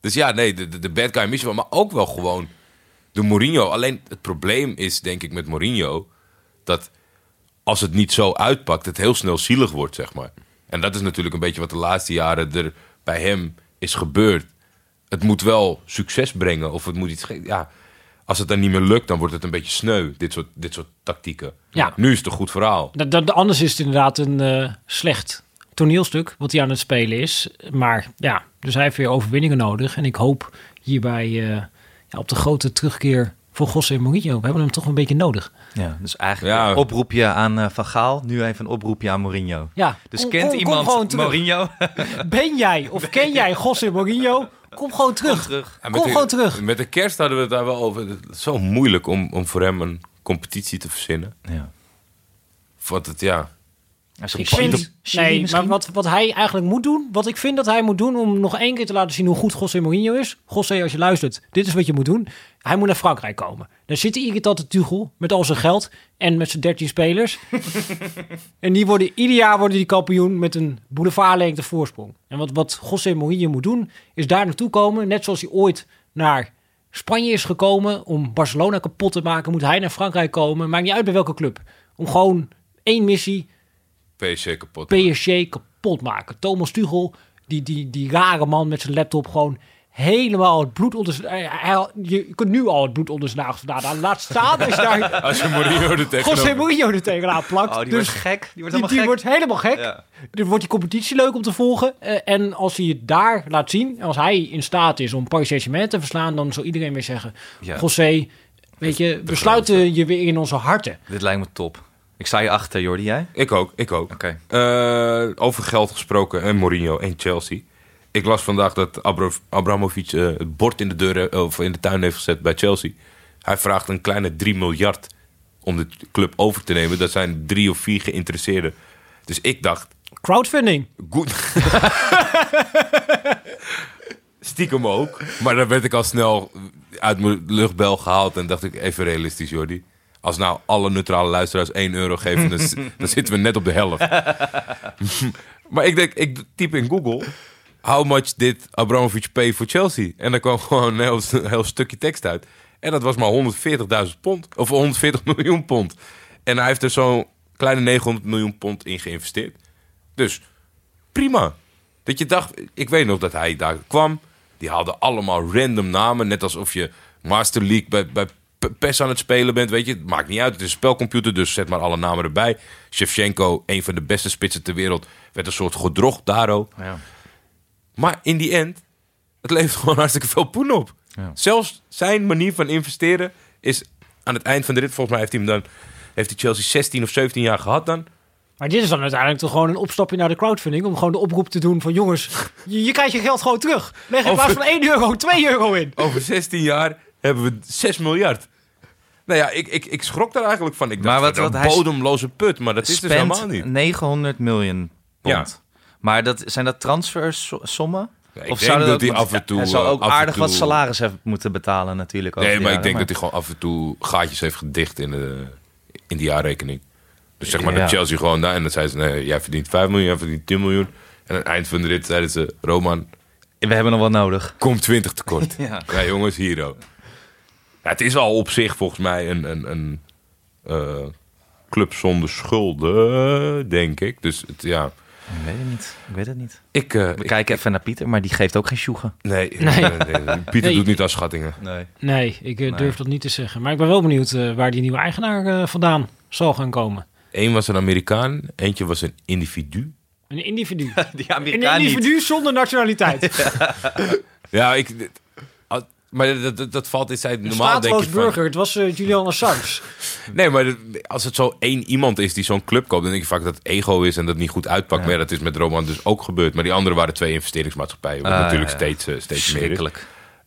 Dus ja, nee, de, de, de bad guy mis je wel. Maar ook wel gewoon de Mourinho. Alleen het probleem is, denk ik, met Mourinho... dat als het niet zo uitpakt, het heel snel zielig wordt, zeg maar. En dat is natuurlijk een beetje wat de laatste jaren er bij hem is gebeurd. Het moet wel succes brengen, of het moet iets... Ja, als het dan niet meer lukt, dan wordt het een beetje sneu, dit soort, dit soort tactieken. Ja. Nu is het een goed verhaal. Dat, dat, anders is het inderdaad een eh, slecht toneelstuk wat hij aan het spelen is. Maar ja, dus hij heeft weer overwinningen nodig. En ik hoop hierbij eh, ja, op de grote terugkeer voor José Mourinho. We hebben hem toch een beetje nodig. Ja, dus eigenlijk Ja. een oproepje aan eh, Van Gaal, nu even een oproepje aan Mourinho. Ja, Dus kom- kent kom- iemand. Mourinho? <laughs> Ben jij of ken jij José Mourinho? Kom gewoon terug. Kom de, gewoon terug. Met de kerst hadden we het daar wel over. Het is zo moeilijk om, om voor hem een competitie te verzinnen. Ja. Want het, ja... Ik vind, nee, misschien? maar wat, wat hij eigenlijk moet doen, wat ik vind dat hij moet doen om nog één keer te laten zien hoe goed José Mourinho is. José, als je luistert, dit is wat je moet doen. Hij moet naar Frankrijk komen. Daar zit hij irritante Tuchel met al zijn geld en met zijn 13 spelers. <laughs> en die worden, ieder jaar worden die kampioen met een boulevardlengte voorsprong. En wat, wat José Mourinho moet doen, is daar naartoe komen. Net zoals hij ooit naar Spanje is gekomen om Barcelona kapot te maken, moet hij naar Frankrijk komen. Maakt niet uit bij welke club. Om gewoon één missie PSG kapot. PSG kapot maken. Thomas Tuchel, die, die, die rare man met zijn laptop, gewoon helemaal het bloed onder zijn... hij- hij- je kunt nu al het bloed onder zijn nagels vandaan. Laat staan <laughs> als je daar Als je Mourinho er José tegenop... Mourinho er tegenaan plakt. Oh, die dus wordt gek. Die wordt helemaal die gek. wordt helemaal gek. Ja. Dus wordt die competitie leuk om te volgen. Eh, en als hij het daar laat zien, als hij in staat is om Paris Saint-Germain te verslaan, dan zal iedereen weer zeggen: Ja. José, weet je, we sluiten je weer in onze harten. Dit lijkt me top. Ik sta je achter, Jordi. Jij? Ik ook, ik ook. Oké. Eh, over geld gesproken en Mourinho en Chelsea. Ik las vandaag dat Abra Abramovic eh, het bord in de, deur, eh, of in de tuin heeft gezet bij Chelsea. Hij vraagt een kleine 3 miljard om de club over te nemen. Dat zijn drie of vier geïnteresseerden. Dus ik dacht, Crowdfunding. goed. <laughs> Stiekem ook. Maar dan werd ik al snel uit mijn luchtbel gehaald en dacht ik, even realistisch, Jordi. Als nou alle neutrale luisteraars 1 euro geven, <laughs> dan, zitten we net op de helft. <laughs> maar ik denk, ik typ in Google, how much did Abramovich pay for Chelsea? En dan kwam gewoon een heel, een heel stukje tekst uit. En dat was maar 140.000 pond, of 140 miljoen pond. En hij heeft er zo'n kleine 900 miljoen pond in geïnvesteerd. Dus prima. Dat je dacht, ik weet nog dat hij daar kwam. Die haalden allemaal random namen. Net alsof je Master League bij, bij PES aan het spelen bent. Weet je, het maakt niet uit. Het is een spelcomputer, dus zet maar alle namen erbij. Shevchenko, een van de beste spitsen ter wereld, werd een soort gedrocht daro. Ja. Maar in die end, het levert <laughs> gewoon hartstikke veel poen op. Ja. Zelfs zijn manier van investeren is aan het eind van de rit, volgens mij heeft hij hem dan, heeft hij Chelsea 16 of 17 jaar gehad dan. Maar dit is dan uiteindelijk toch gewoon een opstapje naar de crowdfunding. Om gewoon de oproep te doen van jongens, je, je krijgt je geld gewoon terug. Leg in Over- plaats van 1 euro, 2 euro in. Over 16 jaar hebben we 6 miljard. Nou ja, ik, ik, ik schrok daar eigenlijk van. Ik dacht, Maar wat- wat, wat een bodemloze put, maar dat is dus helemaal niet. 900 miljoen pond. Ja. Maar dat, zijn dat transfersommen? Ja, ik denk dat hij af en toe, Hij zou eh, ook aardig wat salaris hebben moeten betalen natuurlijk. Nee, maar ik jaren, denk dat hij gewoon af en toe gaatjes heeft gedicht in de, in de jaarrekening. Dus zeg maar Ja. dat Chelsea gewoon daar en dan zei ze, nee, jij verdient 5 miljoen, jij verdient 10 miljoen. En aan het eind van de rit zeiden ze, Roman, We hebben nog wat nodig. kom 20 tekort. <laughs> Ja. ja. jongens, hier ook. Ja, het is al op zich volgens mij een, een, een eh, club zonder schulden, denk ik. Dus het, ja, Ik weet het niet. Ik weet het niet. ik... eh, We ik- kijken even naar Pieter, maar die geeft ook geen sjoegen. Nee, <laughs> nee. nee, nee. Pieter Nee. doet niet aan schattingen. Nee. Nee, ik eh, Nee. durf dat niet te zeggen. Maar ik ben wel benieuwd eh, waar die nieuwe eigenaar eh, vandaan zal gaan komen. Eén was een Amerikaan, eentje was een individu. Een individu. <laughs> Die Een Amerikaan niet. individu zonder nationaliteit. <laughs> Ja, ik... Maar dat, dat, dat valt in zijn normaal denk stateloos je van... burger. Het was eh, Julian Assange. <laughs> Nee, maar als het zo één iemand is die zo'n club koopt... dan denk je vaak dat het ego is en dat het niet goed uitpakt. Maar ja, dat is met Roman dus ook gebeurd. Maar die andere waren twee investeringsmaatschappijen. Wat Ah, natuurlijk ja. steeds, eh, steeds meer.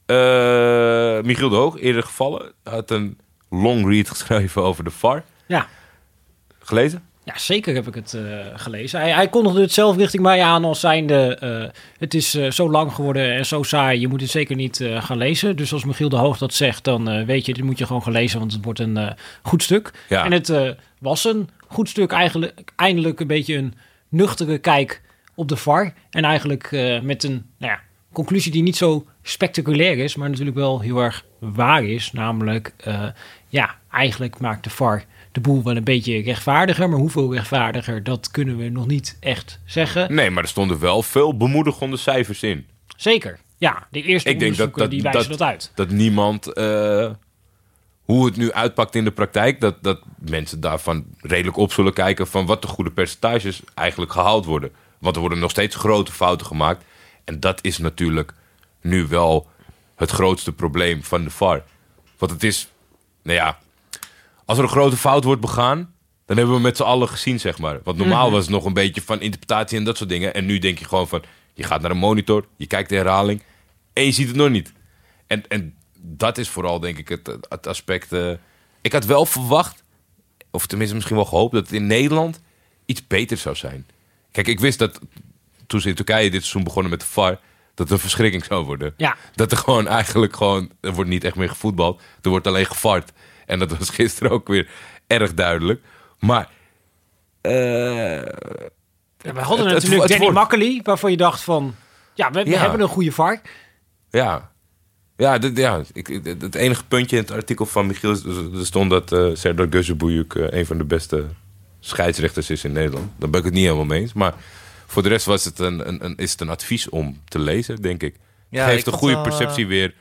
Eh, Michiel de Hoog, eerder gevallen, had een long read geschreven over de VAR. Ja. Gelezen? Ja, zeker heb ik het eh, gelezen. Hij, hij kondigde het zelf richting mij aan als zijnde... eh, het is eh, zo lang geworden en zo saai, je moet het zeker niet gaan lezen. Dus als Michiel de Hoog dat zegt, dan weet je, dit moet je gewoon gaan lezen, want het wordt een goed stuk. Ja. En het was een goed stuk, eigenlijk eindelijk een beetje een nuchtere kijk op de VAR. En eigenlijk met een nou ja, conclusie die niet zo spectaculair is, maar natuurlijk wel heel erg waar is. Namelijk, ja, eigenlijk maakt de VAR de boel wel een beetje rechtvaardiger. Maar hoeveel rechtvaardiger, dat kunnen we nog niet echt zeggen. Nee, maar er stonden wel veel bemoedigende cijfers in. Zeker, ja. De eerste Ik denk dat, dat, die wijzen dat, uit. dat niemand, eh, hoe het nu uitpakt in de praktijk, dat, dat mensen daarvan redelijk op zullen kijken van wat de goede percentages eigenlijk gehaald worden. Want er worden nog steeds grote fouten gemaakt. En dat is natuurlijk nu wel het grootste probleem van de VAR. Want het is, nou ja, als er een grote fout wordt begaan, dan hebben we met z'n allen gezien, zeg maar. Want normaal was het nog een beetje van interpretatie en dat soort dingen. En nu denk je gewoon van, je gaat naar een monitor, je kijkt de herhaling en je ziet het nog niet. En, en dat is vooral, denk ik, het, het aspect. eh, ik had wel verwacht, of tenminste misschien wel gehoopt, dat het in Nederland iets beter zou zijn. Kijk, ik wist dat toen ze in Turkije dit seizoen begonnen met de VAR, dat het een verschrikking zou worden. Ja. Dat er gewoon eigenlijk gewoon, er wordt niet echt meer gevoetbald, er wordt alleen gevart. En dat was gisteren ook weer erg duidelijk. Maar, eh, Ja, we hadden het- natuurlijk het Danny wordt- Makkely, waarvan je dacht van... Ja, we, we Ja. hebben een goede VAR. Ja. Ja, dit- ja ik, het enige puntje in het artikel van Michiel er stond dat eh Serdar Gözebuyuk eh, een van de beste scheidsrechters is in Nederland. Daar ben ik het niet helemaal mee eens. Maar voor de rest was het een, een, een, is het een advies om te lezen, denk ik. Ja, geeft ik een goede wel, perceptie weer.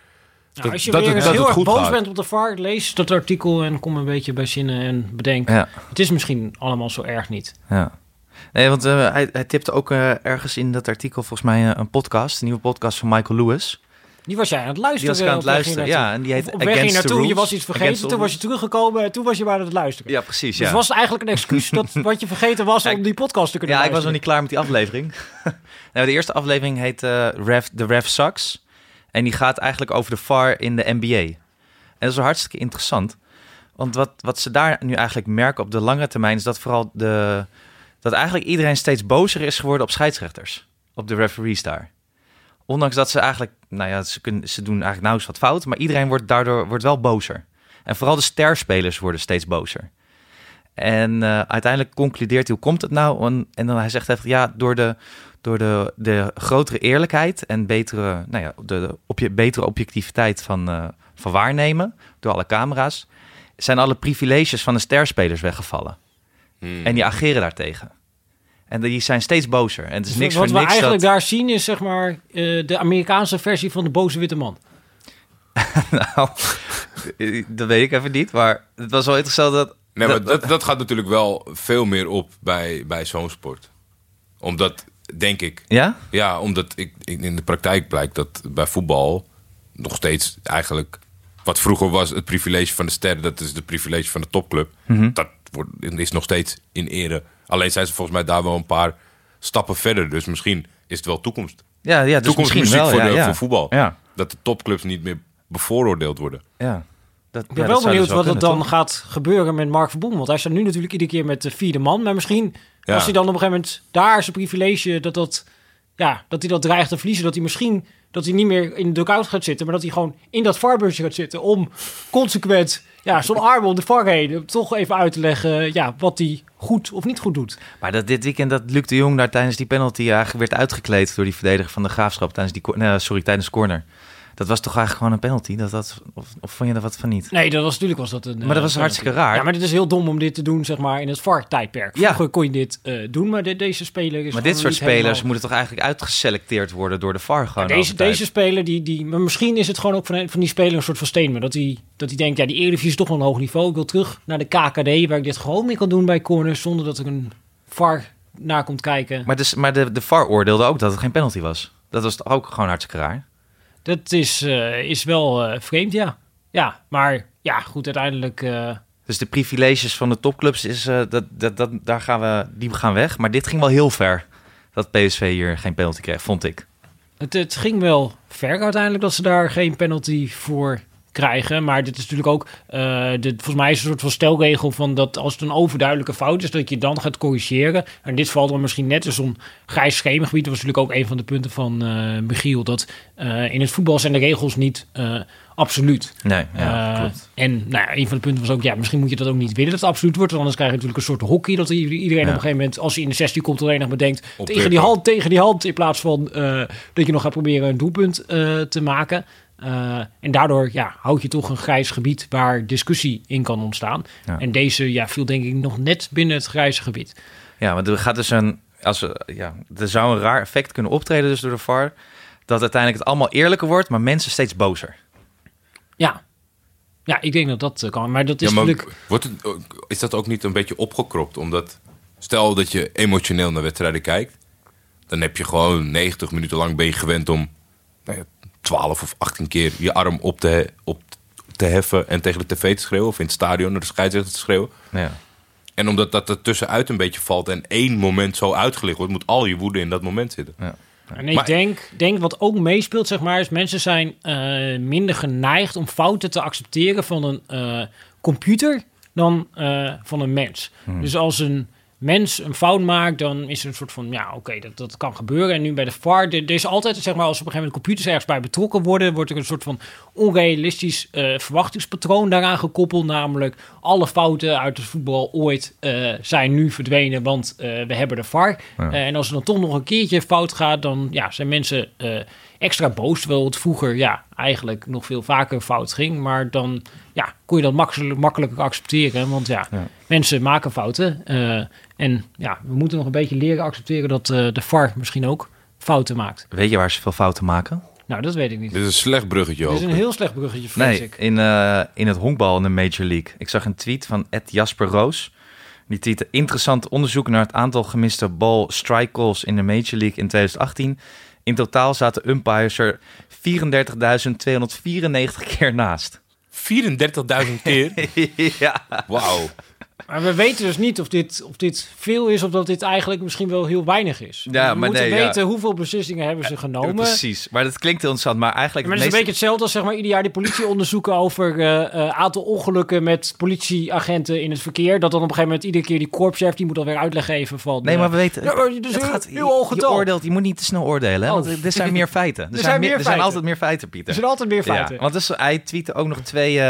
Nou, als je dat weer het- eens dat heel het erg boos gaat. bent op de VAR, lees dat artikel en kom een beetje bij zinnen en bedenk. Ja. Het is misschien allemaal zo erg niet. Ja. Nee, want eh, hij, hij tipte ook eh, ergens in dat artikel volgens mij eh, een podcast, een nieuwe podcast van Michael Lewis. Die was jij aan het Die luisteren. was ik aan het luisteren. Ja, en die heet op weg naartoe, je was iets vergeten, toen was je teruggekomen en toen was je maar aan het luisteren. Ja, precies. Dus Ja. was het eigenlijk een excuus dat <laughs> wat je vergeten was om die podcast te kunnen Ja, ik was nog niet klaar met die aflevering. <laughs> nou, de eerste aflevering heet Ref, The Ref Sucks. En die gaat eigenlijk over de VAR in de NBA. En dat is hartstikke interessant. Want wat, wat ze daar nu eigenlijk merken op de lange termijn... is dat vooral de, dat eigenlijk iedereen steeds bozer is geworden op scheidsrechters. Op de referees daar. Ondanks dat ze eigenlijk... Nou ja, ze, kunnen, ze doen eigenlijk nauwelijks wat fout... maar iedereen wordt daardoor wordt wel bozer. En vooral de sterspelers worden steeds bozer. En eh, uiteindelijk concludeert hij, hoe komt het nou? En, en dan hij zegt even, ja, door de, door de, de grotere eerlijkheid en betere, nou ja, de, de obje, betere objectiviteit van, eh, van waarnemen door alle camera's, zijn alle privileges van de sterspelers weggevallen. Hmm. En die ageren daartegen. En die zijn steeds bozer. En het is niks wat voor we niks eigenlijk dat... daar zien is zeg maar eh, de Amerikaanse versie van de boze witte man. <laughs> Nou, dat weet ik even niet, maar het was wel interessant dat... Nee, maar dat, dat gaat natuurlijk wel veel meer op bij, bij zo'n sport. Omdat, denk ik, Ja? ja, omdat ik, ik- in de praktijk blijkt dat bij voetbal nog steeds eigenlijk... Wat vroeger was het privilege van de sterren, dat is de privilege van de topclub. Mhm. Dat wordt, is nog steeds in ere. Alleen zijn ze volgens mij daar wel een paar stappen verder. Dus misschien is het wel toekomst. Ja, ja dus Toekomstmuziek misschien wel, voor, ja, de, ja. voor voetbal. Ja, Dat de topclubs niet meer bevooroordeeld worden. ja. Dat, Ik ben ja, wel benieuwd dus wat er dan toch? gaat gebeuren met Mark Verboem. Want hij staat nu natuurlijk iedere keer met de vierde man. Maar misschien Ja. als hij dan op een gegeven moment daar zijn privilege... dat, dat, ja, dat hij dat dreigt te verliezen. Dat hij misschien dat hij niet meer in de dugout gaat zitten. Maar dat hij gewoon in dat varbusje gaat zitten. Om consequent ja, zo'n arm om de heen... toch even uit te leggen ja, wat hij goed of niet goed doet. Maar dat dit weekend dat Luc de Jong daar tijdens die penalty werd uitgekleed door die verdediger van de graafschap tijdens die nee, sorry tijdens corner. Dat was toch eigenlijk gewoon een penalty? Dat, dat, of, of vond je er wat van niet? Nee, dat was natuurlijk was dat een. Maar dat eh, was hartstikke raar. Ja, maar het is heel dom om dit te doen, zeg maar, in het VAR-tijdperk. Ja. Vroeger kon je dit eh, doen, maar de- deze speler is. Maar dit soort spelers helemaal- moeten toch eigenlijk uitgeselecteerd worden door de VAR gewoon deze, deze speler, die, die, maar misschien is het gewoon ook van, van die speler een soort van statement. Dat hij, dat hij denkt, ja, die Eredivisie is toch wel een hoog niveau. Ik wil terug naar de KKD, waar ik dit gewoon mee kan doen bij corners, zonder dat er een VAR naar komt kijken. Maar, dus, maar de, de VAR oordeelde ook dat het geen penalty was. Dat was ook gewoon hartstikke raar. Dat is, eh, is wel eh, vreemd, ja. Ja, maar ja, goed, uiteindelijk... eh, Dus de privileges van de topclubs, is, dat, dat, dat, daar gaan we, die gaan weg. Maar dit ging wel heel ver. Dat PSV hier geen penalty kreeg, vond ik. Het, het ging wel ver uiteindelijk dat ze daar geen penalty voor krijgen. Maar dit is natuurlijk ook, dit, volgens mij is het een soort van stelregel van dat als het een overduidelijke fout is, dat je dan gaat corrigeren. En dit valt dan misschien net in zo'n grijs schemergebied. Dat was natuurlijk ook een van de punten van eh Michiel, dat eh, in het voetbal zijn de regels niet absoluut. Nee, ja, klopt. En nou een van de punten was ook, ja, misschien moet je dat ook niet willen dat het absoluut wordt. Want anders krijg je natuurlijk een soort hockey. Dat iedereen op een gegeven moment, als hij in de 16 komt, alleen nog maar denkt Op tegen die hand, tegen die hand. In plaats van dat je nog gaat proberen een doelpunt te maken. Eh, en daardoor ja, houd je toch een grijs gebied waar discussie in kan ontstaan. Ja. En deze ja, viel denk ik nog net binnen het grijze gebied. Ja, want er gaat dus een. Als, ja, er zou een raar effect kunnen optreden dus door de VAR. Dat uiteindelijk het allemaal eerlijker wordt, maar mensen steeds bozer. Ja, ja ik denk dat dat eh, kan. Maar dat is Ja, maar natuurlijk... wordt het, is dat ook niet een beetje opgekropt? Omdat, stel dat je emotioneel naar wedstrijden kijkt, dan heb je gewoon 90 minuten lang ben je gewend om nou ja, 12 of 18 keer je arm op te, op te heffen en tegen de tv te schreeuwen of in het stadion naar de scheidsrechter te schreeuwen. Ja. En omdat dat er tussenuit een beetje valt en één moment zo uitgelicht wordt, moet al je woede in dat moment zitten. En ik Maar- denk, denk wat ook meespeelt, zeg maar, is mensen zijn eh, minder geneigd om fouten te accepteren van een eh, computer dan eh, van een mens. Dus als een mens een fout maakt, dan is er een soort van, ja, oké, dat, dat kan gebeuren. En nu bij de VAR, er er is altijd, zeg maar, als op een gegeven moment computers ergens bij betrokken worden, wordt er een soort van onrealistisch eh, verwachtingspatroon daaraan gekoppeld. Namelijk, alle fouten uit het voetbal ooit eh, zijn nu verdwenen, want eh, we hebben de VAR. Ja. En als er dan toch nog een keertje fout gaat, dan ja, zijn mensen extra boos. Terwijl het vroeger ja, eigenlijk nog veel vaker fout ging. Maar dan ja, kon je dat makkelijk, makkelijker accepteren. Want ja, Ja. mensen maken fouten. eh, en ja, we moeten nog een beetje leren accepteren dat eh, de VAR misschien ook fouten maakt. Weet je waar ze veel fouten maken? Nou, dat weet ik niet. Dit is een slecht bruggetje Dit is ook. een heel slecht bruggetje, vrees Nee, ik. in, eh, in het honkbal in de Major League. Ik zag een tweet van Ed Jasper Roos. Die tweette interessant onderzoek naar het aantal gemiste ball strike calls in de Major League in 2018. In totaal zaten umpires er 34.294 keer naast. 34.000 keer? <laughs> ja. Wauw. Maar we weten dus niet of dit, of dit veel is of dat dit eigenlijk misschien wel heel weinig is. Ja, we maar moeten nee, ja. weten hoeveel beslissingen hebben ze genomen. Precies, maar dat klinkt heel interessant. Maar eigenlijk Maar het is een beetje hetzelfde als zeg maar, ieder jaar die politie onderzoeken over eh, aantal ongelukken met politieagenten in het verkeer. Dat dan op een gegeven moment iedere keer die korpschef die moet dan weer uitleg geven van. Nee, eh, maar we weten... Ja, maar het heel- gaat, heel hoog je, oordeelt, je moet niet te snel oordelen, hè? Oh. want er zijn meer feiten. <laughs> Er, zijn meer, er zijn altijd meer feiten, Pieter. er zijn altijd meer feiten. Ja, want dus, hij tweette ook nog twee,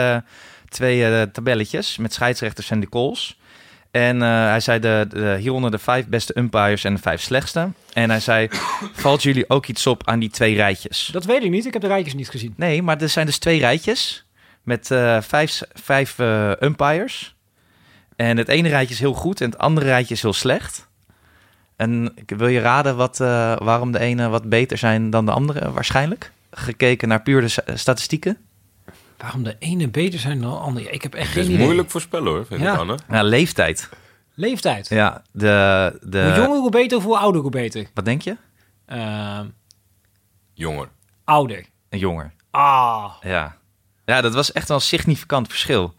twee eh, tabelletjes met scheidsrechters en de calls. En eh, hij zei de, de, hieronder de vijf beste umpires en de vijf slechtste. En hij zei, <coughs> valt jullie ook iets op aan die twee rijtjes? Dat weet ik niet. Ik heb de rijtjes niet gezien. Nee, maar er zijn dus twee rijtjes met eh, vijf, vijf eh, umpires. En het ene rijtje is heel goed en het andere rijtje is heel slecht. En ik wil je raden wat, waarom de ene wat beter zijn dan de andere waarschijnlijk? Gekeken naar puur de statistieken. Waarom de ene beter zijn dan de andere? Ik heb echt Dit geen is idee. moeilijk voorspellen hoor, vind Ja. ik Anne. Ja, leeftijd. Leeftijd. Ja, de, de... hoe jonger, hoe beter of hoe ouder, hoe beter? Wat denk je? Ehm, Jonger. ouder. Een jonger. Ah. Ja. Ja, dat was echt wel een significant verschil.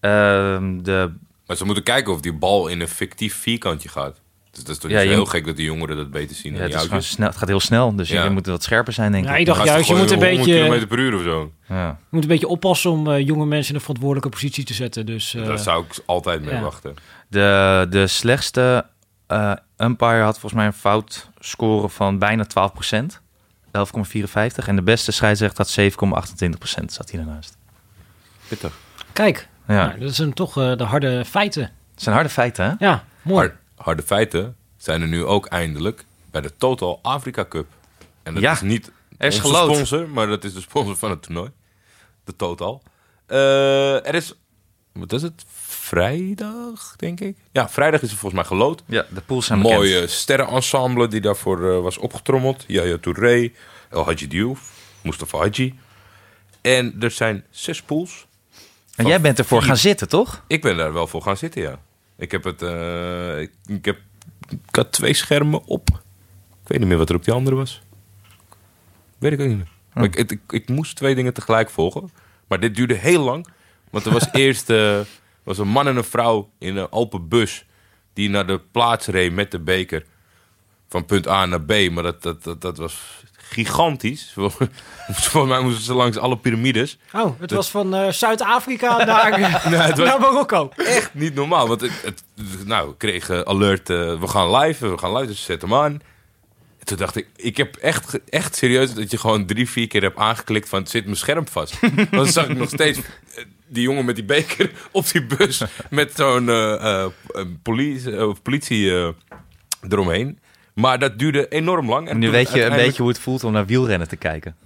Ehm, de, Maar ze moeten kijken of die bal in een fictief vierkantje gaat. Dus dat is toch niet heel gek dat die jongeren dat beter zien ja, dan het, is gewoon snel, het gaat heel snel, dus Ja. je moet wat scherper zijn, denk Ja, ik. ik dacht juist, je moet een gewoon 100 beetje, per uur of zo. Ja. je moet een beetje oppassen om eh, jonge mensen in een verantwoordelijke positie te zetten. Dus eh, Daar zou ik altijd mee ja. wachten. De, de slechtste eh, umpire had volgens mij een fout score van bijna 12%. 11,54. En de beste scheidsrechter had 7,28%. Zat hij daarnaast. Pittig. kijk, Ja, nou, dat zijn toch eh, de harde feiten. het zijn harde feiten, hè? Ja, mooi. Hard- harde feiten zijn er nu ook eindelijk bij de Total Africa Cup. En dat Ja, is niet er is onze geloot. sponsor, maar dat is de sponsor van het toernooi. De Total. Eh, er is, wat is het? Vrijdag, denk ik. Ja, vrijdag is er volgens mij geloot. Ja, de pools zijn bekend. mooie sterrenensemble die daarvoor eh, was opgetrommeld. Yaya Touré, El Hadji Diouf, Mustafa Hadji. En er zijn zes pools. En jij bent ervoor gaan zitten, toch? Ik ben daar wel voor gaan zitten, ja. Ik heb het. eh, ik, ik heb. Ik had twee schermen op. Ik weet niet meer wat er op die andere was. Weet ik ook niet meer. Maar ik, ik, ik moest twee dingen tegelijk volgen. Maar dit duurde heel lang. Want er was <laughs> eerst eh, was een man en een vrouw in een open bus. die naar de plaats reed met de beker. Van punt A naar B. Maar dat, dat, dat, dat was gigantisch. <laughs> Volgens mij moesten ze langs alle piramides. Oh, het was van eh, Zuid-Afrika naar, <laughs> Nee, het was- naar Marokko. echt niet normaal. Want het, het, nou, ik kreeg eh, alert, eh, we gaan live, we gaan live, dus zet hem aan. En toen dacht ik, ik heb echt, echt serieus dat je gewoon drie, vier keer hebt aangeklikt van het zit mijn scherm vast. <laughs> Want dan zag ik nog steeds eh, die jongen met die beker op die bus met zo'n eh, eh, een politie, eh, politie eh, eromheen. Maar dat duurde enorm lang. En nu weet je een beetje hoe het voelt om naar wielrennen te kijken.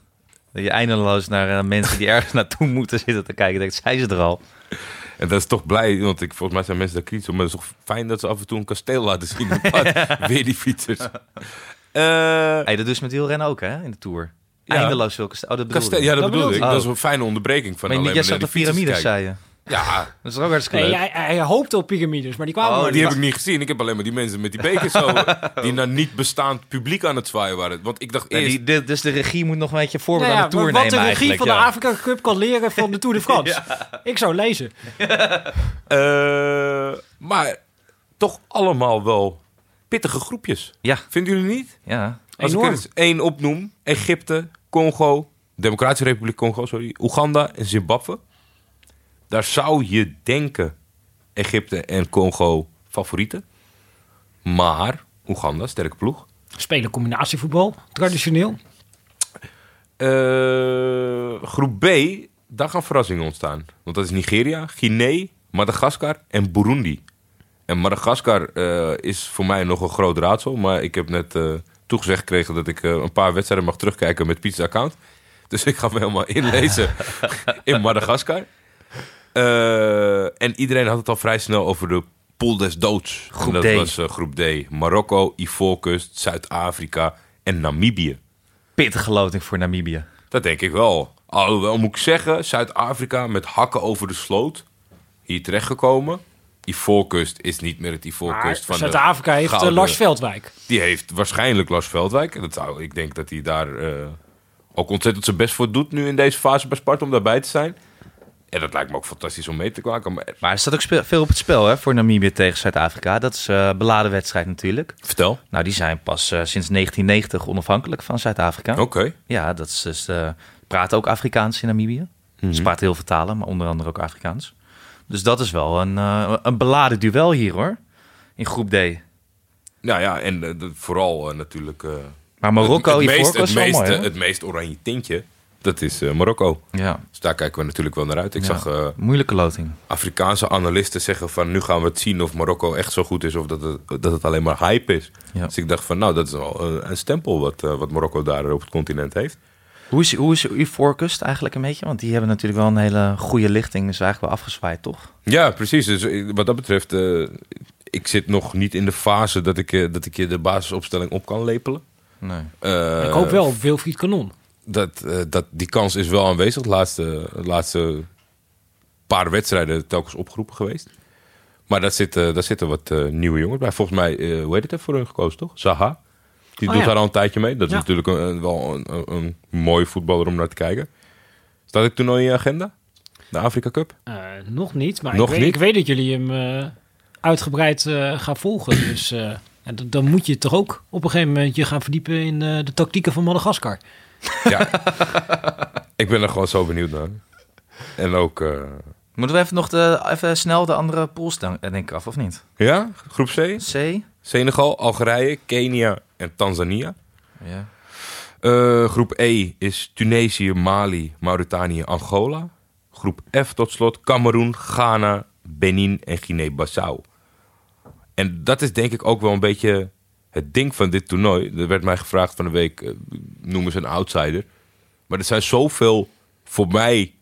Dat je eindeloos naar eh, mensen die <laughs> ergens naartoe moeten zitten te kijken. Denkt, zijn ze er al? En dat is toch blij, want ik, volgens mij zijn mensen daar kritisch op. Maar het is toch fijn dat ze af en toe een kasteel laten zien. <laughs> Weer die fietsers. Eh, Hey, dat dus met wielrennen ook, hè? In de Tour. Ja. Eindeloos veel kastelen. Oh, dat bedoel ja, dat, Dat bedoel bedoel ik. Dat is een fijne onderbreking van Maar alleen jij maar naar de piramides, zei je. Ja, Dat is ook hartstikke Nee, leuk. hij, hij hoopte op piramides, maar die kwamen Oh, maar die niet. heb ik niet gezien. Ik heb alleen maar die mensen met die bekers zo, <laughs> die naar niet bestaand publiek aan het zwaaien waren. Want ik dacht Nee, eerst, die, dus de regie moet nog een beetje voorbeeld ja, aan de Tour maar wat nemen de regie van ja. de Afrika Cup kan leren van de Tour de <laughs> France. Ik zou lezen. <laughs> eh, maar toch allemaal wel pittige groepjes. Ja, Vinden jullie niet? ja. Als Enorm. ik er eens één opnoem, Egypte, Congo, Democratische Republiek Congo, sorry, Oeganda en Zimbabwe. Daar zou je denken Egypte en Congo favorieten. Maar Oeganda, sterke ploeg. Spelen combinatievoetbal, traditioneel. Eh, groep B, daar gaan verrassingen ontstaan. Want dat is Nigeria, Guinea, Madagaskar en Burundi. En Madagaskar eh, is voor mij nog een groot raadsel. Maar ik heb net eh, toegezegd gekregen dat ik een paar wedstrijden mag terugkijken met Piet's account. Dus ik ga me helemaal inlezen <laughs> in Madagaskar. Eh, en iedereen had het al vrij snel over de pool des doods. Groep en dat D. was eh, groep D. Marokko, Ivoorkust, Zuid-Afrika en Namibië. Pittige loting voor Namibië. Dat denk ik wel. Alhoewel moet ik zeggen, Zuid-Afrika met hakken over de sloot. Hier terechtgekomen. Ivoorkust is niet meer het Ivoorkust van de Zuid-Afrika heeft eh, gouden- Lars Veldwijk. Die heeft waarschijnlijk Lars Veldwijk. En dat zou, ik denk dat hij daar eh, ook ontzettend zijn best voor doet nu in deze fase bij Sparta om daarbij te zijn. En dat lijkt me ook fantastisch om mee te maken. Maar, Maar er staat ook veel op het spel hè, voor Namibië tegen Zuid-Afrika. Dat is eh, een beladen wedstrijd natuurlijk. vertel. Nou, die zijn pas eh, sinds 1990 onafhankelijk van Zuid-Afrika. Oké. Ja, dat is dus. eh praten ook Afrikaans in Namibië. Ze praten heel veel talen, maar onder andere ook Afrikaans. Dus dat is wel een, eh, een beladen duel hier hoor. In groep D. Nou ja, en eh, de- vooral eh, natuurlijk... eh, Maar Marokko, het, het, meest, meest, mooi. eh, het meest oranje tintje, dat is eh, Marokko. Ja, Dus daar kijken we natuurlijk wel naar uit. Ik Ja. zag eh, moeilijke loting. Afrikaanse analisten zeggen van... nu gaan we het zien of Marokko echt zo goed is... of dat het, dat het alleen maar hype is. Ja. Dus ik dacht van, nou, dat is wel eh, een stempel... wat, wat Marokko daar op het continent heeft. Hoe is, hoe is Ivoorkust eigenlijk een beetje? Want die hebben natuurlijk wel een hele goede lichting. Dus eigenlijk wel afgezwaaid, toch? Ja, precies. Dus wat dat betreft, eh, ik zit nog niet in de fase dat ik, dat ik je de basisopstelling op kan lepelen. Nee. Eh, ik hoop wel op Wilfried Kanon. Dat, eh, dat, die kans is wel aanwezig. De laatste, de laatste paar wedstrijden telkens opgeroepen geweest. Maar daar zitten, daar zitten wat eh, nieuwe jongens bij. Volgens mij, eh hoe heet het er voor hun gekozen, toch? Zaha. Die Oh, doet ja. daar al een tijdje mee. Dat is Ja. natuurlijk een, wel een, een, een mooie voetballer om naar te kijken. Staat het toernooi in je agenda? De Afrika Cup? Nog niet, maar Nog ik, weet, niet? ik weet dat jullie hem uitgebreid gaan volgen. Dus dan moet je toch ook op een gegeven moment je gaan verdiepen in de tactieken van Madagaskar. <laughs> Ja. ik ben er gewoon zo benieuwd naar. En ook... eh, Moeten we even nog de, even snel de andere pools dan- denk ik af, of niet? ja, groep C. C? Senegal, Algerije, Kenia en Tanzania. Ja. Eh, groep E is Tunesië, Mali, Mauritanië, Angola. Groep F tot slot Cameroen, Ghana, Benin en Guinea-Bissau. En dat is denk ik ook wel een beetje het ding van dit toernooi. Er werd mij gevraagd van de week, eh, noem eens een outsider. Maar er zijn zoveel voor mij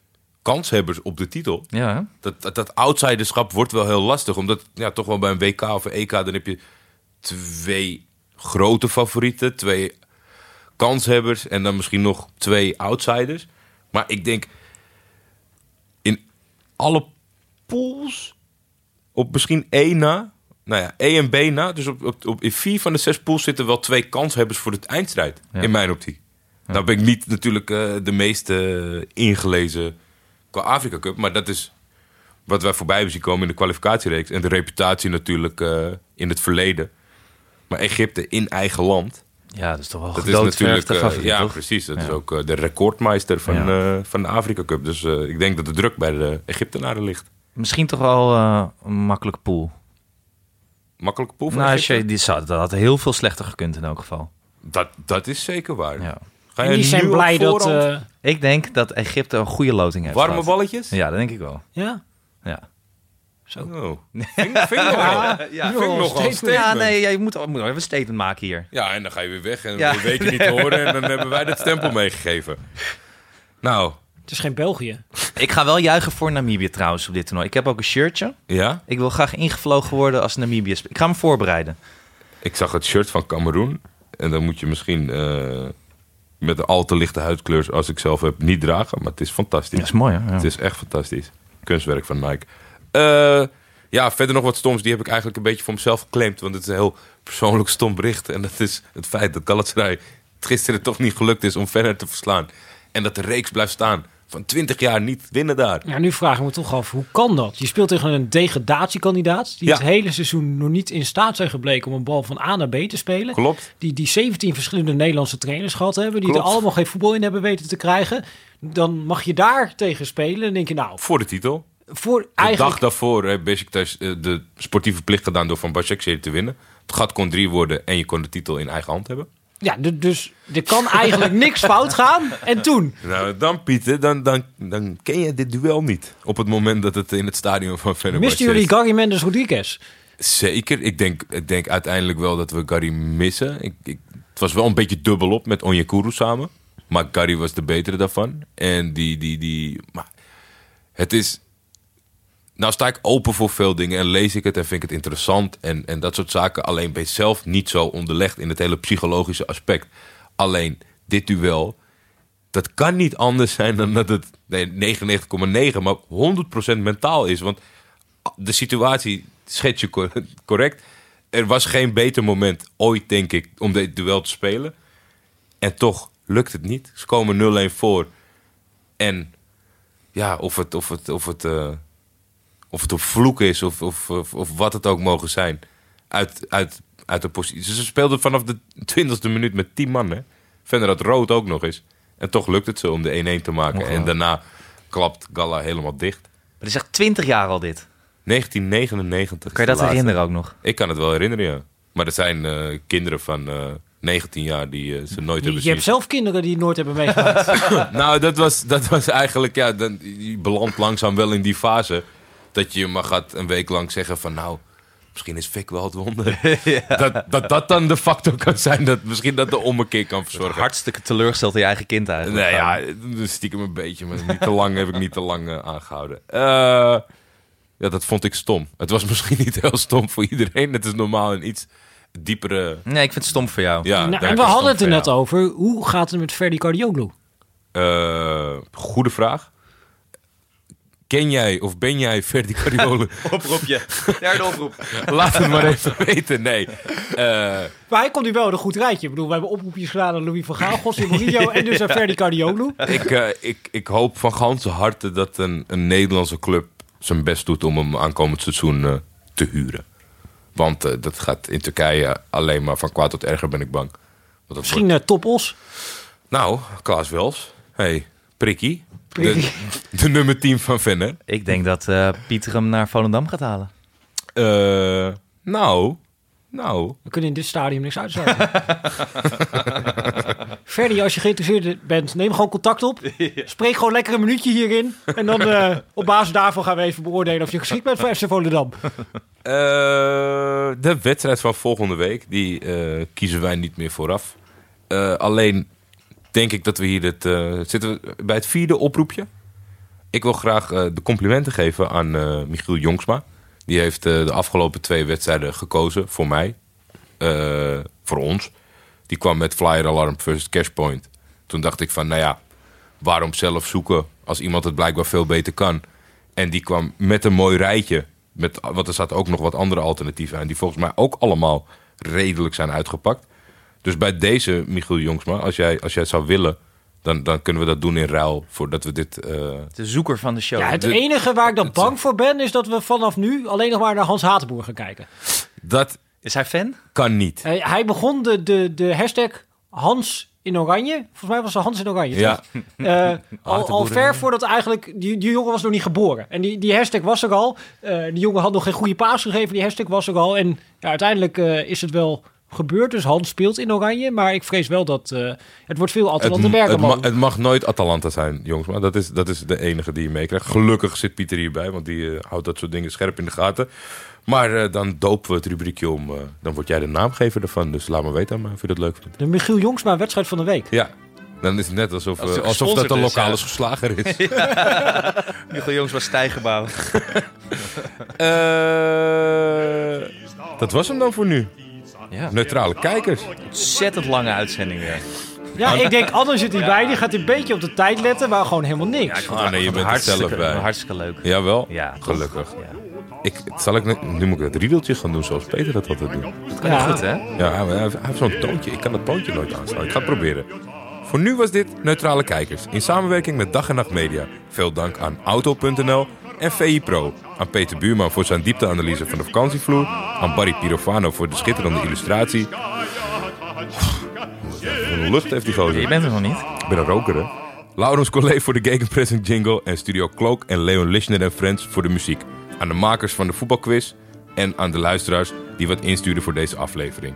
kanshebbers op de titel. Ja? Dat, dat, dat outsiderschap wordt wel heel lastig. Omdat ja, toch wel bij een WK of een EK... dan heb je twee grote favorieten. Twee kanshebbers. En dan misschien nog twee outsiders. Maar ik denk... in alle pools... op misschien één na... nou ja, E en B na... dus op, op, op, in vier van de zes pools zitten wel twee kanshebbers... voor de eindstrijd. Ja. In mijn optiek. Nou ben ik niet natuurlijk eh, de meeste ingelezen qua Afrika Cup. Maar dat is wat wij voorbij hebben zien komen in de kwalificatiereeks. En de reputatie natuurlijk eh, in het verleden. Maar Egypte in eigen land. Ja, dat is toch wel Dat een is natuurlijk. eh, favoriet, ja, toch? precies. Dat Ja. is ook eh, de recordmeister van, Ja. eh, van de Afrika Cup. Dus eh, ik denk dat de druk bij de Egyptenaren ligt. Misschien toch wel eh, een makkelijke pool. Makkelijke pool voor Nou, als Egypte? je, die zou, dat had heel veel slechter gekund in elk geval. dat, dat is zeker waar. Ja. Ga En die zijn blij dat... eh, Ik denk dat Egypte een goede loting heeft Warme gehad. balletjes? Ja, dat denk ik wel. ja, Ja. zo. Oh. Vind, vind ik nog wel. <laughs> Ja, statement. statement. ja nee, ja, je moet, moet even een statement maken hier. Ja, en dan ga je weer weg en Ja. weken niet te horen. En dan <laughs> hebben wij dat stempel meegegeven. Nou, Het is geen België. Ik ga wel juichen voor Namibië trouwens op dit toernooi. Ik heb ook een shirtje. ja. Ik wil graag ingevlogen worden als Namibië. Ik ga me voorbereiden. Ik zag het shirt van Cameroen. En dan moet je misschien eh, met een al te lichte huidkleur, als ik zelf heb, niet dragen. Maar het is fantastisch. Dat is mooi, hè? Ja. Het is echt fantastisch. Kunstwerk van Nike. Eh, ja, verder nog wat stoms. Die heb ik eigenlijk een beetje voor mezelf geclaimd. Want het is een heel persoonlijk stom bericht. En dat is het feit dat Galatasaray het gisteren toch niet gelukt is om verder te verslaan. En dat de reeks blijft staan. Van 20 jaar niet winnen daar. Ja, nu vragen we me toch af, hoe kan dat? Je speelt tegen een degradatiekandidaat... die Ja. het hele seizoen nog niet in staat zijn gebleken... om een bal van A naar B te spelen. Klopt. Die, die 17 verschillende Nederlandse trainers gehad hebben... die Klopt. er allemaal geen voetbal in hebben weten te krijgen. Dan mag je daar tegen spelen. En denk je, nou, Voor de titel. voor De eigenlijk... dag daarvoor heeft Besiktas eh, de sportieve plicht gedaan door van Başakşehir te winnen. Het gat kon drie worden en je kon de titel in eigen hand hebben. Ja, du- dus er kan eigenlijk <laughs> niks fout gaan. En toen? Nou, dan Pieter, dan, dan, dan ken je dit duel niet. Op het moment dat het in het stadion van Fenerbahce Misten jullie. Gary Mendes Rodriguez? Zeker. Ik denk, ik denk uiteindelijk wel dat we Gary missen. Ik, ik Het was wel een beetje dubbelop met Onyekuru samen. Maar Gary was de betere daarvan. En die, die, die... Maar het is... Nou sta ik open voor veel dingen en lees ik het en vind ik het interessant en, en dat soort zaken. Alleen ben je zelf niet zo onderlegd in het hele psychologische aspect. Alleen dit duel, dat kan niet anders zijn dan dat het nee, 99,9, maar 100% mentaal is. Want de situatie schets je cor- <laughs> correct. Er was geen beter moment ooit, denk ik, om dit duel te spelen. En toch lukt het niet. Ze komen 0-1 voor. En ja, of het, of het, of het, eh, of het een vloek is of, of, of, of wat het ook mogen zijn. Uit, uit, uit de positie. Ze speelden vanaf de 20e minuut met 10 man. Hè? Verder dat rood ook nog eens. En toch lukt het ze om de 1-1 te maken. En daarna klapt Galla helemaal dicht. Maar het is echt 20 jaar al dit. 1999. Kan je is dat herinneren ook nog? Ik kan het wel herinneren, ja. Maar er zijn eh, kinderen van eh 19 jaar die eh, ze nooit Je, hebben je hebt zelf kinderen die het nooit hebben meegemaakt. <laughs> Nou, dat was, dat was eigenlijk, ja, dan, je belandt langzaam wel in die fase. Dat je maar gaat een week lang zeggen van, nou, misschien is Fik wel het wonder. <laughs> dat, dat dat dan de factor kan zijn, dat misschien dat de ommekeer kan verzorgen. Hartstikke teleurgesteld in je eigen kind eigenlijk. Nee, ja, stiekem een beetje, maar niet te lang heb ik niet te lang eh, aangehouden. Eh, ja, dat vond ik stom. Het was misschien niet heel stom voor iedereen. Het is normaal een iets diepere... Nee, ik vind het stom voor jou. Ja, nou, en we hadden het er net jou. over. Hoe gaat het met Ferdi Cardioglu? Eh, goede vraag. Ken jij of ben jij Ferdi <laughs> Cardiolo? Oproepje. Derde oproep. <laughs> Laat het maar even weten. Nee. Eh, Maar hij komt nu wel in een goed rijtje. Ik bedoel, we hebben oproepjes gedaan aan Louis van Gaal, José Mourinho <laughs> en dus aan Ferdi Cardioglu. ik, eh, ik, ik hoop van ganse harte dat een, een Nederlandse club zijn best doet om hem aankomend seizoen eh, te huren. Want dat gaat in Turkije alleen maar van kwaad tot erger, ben ik bang. Misschien wordt- Nou, Klaas Wels. hey, Prikkie. De, <laughs> de nummer 10 van Venner. Ik denk dat eh, Pieter hem naar Volendam gaat halen. Eh, nou, nou, We kunnen in dit stadium niks uitsluiten. <laughs> Ferdi, als je geïnteresseerd bent, neem gewoon contact op. <laughs> Spreek gewoon lekker een minuutje hierin. En dan eh, op basis daarvan gaan we even beoordelen of je geschikt bent voor FC Volendam. Eh, de wedstrijd van volgende week, die eh, kiezen wij niet meer vooraf. Eh, alleen denk ik dat we hier het, eh, zitten we bij het vierde oproepje. Ik wil graag eh, de complimenten geven aan eh, Michiel Jongsma. Die heeft de afgelopen twee wedstrijden gekozen voor mij. Voor ons. Die kwam met Flyer Alarm versus Cashpoint. Toen dacht ik van, nou ja, waarom zelf zoeken als iemand het blijkbaar veel beter kan. En die kwam met een mooi rijtje. Met, want er zaten ook nog wat andere alternatieven aan. Die volgens mij ook allemaal redelijk zijn uitgepakt. Dus bij deze, Michiel Jongsma, als jij, als jij het zou willen... Dan, dan kunnen we dat doen in ruil voordat we dit... eh, De zoeker van de show. Ja, het de- enige waar ik dan bang voor ben, is dat we vanaf nu alleen nog maar naar Hans Hatenboer gaan kijken. dat Is hij fan? kan niet. Hij, hij begon de, de, de hashtag Hans in Oranje. Volgens mij was het Hans in Oranje. Ja? Eh, al, <laughs> al ver voordat eigenlijk... Die, die jongen was nog niet geboren. En die, die hashtag was er al. Eh, die jongen had nog geen goede paas gegeven. Die hashtag was er al. En ja, uiteindelijk eh, is het wel gebeurd. Dus Hans speelt in Oranje. Maar ik vrees wel dat... eh, het wordt veel het, Atalanta het, Bergamo. ma- het mag nooit Atalanta zijn, jongens. Maar dat is, dat is de enige die je meekrijgt. Gelukkig zit Pieter hierbij, want die eh, houdt dat soort dingen scherp in de gaten. Maar eh, dan dopen we het rubriekje om. dan word jij de naamgever ervan. Dus laat me weten maar of je dat leuk vindt. De Michiel Jongsma wedstrijd van de week. Ja, dan is het net alsof, alsof dat een is, lokale ja. verslager is. <laughs> <laughs> Michiel Jongs was stijgebouw. Eh, dat was hem dan voor nu. Ja. Neutrale kijkers. Ontzettend lange uitzending weer. Ja, ik denk Anne zit hierbij. Die gaat een beetje op de tijd letten. Maar gewoon helemaal niks. Ah, nee, je bent er hartstikke, zelf bij. Hartstikke leuk. Jawel? Ja, Gelukkig. Ja. Ik, zal ik, nu- moet ik het riedeltje gaan doen zoals Peter dat altijd doet. Dat kan Ja. goed, hè? Ja, hij, hij heeft hij heeft zo'n toontje. Ik kan dat toontje nooit aanslaan. Ik ga het proberen. Voor nu was dit Neutrale Kijkers. In samenwerking met Dag en Nacht Media. Veel dank aan Auto.nl en VI Pro. Aan Peter Buurman voor zijn diepteanalyse van de vakantievloer. Aan Barry Pirofano voor de schitterende illustratie. Een lucht heeft die gozer. Je bent er nog niet. Ik ben een roker, hè? Laurens Collet voor de Gegenpressing jingle en Studio Cloak en Leon Lischner en Friends voor de muziek. Aan de makers van de voetbalquiz en aan de luisteraars die wat instuurden voor deze aflevering.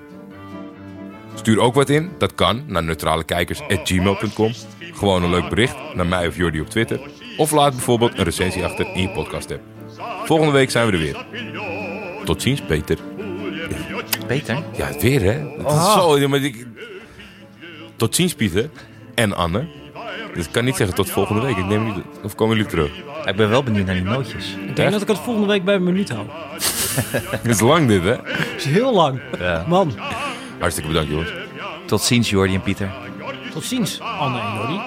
Stuur ook wat in, dat kan, naar neutralekijkers.gmail.com. Gewoon een leuk bericht naar mij of Jordi op Twitter. Of laat bijvoorbeeld een recensie achter in je podcast app. Volgende week zijn we er weer. Tot ziens, Peter. Peter? Ja, weer hè? Het is <laughs> zo, maar ik, Tot ziens, Pieter. En Anne. Dus ik kan niet zeggen tot volgende week. Ik neem niet, of komen jullie terug? Ik ben wel benieuwd naar die nootjes. Ik denk dat ik het volgende week bij een minuut hou. <laughs> Het is lang dit, hè? Dat is heel lang. Ja. Man, Hartstikke bedankt, jongens. Tot ziens, Jordi en Pieter. tot ziens, Anne en Jordi.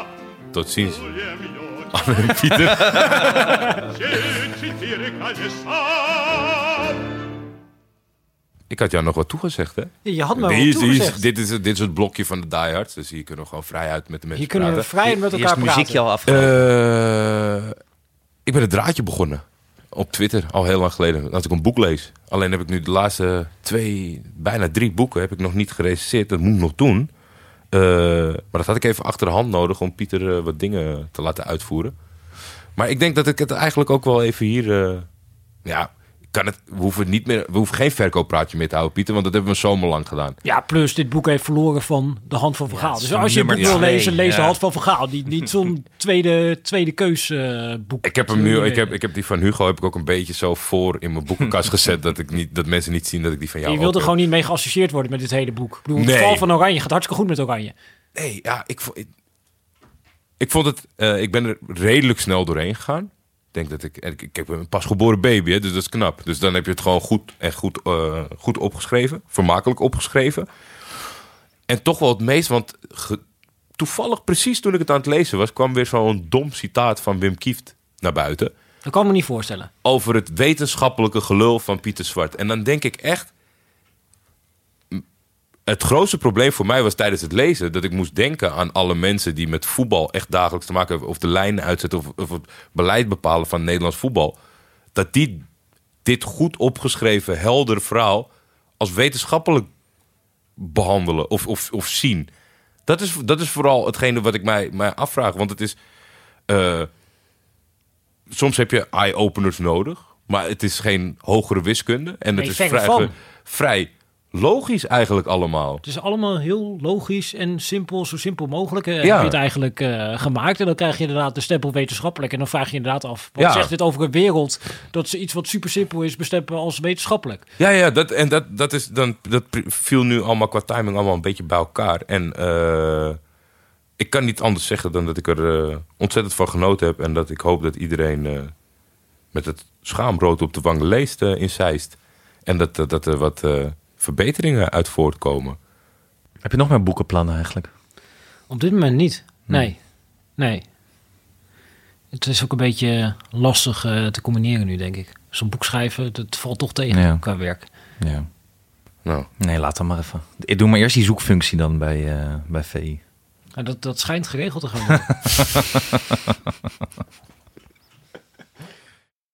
Tot ziens. Pieter. Sa. Ik had jou nog wat toegezegd, hè? Je had me Dit wel is, dit, toegezegd. is, dit, is, dit is het blokje van de diehards. Dus hier kunnen we gewoon vrij uit met de mensen Hier kunnen we praten. vrij met Hier is elkaar het muziekje praten. al afgelopen. Eh, ik ben een draadje begonnen. Op Twitter, al heel lang geleden. Dat ik een boek lees. Alleen heb ik nu de laatste twee, bijna drie boeken... heb ik nog niet gerecenseerd. Dat moet ik nog doen. Eh, maar dat had ik even achter de hand nodig... om Pieter eh, wat dingen te laten uitvoeren. Maar ik denk dat ik het eigenlijk ook wel even hier... eh, ja, kan het, we, hoeven niet meer, we hoeven geen verkooppraatje meer te houden, Pieter. Want dat hebben we zomerlang gedaan. Ja, plus dit boek heeft verloren van de hand van Vergaal. het dus als je een boek wil twee, lezen, lees de hand van Vergaal. Niet, niet zo'n <laughs> tweede, tweede keus eh, boek. Ik heb hem nu, ik heb, ik heb die van Hugo heb ik ook een beetje zo voor in mijn boekenkast <laughs> gezet. Dat, ik niet, dat mensen niet zien dat ik die van jou je wilde gewoon niet mee geassocieerd worden met dit hele boek. Ik bedoel, het val van Oranje gaat hartstikke goed met Oranje. Nee, ja, ik, ik vond het. eh, ik ben er redelijk snel doorheen gegaan. Ik denk dat ik. Ik, ik heb een pasgeboren baby, hè, dus dat is knap. Dus dan heb je het gewoon goed en goed, eh, goed opgeschreven. Vermakelijk opgeschreven. En toch wel het meest, want ge- toevallig precies toen ik het aan het lezen was, kwam weer zo'n dom citaat van Wim Kieft naar buiten. Dat kan ik me niet voorstellen. over het wetenschappelijke gelul van Pieter Zwart. En dan denk ik echt. Het grootste probleem voor mij was tijdens het lezen dat ik moest denken aan alle mensen die met voetbal echt dagelijks te maken hebben, of de lijnen uitzetten of, of het beleid bepalen van Nederlands voetbal. Dat die dit goed opgeschreven, helder verhaal als wetenschappelijk behandelen of, of, of zien. Dat is, dat is vooral hetgene wat ik mij, mij afvraag. Want het is. eh, soms heb je eye-openers nodig. Maar het is geen hogere wiskunde. En het is vrij, vrij logisch eigenlijk allemaal. Het is allemaal heel logisch en simpel, zo simpel mogelijk. Ja. Heb je het eigenlijk eh, gemaakt. En dan krijg je inderdaad de stempel wetenschappelijk. En dan vraag je inderdaad af, wat Ja. zegt dit over een wereld... dat ze iets wat super simpel is bestempelen als wetenschappelijk? Ja, ja, dat, en dat, dat, is dan, dat viel nu allemaal qua timing allemaal een beetje bij elkaar. En eh, ik kan niet anders zeggen dan dat ik er ontzettend van genoten heb. En dat ik hoop dat iedereen met het schaamrood op de wang leest in Zeist. En dat, dat, er wat verbeteringen uit voortkomen. Heb je nog meer boekenplannen eigenlijk? Op dit moment niet. Hm. Nee. Nee. Het is ook een beetje lastig eh, te combineren nu, denk ik. Zo'n boek schrijven, dat valt toch tegen Ja. qua werk. Ja. Nou, Nee, laat dan maar even. Ik doe maar eerst die zoekfunctie dan bij, eh, bij VI. Dat, dat schijnt geregeld te gaan <laughs> worden. <laughs>